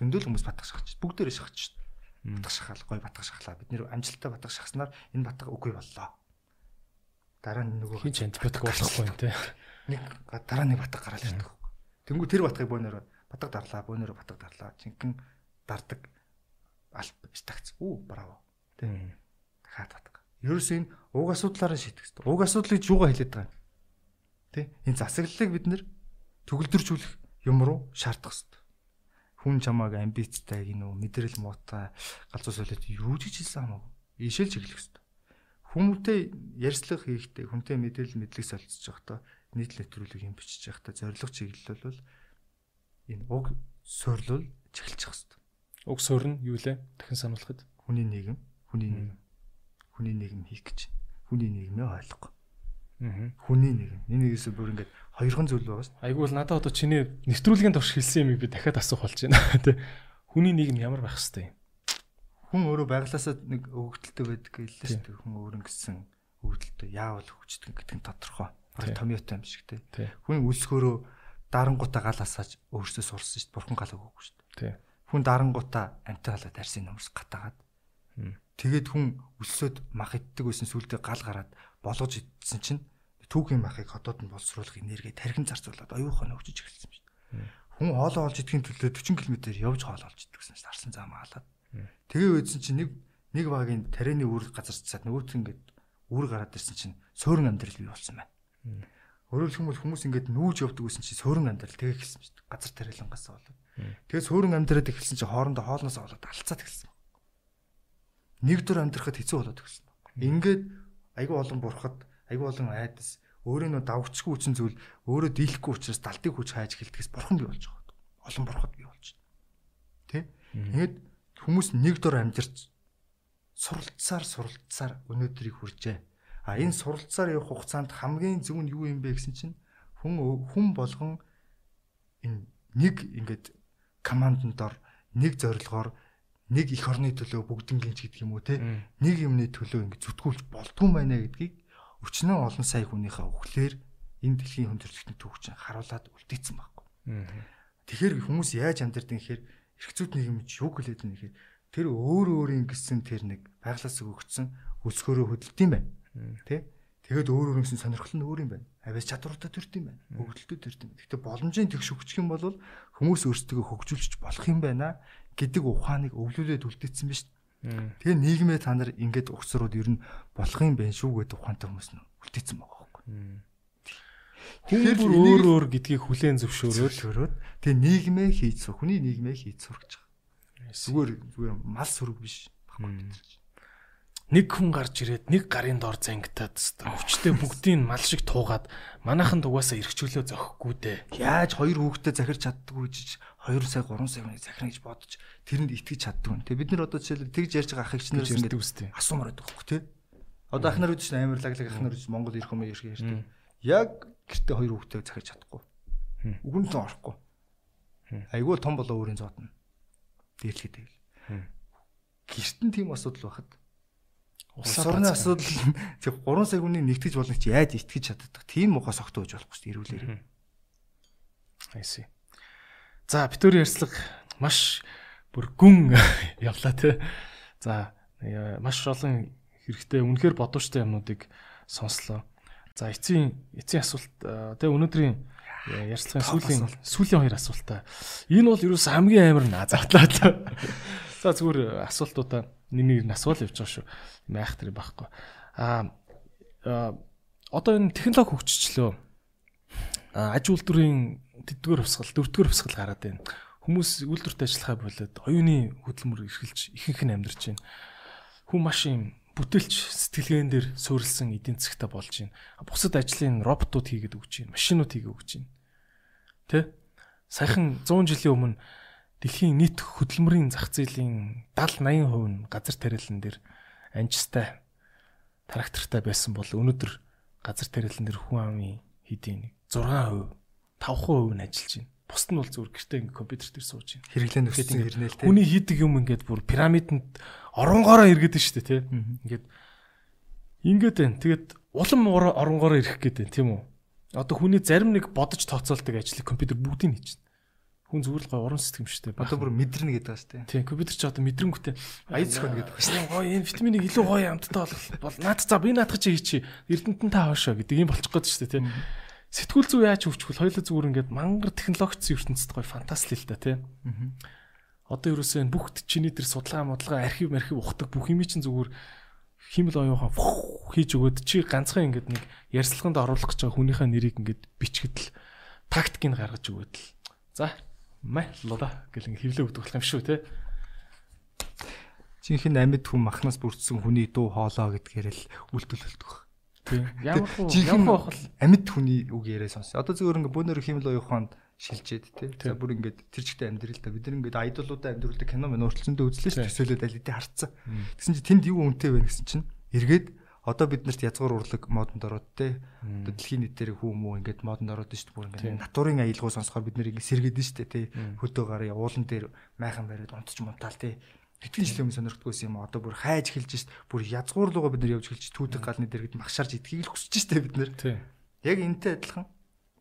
Зөндөл хүмүүс батгах шахаж. Бүгдээрээ шахаж. Батгах шахаал гой батгах шахлаа. Бид нэр амжилттай батгах шахснаар энэ батга үгүй боллоо дараа нь нөгөө хин ч антибиотик болохгүй юм те. Нэг дараа нэг батга гараад ирдэг. Тэнгүү тэр батгыг бөөнөр батга дарлаа, бөөнөр батга дарлаа. Жинхэнэ дардаг алт стакц. Үу браво. Тэ. Дахиад батга. Ерөөс энэ уг асуудлаараа шийдэх хэрэгтэй. Уг асуудлыг юугаа хэлээд байгаа юм? Тэ. Энэ засаглалыг бид нэр төгөлдржүүлэх юм руу шаардах хэрэгтэй. Хүн чамааг амбицтай гинөө мэдрэл муутай галзуу солиод юу ч хэлсэн хамаагүй. Ишэлж эхлэх хэрэгтэй Хүмүүнтэй ярьцлага хийхдээ хүнтэй мэдээлэл мэдлэг солилцож байхдаа нийт нэвтрүүлэг юм бичиж байхдаа зорилго чиглэл бол энэ уг суйрлал чиглэж хэвчээ. Уг суурь нь юу лээ? Дахин сануулхад. Хүний нийгэм, хүний нийгэм. Хүний нийгэм хийх гэж. Хүний нийгмээ ойлгох. Хүний нийгэм. Энэ нэгээс бүр ингээд хоёрхан зүйл байгаа шүү. Айгуул надад одоо чиний нэвтрүүлгийн турш хэлсэн юмыг би дахиад асуух болж байна. Тэ. Хүний нийгэм ямар байх хэвтэй юм? хүн өөрөө байглаасаа нэг өвгдөлтөй байдаг гэлээ шүү. Хүн өөрөнгө гисэн өвгдөлтөй яавал хөгждөг гэдэг нь тодорхой. Баг томьёотой юм шиг тий. Хүн үлсгөөрөө дарангуудаа гал асааж өөрсдөө сурсан шүү. Бурхан гал өгөөгүй шүү дээ. Хүн дарангуудаа амтаалаад арсын нөмс гатаагаад. Тэгээд хүн өсөөд мах иддэг байсан сүлдээ гал гараад болгож идсэн чинь түүхийн махыг ходоод нь боловсруулах энерги тархин зарцуулаад оюухан өгчөж эхэлсэн шүү дээ. Хүн хоолоо олж идэхин төлөө 40 км явж хоол олж иддэг гэсэн чинь арсан зам хаалаад Тэгээ үйдсэн чинь нэг нэг багийн тарианы үр газарцаад нөгөөт ингээд үр гараад ирсэн чинь суурин амьдрал бий болсон байна. Өөрөөр хэлбэл хүмүүс ингээд нүүж явдаг гэсэн чинь суурин амьдрал тэгээ эхэлсэн шүү дээ. Газар тариалангаас болоод. Тэгээ суурин амьдраад эхэлсэн чинь хоорондоо хоолноос болоод алцаад эхэлсэн. Нэг дөр амьдрахад хэцүү болоод эхэлсэн. Ингээд айгүй олон бурхад, айгүй олон айдас өөрөө нөө давгчгүй үчин зүйл өөрөө дийлэхгүй учраас далтыг хүч хайж эхэлдгээс бурхан бий болж байгаа. Олон бурхад бий болж байна. Тэ? Ингээд хүмүүс нэг дор амьдарч суралцсаар суралцсаар өнөөдрийг хүрчээ. А энэ суралцсаар явах хугацаанд хамгийн зөв нь юу юм бэ гэсэн чинь хүн хүн болгон энэ нэг ингээд команданд дор нэг зорилгоор нэг их орны төлөө бүгднгийнч гэдэг юм уу те нэг юмны төлөө ингээд зүтгүүлж болдгүй байна гэдгийг өчнөө олон сая хүнийхээ өвхлөөр энэ дэлхийн хүндрэлтний түүхчин харуулад үлдээсэн байхгүй. Тэгэхээр хүмүүс яаж амьдардаг гэхээр эрхцүүд нийгэм ч юу гэлээд байна гэхээр тэр өөр өөрийн гэсэн тэр нэг байглаас өгөгдсөн өсгөөрөө хөдөлт юм байна. Тэ? Тэгээд өөр өөр юмсэн сонирхол нь өөр юм байна. Авиас чадваруудаа төрд юм байна. Хөгжөлтөө төрд юм. Гэхдээ боломжийн тэгш өгчих юм бол хүмүүс өөрсдөө хөгжүүлж болох юм байна гэдэг ухааныг өвлүүлээд үлдээсэн биз дээ. Тэгээ нийгмээ та нар ингээд угсрууд ер нь болох юм байна шүү гэдэг ухаантай хүмүүс нь үлдээсэн байгаа байхгүй. Тэгэхээр бүр өөр өөр гэдгийг хүлээн зөвшөөрөөд тэгээ нийгмээ хийж сур хүний нийгмээ хийж сурч байгаа. Зүгээр зүгээр мал сүрэг биш баггүй нэг хүн гарч ирээд нэг гарын дор зангитаад өвчтөе бүгдийг мал шиг туугаад манайхан дугаасаа эргчүүлөө зохихгүй дээ. Яаж хоёр хүүхдэд захирч чаддгүй гэж 2 сая 3 сая хүнийг захирна гэж бодож тэрэнд итгэж чаддгүй. Тэгээ бид нар одоо жишээлбэл тэгж ярьж байгаа ах их чинээс ингээд үстэй. Асуумаар байдаг хөөхгүй те. Одоо ах нар үүдэж амар лаглаг ах нар үүдэж Монгол ирэх юм ирэх ярьдаг. Яг гэртээ хоёр хүүхдэд захирч чадахгүй. Үгэн тон орохгүй. Айгүй том болоо өөрийн зоотно. Дээрлэхэд байл. Гэрт нь тийм асуудал байхад Улс орны асуудал зөв 3 сая хүний нэгтгэж болно чи яаж итгэж чаддаг. Тийм муухай согтуу гэж болохгүй шүү дээ эрүүлэр. Айси. За битүүр ярьцлага маш бүр гүн явлаа те. За маш олон хэрэгтэй үнэхээр бодвочтой юмнуудыг сонслоо. За эцсийн эцсийн асуулт тэгээ өнөөдрийн ярьцлагын сүүлийн сүүлийн хоёр асуултаа. Энэ бол юу ч хамгийн амар наазаатлаа. За зүгээр асуултуудаа нэг нэг асуул явж байгаа шүү. Майх тэр байхгүй. Аа одоо энэ технологи хөгжчлөө. Аж үйлдвэрийн тэдгээр хувьсгал, дөрөвдүгээр хувьсгал гараад байна. Хүмүүс үйлдвэрт ажиллахаа болоод оюуны хөдөлмөр эрхэлж ихэнх нь амьдарч байна. Хүн маш юм бүтээлч сэтгэлгээн дээр суурилсан эдийн засгтаа болж байна. Бусад ажлын роботууд хийгээд өгч байна. Машинууд хийгээд өгч байна. Тэ? Саяхан 100 жилийн өмнө дэлхийн нийт хөдөлмөрийн зах зээлийн 70 80% нь газар тариалан дээр анжистай трактортай байсан бол өнөөдөр газар тариалан дээр хүн амын хэдийн нэг 6%, 5% нь ажиллаж байна. Бусд нь бол зүгээр гэртээ ингээ компьютер дээр сууж байна. Хэрэглэн нөхцөл ирнэл тэ. Хүний хийдэг юм ингээд бүр пирамидэнд оронгороо эргээд байна шүү дээ, тэ. Ингээд ингээд байна. Тэгээд улам оронгороо ирэх гээд байна, тийм үү? Одоо хүний зарим нэг бодож тооцоолдог ажлыг компьютер бүгдийг хийж байна. Хүн зүгээр л гой уран сэтгэмжтэй. Одоо бүр мэдрэнэ гэдэг шүү дээ. Тийм, компьютер ч одоо мэдрэнгүй аяз зөхөн гэдэг дээ. Гой энэ витаминыг илүү гоё амттай бол наад за би наадах чи хийчи. Эрдэнтэн та хоошоо гэдэг юм болчих гээд шүү дээ, тийм. Сэтгүүл зүй яаж хөвчихвөл хоёулаа зүгээр ингээд мангар технологичсэн ертөнцид гоё фантастик л да, тийм. Одоо ерөөсөө бүх чиний тэр судалгаа модлага архив архив ухдаг бүх юм чинь зүгээр химэл оюухан хийж өгөөд чи ганцхан ингээд нэг ярьцлаганд оруулах гэж байгаа хүнийхээ нэрийг ингээд бичгэд л тактикийг гаргаж өгөөд л. За Маллуда гэл ингэ хевлээ өгдөг болох юм шүү те. Жинхэнэ амьд хүн махнаас бүрдсэн хүний дуу хоолоо гэдгээр л үйлдэлэлдэг. Тийм. Ямар хуу ямар хуу амьд хүний үг яриа сонс. Одоо зөвөр ингэ бөөнөр химэл оюуханд шилжээд те. За бүр ингээд тэр чигтээ амьдрал та. Бид нар ингээд айдолуудаа амьдруулдаг кино мөн өөрчлөлтөндөө үзлээ шүү. Төсөөлөд аль хэдийн харцсан. Тэгсэн чинь тэнд юу үнэтэй байна гэсэн чинь эргээд одоо бид нарт язгуур урлаг модонд ороод те одоо дэлхийн нийтээр хүмүү ингээд модонд ороод шүү бүр ингээд натурын аялгау сонсохоор бид нэр ингээд сэргээд шүү дээ те хөдөө гараа уулан дээр майхан бариад унтч мунтаал те Тэтгэн жилийн өмнө сонирхдгүйсэн юм одоо бүр хайж эхэлж шít. Бүр язгуур руугаа бид нар явж эхэлж түүдэг галны дэргэд махшарж идхийг л хүсэж шít бид нар. Яг энтэй адилхан.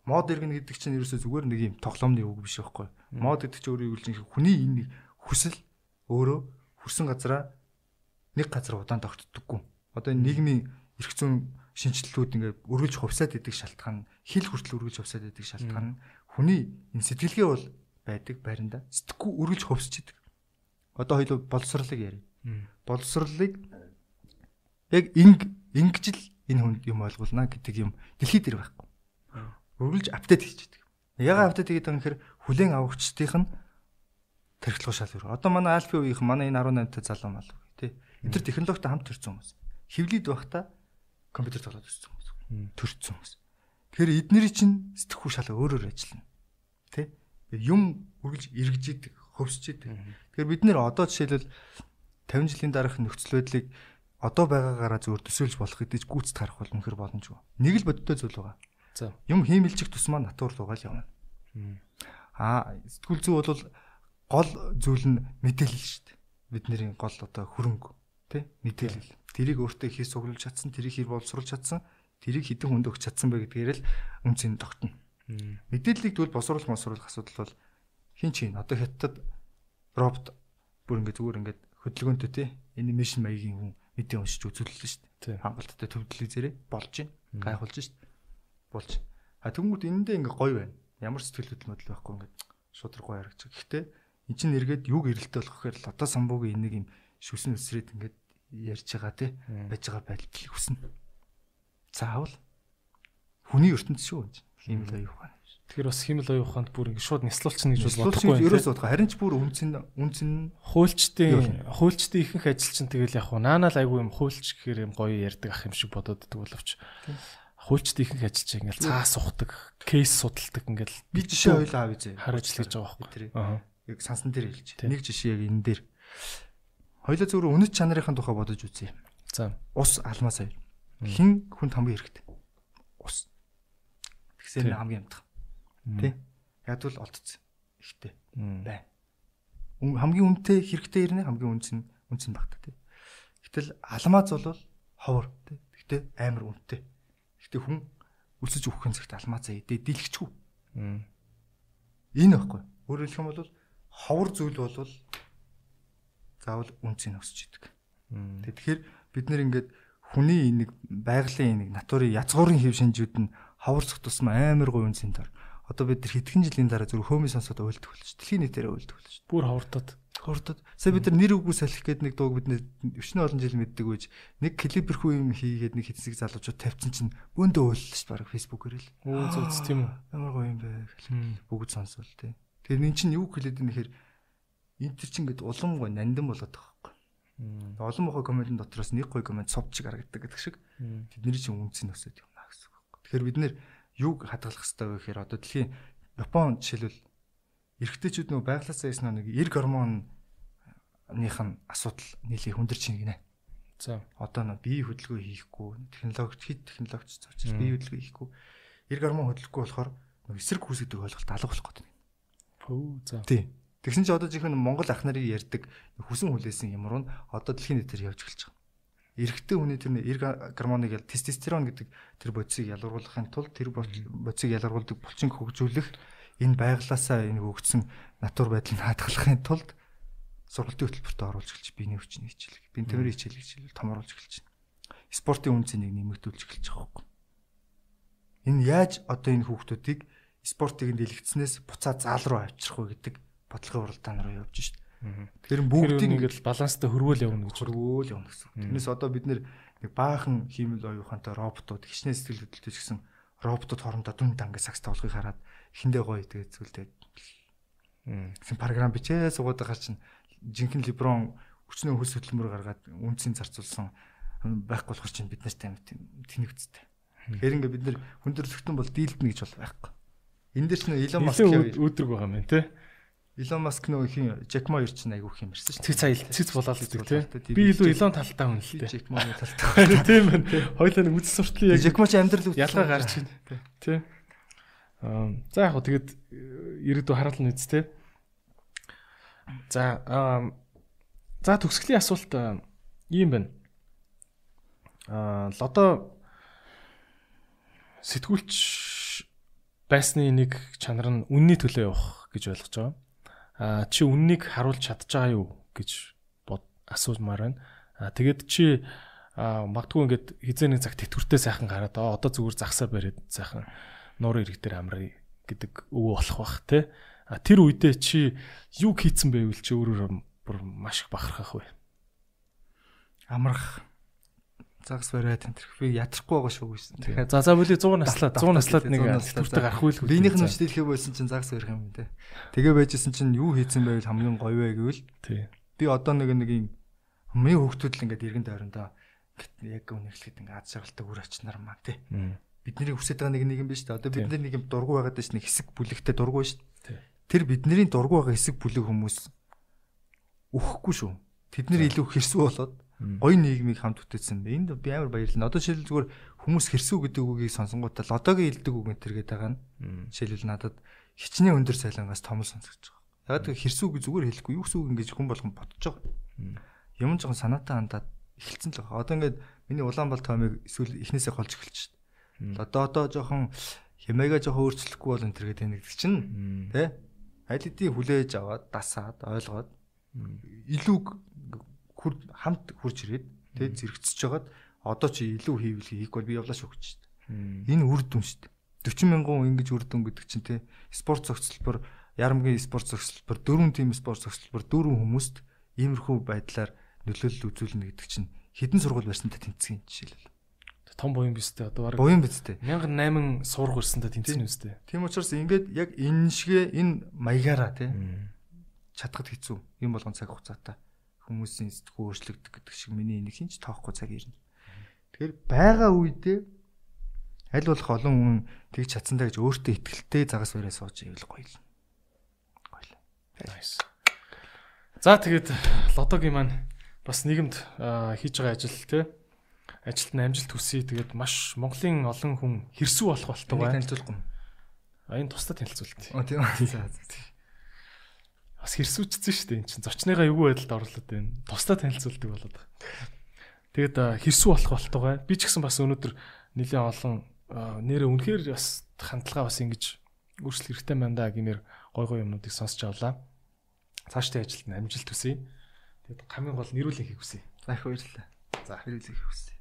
Мод иргэн гэдэг чинь ерөөсөө зүгээр нэг юм тоглоомны үг биш байхгүй. Мод гэдэг чинь өөрөө юу л хүний энэ хүсэл өөрөө хүрсэн газараа нэг газар удаан тогтдоггүй одоо нийгмийн эрх зүйн шинжилтүүд ингээд өргөлж хувьсаад идэг шалтгаан хил хүртэл өргөлж хувьсаад идэг шалтгаан нь хүний энэ сэтгэлгээ бол байдаг байранда сэтгэхгүй өргөлж хувьсч идэг. Одоо хоёул боловсрлыг ярив. Боловсрлыг яг инг ингэж л энэ хүнд юм ойлгуулна гэдэг юм дэлхийд дээр байхгүй. Өргөлж апдейт хийж идэг. Яга апдейт хийгээд байгаа нөхөр хүлэн авахчдынх нь тархилгоо шал өөр. Одоо манай Альфи үеийнхэн манай энэ 18 та залуу мал тий. Эдгээр технологитой хамт төрсэн хүмүүс хевлид байхдаа компьютер тоглоод өссөн хүмүүс. Төрсөн хүмүүс. Тэгэхээр эднэрийн чинь сэтгхүү шал өөрөөр ажиллана. Тэ? Юм үргэлж эргэж идэг, хөвсөж идэг. Тэгэхээр бид нэр одоо жишээлбэл 50 жилийн дараах нөхцөл байдлыг одоо байгаагаараа зөвөр төсөөлж болох гэдэж гүйцэд харах бол үнэхэр боломжгүй. Нэг л бодиттой зүйл байгаа. За. Юм хиймэлчих тусмаа натур лугаал явна. Аа, сэтгүүл зүй бол гол зүйл нь мэдээлэл шүү дээ. Бидний гол одоо хөрөнгө тий мэдээлэл. Тэрийг өөртөө хийх суглуулж чадсан, тэрийг хэр боловсруулж чадсан, тэрийг хідэн хүнд өгч чадсан бай гэдгээр л үнцэн тогтно. Мэдээллийг тэгвэл босруулах мосруулах асуудал бол хин чин одоо хятад робот бүр ингээд зүгээр ингээд хөдөлгөөнтэй тий анимашн маягийн хүн мэдээ уншиж үзүүллээ шүү дээ. Хангалттай төв телевизээрээ болж байна. Гайхуулж шүү дээ. Болж. А тэгмүүд энэндээ ингээ гоё байна. Ямар сэтгэл хөдлөл мөдөл байхгүй ингээ шудраггүй харагч. Гэхдээ эн чинь эргээд юг эрэлттэй болох гэхээр л одоо самбуугийн энийг юм шүсэн өсрээд ингээд ярьж байгаа те байж байгаа байдал хүснэ. Заавал хүний ертөнц шүү. Хиймэл аюу ухаан. Тэгэхээр бас химэл оюун ухаанд бүр ингэ шууд няслуулчихна гэж бодохгүй байна. Ерөөс бодох. Харин ч бүр үнцэн үнцэн хуульчдын хуульчдын ихэнх ажил чинь тэгэл яг хуу наанаа л айгүй юм хуульч гэхээр юм гоё ярьдаг ах юм шиг бодоод байдаг боловч хуульчдын ихэнх ажил чинь ингээл цаас ухдаг, кейс судалдаг ингээл би жишээ хоёлаа авъя зэ. Хар ажил гэж байгаа байхгүй. Аа. Яг сансан дээр хэлж. Нэг жишээ яг энэ дээр. Хоёлаа зөвхөн үнэт чанарын тухай бодож үзье. За. Ус алмаас аяа. Хин хүнд хамгийн хэрэгтэй. Ус. Тэгсээр хамгийн амтхан Тэ? Ядвал олдсон. Ихтэй. Бай. Хамгийн үнэтэй хэрэгтэй ирнэ хамгийн үнцэн үнцэн багт тэ. Гэтэл алмаз бол ховор тэ. Гэтэ амар үнэтэй. Гэтэ хүн өсөж өгөх цагт алмазаа идэ дэлгэчгүй. Энэ байхгүй. Өөрөөр хэлэх юм бол ховор зүйл бол заавал үнцэн өсөж идэг. Тэгэхээр бид нэр ингээд хүний энийг байгалийн энийг натурын язгуурын хэв шинжүүд нь ховор цог тусмаа амар гоё үнцэн дор одоо бид нар хэдхэн жилийн дараа зөв хөөми сонсоод уйлдаг болчих. Дэлхийн нийтээр уйлдаг болчих. Бүр хавртад. Хавртад. Сая бид нар нэр үгүй салхих гээд нэг дууг бид өчнө олон жил мэддэг үеж нэг клиперхүү юм хийгээд нэг хэдсэг залуучууд тавьсан чинь бөөндөө уйллаа ш баг фэйсбүүкээр л. Өө зөв тийм үү. Ямар гоё юм бэ. Бүгд сонсвол тий. Тэр эн чинь юу хэлээд нэхэр энэ төр чинь ингээд улам гоё нандин болоод байгаа байхгүй. Олон мохоо комментын дотроос нэг гоё коммент сувч гаргадаг гэдэг шиг тэдний чинь үнцэн өсөд юм аа гэсэн үг. Тэгэхээр бид нэр юг хадгалах хэрэгтэй вэ гэхээр одоо дэлхийн Япон жишээлбэл эрэгтэйчүүд нөгөө байглаасаа яснаа нэг эрг гормоных нь асуудал нийлээ хүндэрч ийн гинэ. За одоо нөө бие хөдөлгөөн хийхгүй технологи хэд технологич зовчих бие хөдөлгөөн хийхгүй эрг гормон хөдөлгөхгүй болохоор нөгөө эсрэг хүүс гэдэг ойлголт алга болох гэдэг. Хөө за. Тий. Тэгсэн чинь одоо жинхэнэ Монгол ах нарын ярьдаг хүсэн хүлээсэн юмруу нь одоо дэлхийн нийтээр явж эхэлж байгаа эрэгтэй хүний тэр эрг гормоныг ял тестостерон гэдэг тэр бодисыг ялгаруулахын тулд тэр бодисыг ялгаруулдаг булчин хөгжүүлэх энэ байглаасаа энэ өгсөн натур байдлыг хадгалахын тулд сургалтын хөтөлбөртөө оруулж эхэлж биений хүчний хичээлэг, биеийн тамирын хичээлэг хичээлэл том оруулж эхэлж байна. Спортын үнцнийг нэмэгдүүлж эхэлж байгаа юм. Энэ яаж одоо энэ хүүхдүүдийг спортыг дэлгэцснээс буцаа заал руу авчрах вэ гэдэг бодлогын уралдаан руу явж шít. Тэгэхээр бүгдийг ингээд баланстай хөрвөөл явна гэж хөрвөөл явна гэсэн. Тэрнээс одоо бид нэг баахан хиймэл оюухантай роботууд хичнээн сэтгэл хөдлөлтөй гэсэн роботууд хоорондоо дүн дангаа сакс тоглохыг хараад эхэндээ гоё тэгээд зүйлдээ гэсэн програм бичээ суугаад байгаа чинь жинхэнэ либрон хүчнээ хөлс хөтөлмөр гаргаад үнцийн зарцуулсан байхгүй болохоор чинь бид нартай амар тэнэгцтэй. Тэгэхээр ингээ бид нэр хүндрэлтэн бол дийлдэнэ гэж бол байхгүй. Энд дээр чинь Илон Маск өөдрөг байгаа юм тий. Илон Маск нөгөө хин Джек Ма ер чинь айгүйх юм ярьсан шүү. Цэц аял цэц болоод идэх тий. Би илүү Илон талтай хүн л дээ. Джек Магийн талтай. Тийм байна. Хоёлаа нэг үс суртлын яг Джек Ма ч амьдрал ялгаа гарч байна. Тий. Аа за яг хөө тэгэд ирээдүйн хараалт нь үст тий. За аа за төгсгөлийн асуулт ийм байна. Аа лодо сэтгүүлч байсны нэг чанар нь үнний төлөө явах гэж ойлгож байгаа чи үннийг харуулж чадж байгаа юу гэж бод асуумаар байна. Тэгээд чи магадгүй ингээд хизээ нэг цаг тэтгэвртэй сайхан гараад одоо зүгээр загсаа бариад сайхан нуур ирэг дээр амраа гэдэг өвөө болох бах те. А тэр үедээ чи юу хийцэн байвал чи өөрөөр бүр маш их бахархах вэ? Амрах загас бариад тэнтрэх би ядрахгүй байгаа шүү гэсэн. Тэгэхээр за за бүлий 100 наслаад 100 наслаад нэг төвтэй гарах үйл хөдлөл. Биенийх нь өвчлөлхөө байсан чинь загас барих юм те. Тэгээ байжсэн чинь юу хийцэн байвал хамгийн гоё вэ гэвэл би одоо нэг нэг юм хамгийн хөвгтүүд л ингээд иргэн тойрондоо яг үнэхлэхэд ингээд аз жаргалтай үр ачнаар маа те. Бидний хүсэж байгаа нэг нэг юм биш үү? Одоо бид нар нэг юм дургу байгаад байна нэг хэсэг бүлэгтэй дургу шүү. Тэр бидний дургу байгаа хэсэг бүлэг хүмүүс өхгүй шүү. Тэд нар илүү хэрсүү болоод гоё нийгмийг хамт бүтээсэн. Энд би амар баярлалаа. Одоо жишээл зүгээр хүмүүс хэрсүү гэдэг үгийг сонсонгуудаа лодогийн хэлдэг үг энэ төргээд байгаа нь жишээлбэл надад хичнээн өндөр сайлангаас том сонсогдож байгаа. Яг хэрсүү гэж зүгээр хэлэхгүй юу гэсэн үг ингэж хүн болгон бодож байгаа. Юм жоохон санаатай хандаад эхэлсэн л байгаа. Одоо ингээд миний Улаанбаал тоомыг эсвэл эхнээсээ голж эхэлж шээ. Одоо одоо жоохон хямаагаа жоохон өөрчлөхгүй бол энэ төргээд тэнэгдэг чинь тий аль хэдийн хүлээж аваад дасаад ойлгоод илүү хамт хурж ирээд Тэ зэрэгцэж жагаад одоо чи илүү хийвэл хийх бол би явлаа шүү гэж. Энэ үр дүн шүү дээ. 40 мянган ингэж үр дүн гэдэг чинь тэ спорт зохицолбор ярамгийн спорт зохицолбор дөрвөн тим спорт зохицолбор дөрвөн хүмүүст иймэрхүү байдлаар нөлөөлөл үзүүлнэ гэдэг чинь хідэн сургууль барьсантай тэнцгийн жишээлбэл. Том буян бистэй одоо баг буян бистэй. 1008 сургууль барьсантай тэнцсэн үстэй. Тийм учраас ингээд яг энэ шигэ энэ маягаараа тий чадхад хэцүү. Юм болгон цаг хугацаатай хүмүүсийн сэтгүү өөрчлөгдөх гэдэг шиг миний энийг хинч тоохгүй цаг ирнэ. Тэгэхээр байгаа үедээ аль болох олон хүн тэгж чадсандаа гэж өөртөө ихтгэлтэй загас бараа сууж ивэл гоё л. Гоё л. Nice. За тэгээд лодогийн маань бас нийгэмд хийж байгаа ажил те ажилд нь амжилт хүсье. Тэгээд маш Монголын олон хүн хэрсүү болох болтугай. Энийг танилцуулах юм. А энэ тусдад танилцуулт. Оо тийм. Бас хэрсүүчсэн шүү дээ эн чинь. Зочныгаа эвгүй байдалд орлоод байна. Тусдаа танилцуулдаг болоод байгаа. Тэгээд хэрсүү болох болтугай. Би ч гэсэн бас өнөөдөр нэлээд олон нэрээ үнэхээр бас хандлага бас ингэж өөрчлөх хэрэгтэй байна да гэмээр гой гой юмнуудыг сонсч авлаа. Цаашдын ажилд амжилт хүсье. Тэгээд хамгийн гол нэрүүлэн хийх хүсье. За их баярлалаа. За хэрүүлэх хүсье.